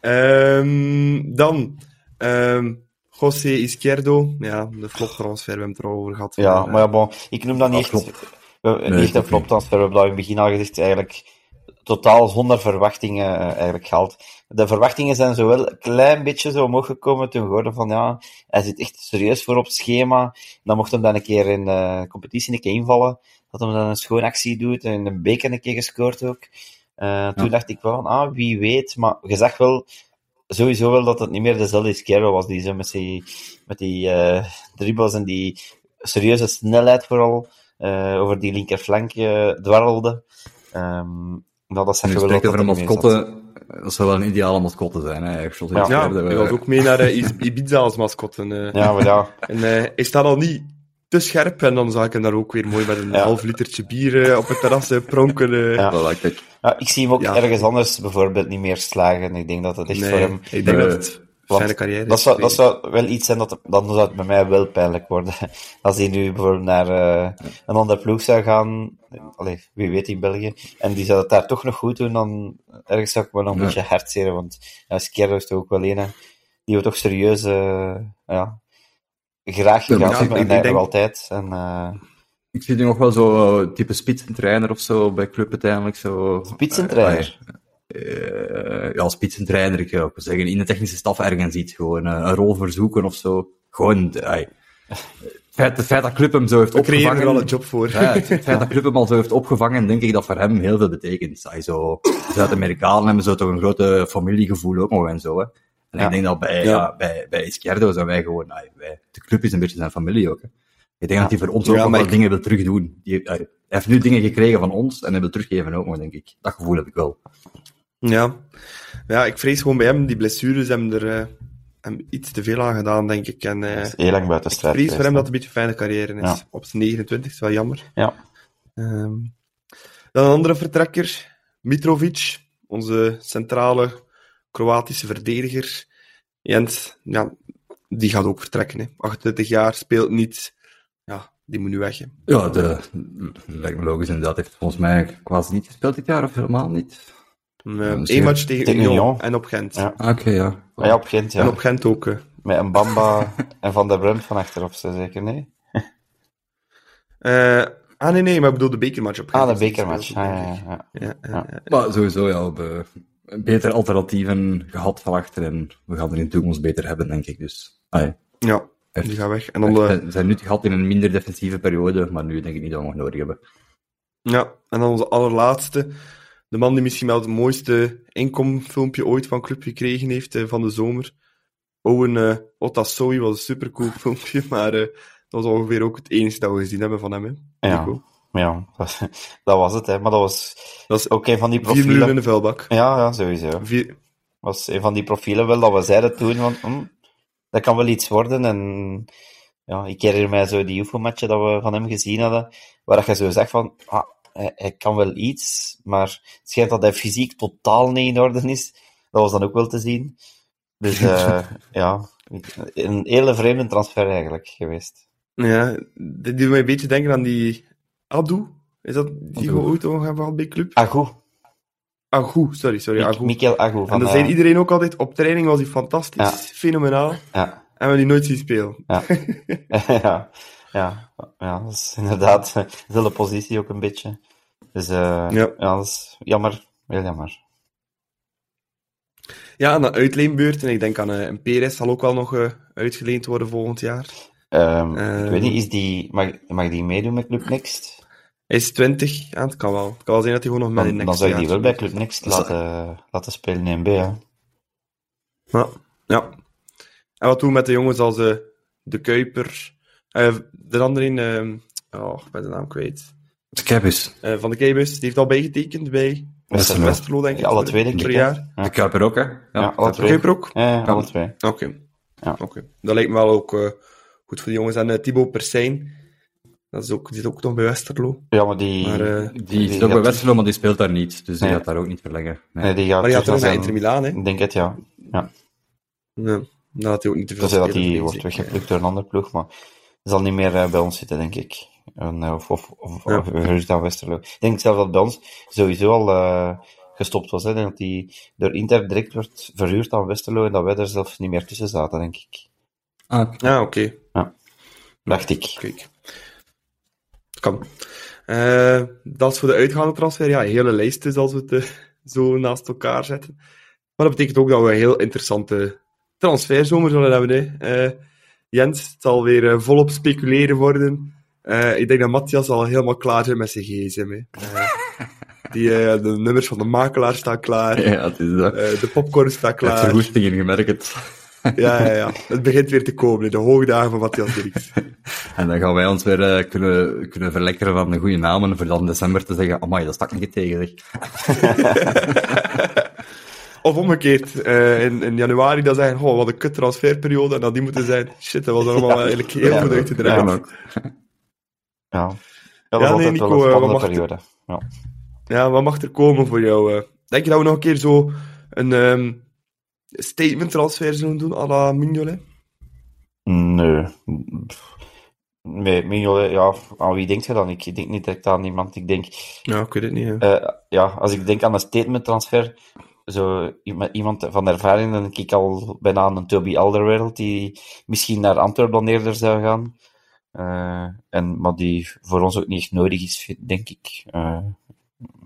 Ehm, dan, ehm José Izquierdo. Ja, de floptransfer, we hebben het er al over gehad. Ja, Eh, maar ja, bon, ik noem dat niet echt, Nee, niet echt een floptransfer. We hebben dat in het begin al gezegd, eigenlijk totaal zonder verwachtingen eh, eigenlijk gehaald. De verwachtingen zijn zo wel een klein beetje zo omhoog gekomen toen we hoorden van ja, hij zit echt serieus voor op het schema. Dan mocht hem dan een keer in de competitie een keer invallen. Dat hem dan een schoon actie doet en in de beker een keer gescoord ook. Eh, toen dacht ik wel van, ah, wie weet. Maar je zag wel sowieso wel dat het niet meer dezelfde Izquierdo was, die zo met die, met die eh dribbles en die serieuze snelheid vooral eh, over die linkerflank eh, dwarrelde. Ehm nou, dat wel dat over een dat mascotte. Dat zou wel een ideale mascotte zijn, hè. Ik Ja. eh, was ook mee naar eh, Is- Ibiza als mascotte. eh. Ja, maar ja. En eh, hij staat al niet te scherp. En dan zag ik hem daar ook weer mooi met een Ja. half litertje bier eh, op het terras eh, pronken. eh. Ja. Voilà, kijk. ja, ik zie hem ook Ja. ergens anders bijvoorbeeld niet meer slagen. Ik denk dat het echt nee, voor hem... ik denk dat het fijne carrière Dat zou, dat zou wel iets zijn dat, dan zou het bij mij wel pijnlijk worden. Als hij nu bijvoorbeeld naar eh, een andere ploeg zou gaan, allee, wie weet in België, en die zou het daar toch nog goed doen, dan ergens zou ik wel nog een Ja. beetje hartzeren, want ja, Skierdo is toch ook wel een, die we toch serieus, eh, ja, graag Ja, gegaan hebben, ik en hij denk- altijd. En, eh Ik zie nu nog wel zo type spitsentrainer of zo bij club uiteindelijk. Zo, Spitsentrainer? Eh, ja, spitsentrainer, ik zou zeggen. In de technische staf ergens iets. Gewoon eh, een rol verzoeken of zo. Gewoon, het, feit, het feit dat club hem zo heeft We creëren er opgevangen... al een job voor. Ja, het het feit dat club hem al zo heeft opgevangen, denk ik dat voor hem heel veel betekent. Hij zo, Zuid-Amerikanen hebben zo toch een grote familiegevoel ook nog en zo. Hè. En Ja. ik denk dat bij, Ja. ja. bij, bij Izquierdo zijn wij gewoon, wij, de club is een beetje zijn familie ook. Hè. Ik denk dat hij voor ons ook Ja, nog maar wel ik- dingen wil terugdoen. Hij heeft nu dingen gekregen van ons en hij wil teruggeven ook nog, denk ik. Dat gevoel heb ik wel. Ja. ja, ik vrees gewoon bij hem, die blessures hebben er eh, hem iets te veel aan gedaan, denk ik. En, eh, hij is heel lang buiten ik strijd vrees voor hem dat het een beetje een fijne carrière is. Ja. Op zijn 29 is wel jammer. Ja. Ehm, dan een andere vertrekker, Mitrovic, onze centrale Kroatische verdediger. Jens, ja, die gaat ook vertrekken. Hè. 28 jaar, speelt niet. Ja, die moet nu weg. Hè. Ja, de, lijkt me logisch inderdaad. Heeft volgens mij quasi niet gespeeld dit jaar of helemaal niet. Eén Eén zeker. match tegen Tegen Union Union. en op Gent. Ja. Ah, Oké, ja. Maar ja, op Gent, ja. En op Gent ook. hè. Met een Bamba en Van der Brunt van achterop, zeker, nee? Eh, ah, nee, nee, maar ik bedoel de bekermatch op Gent. Ah, de bekermatch. Ah, ja, ja, ja. Ja. Maar sowieso, ja, op, eh, betere alternatieven gehad van achter en we gaan er in de toekomst beter hebben, denk ik. Dus, ah, Ja, Echt. die gaat weg. En dan we zijn nuttig gehad in een minder defensieve periode, maar nu denk ik niet dat we nog nodig hebben. ja, en dan onze allerlaatste. De man die misschien wel het mooiste inkomfilmpje ooit van Club gekregen heeft eh, van de zomer. Owen uh, Otasoi was een supercool filmpje, maar eh, dat was ongeveer ook het enige dat we gezien hebben van hem. Hè. Ja. Nico. Ja, dat, dat was het, hè. Maar dat was Dat is ook een van die 4 miljoen in profielen. de vuilbak. Ja, ja, sowieso. Vier, was een van die profielen wel dat we zeiden toen van, hm, dat kan wel iets worden. En ja, ik herinner mij zo die UFO-matchen dat we van hem gezien hadden, waar dat je zo zegt van, ah, hij, hij kan wel iets, maar het schijnt dat hij fysiek totaal niet in orde is. Dat was dan ook wel te zien. Dus eh, ja, een hele vreemde transfer eigenlijk geweest. ja, dit doet mij een beetje denken aan die Adu. Is dat die we ooit nog hebben gehad bij Club? Agu, Agu, sorry, sorry, Agu. Mikel Agu. En Van, dan eh, zei iedereen ook altijd, op training was hij fantastisch, Ja. fenomenaal. En ja, we hebben die nooit zien spelen. ja. ja, ja, ja, dat is inderdaad dezelfde positie ook een beetje. Dus eh, Ja. ja. dat is jammer, heel jammer. Ja, en dan uitleenbeurt. En ik denk aan eh, een Perez zal ook wel nog eh, uitgeleend worden volgend jaar. Ehm, Ehm. ik weet niet, is die, mag, mag die meedoen met Club Next? Hij is 20. Ja, het kan wel. Het kan wel zijn dat hij gewoon nog met in next dan zou je die wel bij. Club Next laten, laten spelen in B, hè. Ja. ja. En wat doen we met de jongens als De Kuiper? Eh, de andere in... ehm, oh, ik ben de naam kwijt. De Cabus. Eh, van de Keibus, die heeft al bijgetekend bij Westerlo. Westerlo, denk ik. Ja, alle twee, denk ik. Ja. De Kuiper ook, hè? Ja, Ja, alle De twee. Kuiper ook? Ja, alle twee. Oké. Ja. Oké. Dat lijkt me wel ook eh, goed voor de jongens. En eh, Thibaut Persijn, dat is ook, die zit ook nog bij Westerlo. Ja, maar die... Maar, Die is ook bij Westerlo, maar die speelt daar niet. Dus die gaat daar ook niet verlengen. Nee. Nee, die gaat Maar die gaat terug naar Inter Milaan, hè? Ik denk het, ja. ja. Had hij ook niet te veel dat die vrees wordt weggeplukt door een andere ploeg, maar zal niet meer eh, bij ons zitten, denk ik. En, eh, of of, of, Ja. of Westerlo. Ik denk zelf dat bij ons sowieso al eh, gestopt was. Hè. Dat die door Inter direct werd verhuurd aan Westerlo en dat wij er zelfs niet meer tussen zaten, denk ik. Ah, Ja, oké. Dacht ik. Kijk. Kan. Eh, dat is voor de uitgaande transfer. Ja, een hele lijst dus als we het zo naast elkaar zetten. Maar dat betekent ook dat we een heel interessante transferzomer zullen hebben. Hè. Eh, Jens, het zal weer eh, volop speculeren worden. Eh, ik denk dat Matthias al helemaal klaar zijn met zijn gsm. Hè. Eh, die, de nummers van de makelaar staan klaar. ja, het is dat. De popcorn staat Het klaar. verwoestingen, je merkt het. Ja, ja, ja. Het begint weer te komen. De hoogdagen van Matthias Dirks. En dan gaan wij ons weer kunnen, kunnen verlekkeren van de goede namen, voor dan in december te zeggen, amai, dat stak niet tegen, zeg. Of omgekeerd, eh, in, in januari dan zeggen, oh, wat een kut transferperiode, en dat die moeten zijn, shit, dat was allemaal Ja. eigenlijk heel goed uitgedraaid. Ja, Ja, dat Ja, is nee, Nico, wel een eh, wat mag periode. Ja. wat mag er komen voor jou? eh? Denk je dat we nog een keer zo een ehm, statement transfer zullen doen, à la Mignolet? Nee. Nee, Mignolet, ja, aan wie denk je dan? Ik denk niet direct aan iemand. Ik denk, Ja, ik weet het niet. ja, als ik denk aan een statement transfer, zo iemand- iemand van ervaring, dan denk ik al bijna aan een Toby Alderweireld, die misschien naar Antwerpen dan eerder zou gaan. Eh, en, maar die voor ons ook niet echt nodig is, denk ik. Eh,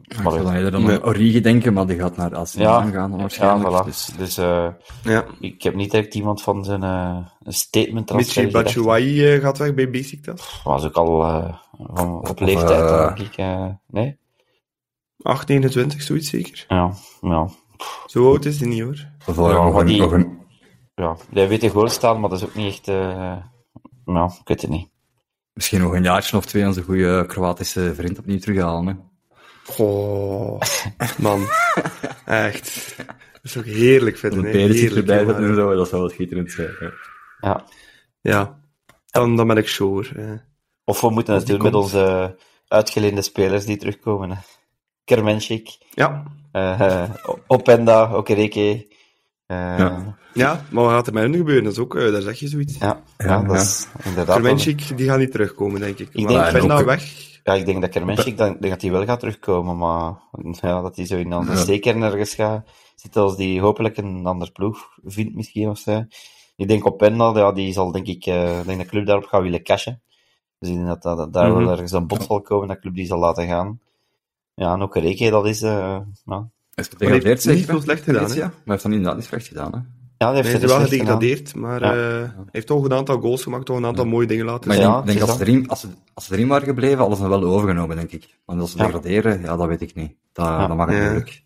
Ik zou dan eerder aan Origi denken, maar die gaat naar Ja. Milan gaan dan ja, waarschijnlijk. voilà. Dus, Dus, eh, Ja, ik heb niet direct iemand van zijn eh, een statement transfer. Batshuayi eh, gaat weg bij Besiktas. was ook al eh, van, op leeftijd, denk ik. nee? 8, 29, zoiets zeker. Ja, ja. Zo oud is hij niet, hoor. wel Ja, nog, een, die- nog een, ja. Hij weet de goal staan, maar dat is ook niet echt... eh nou, ik weet het niet. misschien nog een jaartje of twee onze goede Kroatische vriend opnieuw terughalen. Hè. Oh, man. Echt. Dat is ook heerlijk Een hè. Perisic Heerlijk, erbij zetten zo, dat zou wel schitterend zijn. hè. Ja. Ja. Dan, dan ben ik sure. eh. Of we moeten het doen met onze uitgeleende spelers die terugkomen. Hè. Kermenschik, Ja. Eh, eh, Openda, Okereke. eh, Ja. ja. Ja, maar wat gaat er met hun gebeuren? Dat is ook, eh, daar zeg je zoiets. Ja, Ja, dat ja. is inderdaad... Kermenschik, die gaat niet terugkomen, denk ik. Ik maar denk- daar ook- weg. Ja, ik denk dat Kermenschik, dan- denk dat hij wel gaat terugkomen, maar ja, dat hij zo in onze Ja. steker ergens gaat zitten als die hopelijk een ander ploeg vindt misschien of zo. Ik denk op Pendal, ja, die zal denk ik, eh, denk dat de club daarop gaat willen cashen. Dus ik denk dat, dat, dat daar Mhm. wel ergens een bod zal komen, dat de club die zal laten gaan. Ja, en ook Reke, dat is, eh, ja, Hij is heeft gedegradeerd, zeker? niet veel slecht gedaan, ja. Maar hij heeft dan inderdaad niet slecht gedaan, hè? Ja, heeft Hij het is wel gedegradeerd, maar Ja. eh, hij heeft toch een aantal goals gemaakt, toch een aantal mooie dingen laten Maar ik zien. Ja, denk, als, ze erin, als, ze, als ze erin waren gebleven, hadden ze hem wel overgenomen, denk ik. Want als ze Ja. degraderen, ja, dat weet ik niet. Dat, Ja. dat mag het Ja. moeilijk.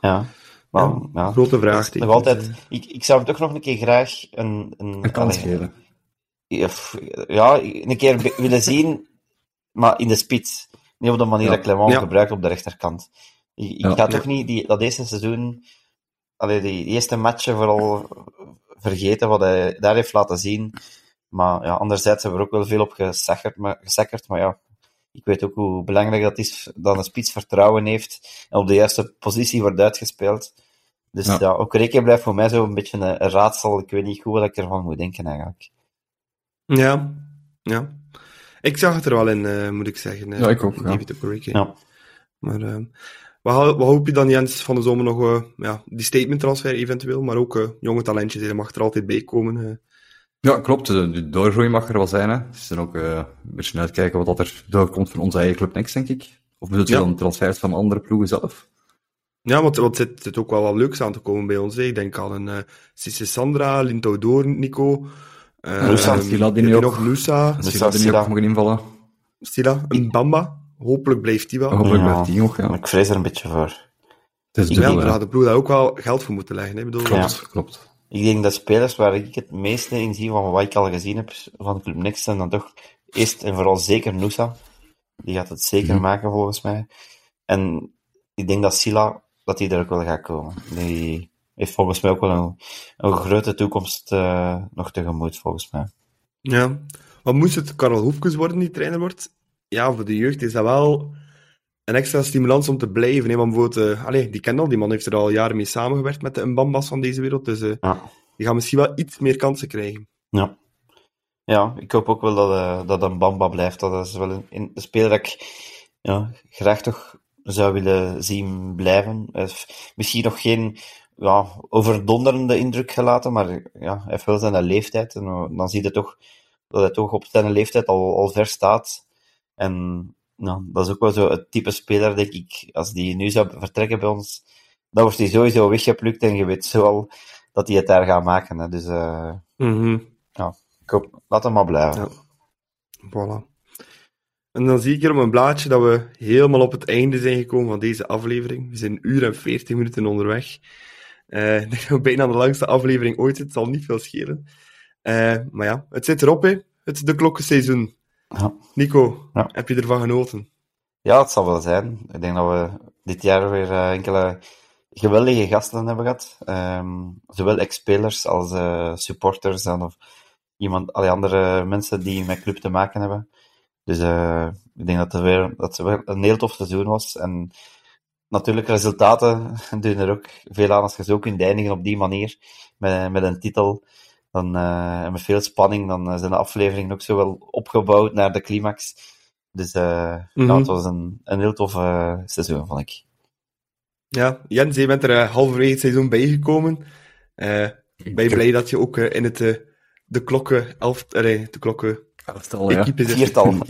Ja. Maar, ja. Grote vraag. Nog altijd, ik, ik zou hem toch nog een keer graag een... Een, Een kans allee, geven. Ja, een keer willen zien, maar in de spits. Niet op de manier dat Clement gebruikt op de rechterkant. Ik, ik ga toch niet die, dat eerste seizoen, allee, die eerste matchen vooral vergeten wat hij daar heeft laten zien. Maar ja, anderzijds hebben we er ook wel veel op gesakkerd, maar, gesakkerd, maar ja, ik weet ook hoe belangrijk dat is dat een spits vertrouwen heeft en op de juiste positie wordt uitgespeeld. Dus ja, Ja. ook Reken blijft voor mij zo een beetje een raadsel. Ik weet niet goed wat ik ervan moet denken eigenlijk. Ja, ja. Ik zag het er wel in, eh, moet ik zeggen. eh, Ja, ik ook, ja. David Okereke. Ja. Maar eh, wat, wat hoop je dan, Jens, van de zomer nog? eh, ja, die statement transfer eventueel, maar ook eh, jonge talentjes, die mag er altijd bij komen. eh. Ja, klopt. De, doorgroei mag er wel zijn, hè. Dus dan ook eh, een beetje uitkijken wat dat er doorkomt van onze eigen club Next, denk ik. Of bedoelt je Ja. dan transfers van andere ploegen zelf? Ja, want, want er zit, zit ook wel wat leuks aan te komen bij ons. hè. Ik denk aan een uh, Sisse Sandra, Lintou Doorn, Nico. Uh, Nusa, Stila, die nu ook- nog Stila, ook mogen invallen. Stila, een Bamba. Hopelijk blijft die wel. Hopelijk Ja. blijft die nog, ja. Ik vrees er een beetje voor. Dubbel, daar had de ploeg daar ook wel geld voor moeten leggen. Hè. Ik bedoel, Klopt, klopt. Ik denk dat spelers waar ik het meeste in zie van wat ik al gezien heb van Club Next, zijn dan toch eerst en vooral zeker Nusa. Die gaat het zeker Mhm. maken volgens mij. En ik denk dat Sila, dat die er ook wel gaat komen. Die heeft volgens mij ook wel een, een grote toekomst eh, nog tegemoet, volgens mij. Ja. Wat moest het Karel Hoefkes worden die trainer wordt? Ja, voor de jeugd is dat wel een extra stimulans om te blijven. Hè? Want bijvoorbeeld, eh, allee, die kent al, die man heeft er al jaren mee samengewerkt met de Mbambas van deze wereld. Dus eh, Ja. die gaan misschien wel iets meer kansen krijgen. Ja. Ja, ik hoop ook wel dat, eh, dat een Bamba blijft. Dat is wel een, een speler dat ik ja, graag toch zou willen zien blijven. Misschien nog geen ja, overdonderende indruk gelaten, maar ja, hij heeft wel zijn leeftijd. En eh, dan zie je toch dat hij toch op zijn leeftijd al, al ver staat. En nou, dat is ook wel zo het type speler, denk ik, als die nu zou vertrekken bij ons, dan wordt hij sowieso weggeplukt en je weet zo al dat hij het daar gaat maken. Hè. Dus eh, ik hoop, laat hem maar blijven. Ja. Voilà. En dan zie ik hier op mijn blaadje dat we helemaal op het einde zijn gekomen van deze aflevering. We zijn een uur en veertig minuten onderweg. Eh, ik denk dat we bijna de langste aflevering ooit zit. Het zal niet veel schelen. Eh, maar ja, het zit erop, hè. Het de klokkenseizoen. Ja. Nico, Ja. heb je ervan genoten? Ja, het zal wel zijn. Ik denk dat we dit jaar weer eh, enkele geweldige gasten hebben gehad. Ehm, zowel ex-spelers als eh, supporters en of iemand, alle andere mensen die met club te maken hebben. Dus eh, ik denk dat het weer dat het weer een heel tof seizoen was. En natuurlijk, resultaten doen er ook veel aan als je zo kunt eindigen op die manier, met, met een titel. Dan, eh, en met veel spanning, dan eh, zijn de afleveringen ook zo wel opgebouwd naar de climax. Dus ja, het was een, een heel tof seizoen, vond ik. Ja, Jens, je bent er halverwege het seizoen bijgekomen. Eh ben je blij dat je ook in het, de klokken, elf, de klokken Elftal, ja. Viertal.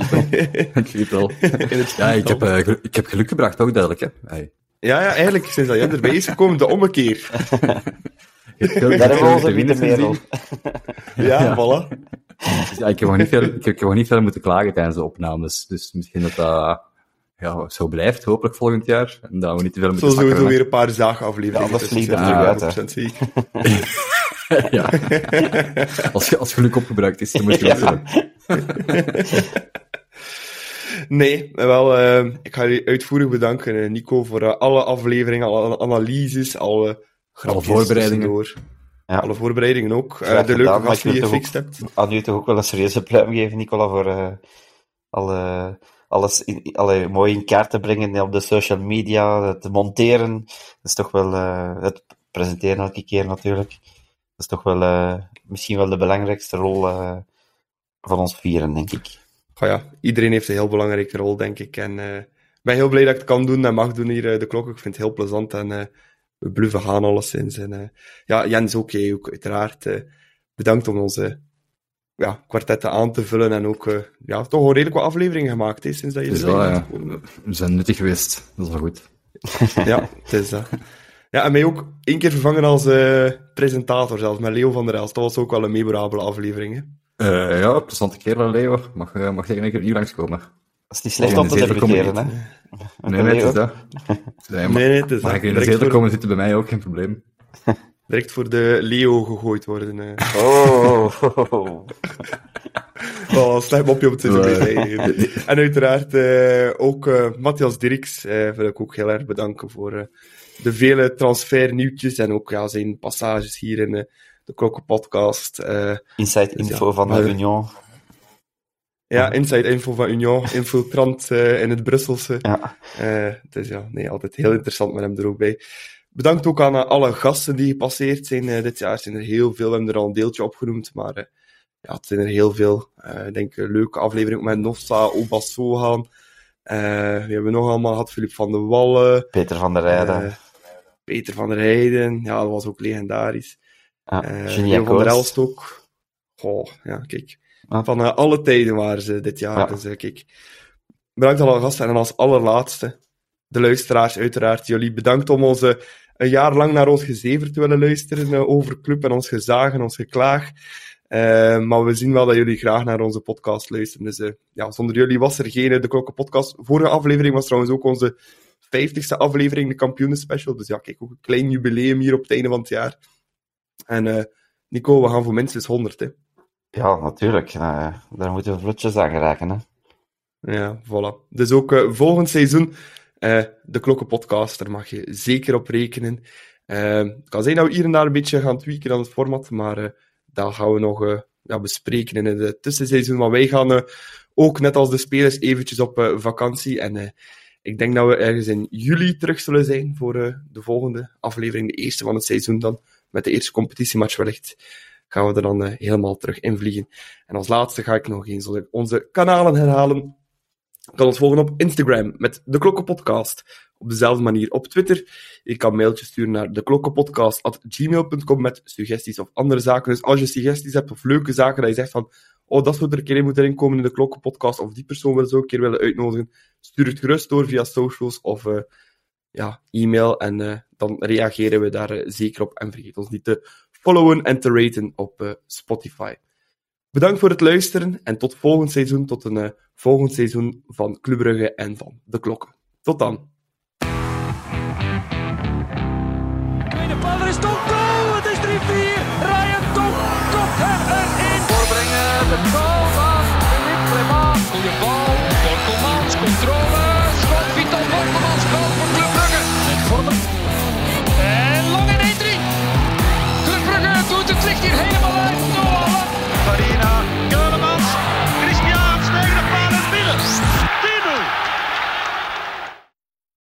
Het Ja, ik heb, viertal. eh, ik heb geluk gebracht, ook duidelijk, hè. Hey. Ja, ja, eigenlijk, sinds dat Jens erbij is gekomen, de ommekeer. Daar hebben we onze witte merel. Ja, Ja. voilà. Dus ja, ik heb nog niet veel, ik heb, nog niet veel moeten klagen tijdens de opnames. Dus misschien dat dat ja, zo blijft, hopelijk volgend jaar. En dat we niet te veel moeten zullen sowieso weer een paar zaagafleveringen. Ja, anders vliegt er terug uit, 100% zeker. hè. ja. als, ge- als geluk opgebruikt is, dan moet je dat doen. Nee, wel, eh, ik ga jullie uitvoerig bedanken, eh, Nico, voor eh, alle afleveringen, alle analyses, alle grapjes voorbereidingen. tussendoor. Ja. Alle voorbereidingen ook. Eh, Graag de leuke gedaan, ik die je gefixt hebt. Aan u toch ook wel een serieuze pluim geven, Nicola, voor eh, alle, alles in, alle mooi in kaart te brengen op de social media, het monteren. Dat is toch wel eh, het presenteren elke keer natuurlijk. Dat is toch wel eh, misschien wel de belangrijkste rol eh, van ons vieren, denk ik. Goh ja, iedereen heeft een heel belangrijke rol, denk ik. En eh, ik ben heel blij dat ik het kan doen en mag doen hier, eh, de klok. Ik vind het heel plezant en eh, we bluffen gaan alleszins. En eh, ja, Jens ook, jij ook uiteraard. eh, bedankt om onze ja, kwartetten aan te vullen en ook eh, ja, toch al redelijk wat afleveringen gemaakt hè, sinds dat je wel, bent ja. We zijn nuttig geweest. Dat is wel goed. ja, het is dat. Ja, en mij ook één keer vervangen als uh, presentator zelfs, met Leo van der Elst. Dat was ook wel een memorabele aflevering. Hè? Uh, ja, interessante kerel, Leo. Mag, uh, mag tegen een keer hier langskomen. Dat is niet slecht om te debuteren, hè? Nee, nee, het is dat. Nee, nee, het is Mag ik in de zetel komen zitten bij mij ook, geen probleem. Direct voor de Leo gegooid worden. Uh. Oh, oh, slecht op je op te doen. En uiteraard uh, ook uh, Matthias Dirks uh, wil ik ook heel erg bedanken voor de vele transfernieuwtjes en ook ja, zijn passages hier in de Klokken podcast. Inside dus, info ja, van de Union. Ja, inside info van Union, infiltrant in het Brusselse. Ja. dus ja, nee, altijd heel interessant met hem er ook bij. Bedankt ook aan uh, alle gasten die gepasseerd zijn uh, dit jaar. Zijn er heel veel, we hebben er al een deeltje opgenoemd, maar uh, ja, het zijn er heel veel. ik denk een leuke aflevering met Nossa, Oba Sohan. we hebben nog allemaal gehad, Filip van der Wallen. Peter van der Rijden. Peter van der Heijden, ja, dat was ook legendarisch. Ah, uh, van der Elst ook. Goh, ja, kijk. Ah. Van alle tijden waren ze dit jaar. Ja. Dus kijk, bedankt aan alle gasten. En als allerlaatste, de luisteraars uiteraard, jullie bedankt om onze een jaar lang naar ons gezever te willen luisteren uh, over club en ons gezag en ons geklaag. Uh, maar we zien wel dat jullie graag naar onze podcast luisteren. Dus uh, ja, zonder jullie was er geen De Klokken podcast. Vorige aflevering was trouwens ook onze vijftigste aflevering, de kampioenen special. Dus ja, kijk, ook een klein jubileum hier op het einde van het jaar. En Nico, we gaan voor minstens 100, hè. Ja, natuurlijk. daar moeten we vlotjes aan geraken, hè. Ja, voilà. Dus ook volgend seizoen de Klokkenpodcast, daar mag je zeker op rekenen. Het kan zijn dat we hier en daar een beetje gaan tweaken aan het format, maar dat gaan we nog ja, bespreken in het tussenseizoen. Maar wij gaan ook, net als de spelers, eventjes op vakantie. En ik denk dat we ergens in juli terug zullen zijn voor de volgende aflevering, de eerste van het seizoen dan, met de eerste competitiematch wellicht gaan we er dan helemaal terug invliegen. En als laatste ga ik nog eens onze kanalen herhalen kan ons volgen op Instagram met De Klokkenpodcast. Op dezelfde manier op Twitter. Je kan mailtjes sturen naar deklokkenpodcast.gmail.com met suggesties of andere zaken. Dus als je suggesties hebt of leuke zaken dat je zegt van oh, dat zou er een keer in moeten inkomen in de Klokkenpodcast of die persoon wil zo een keer willen uitnodigen, stuur het gerust door via socials of uh, ja, e-mail en uh, dan reageren we daar uh, zeker op. En vergeet ons niet te followen en te raten op Spotify. Bedankt voor het luisteren en tot volgend seizoen, tot een volgend seizoen van Club Brugge en van De Klokken. Tot dan.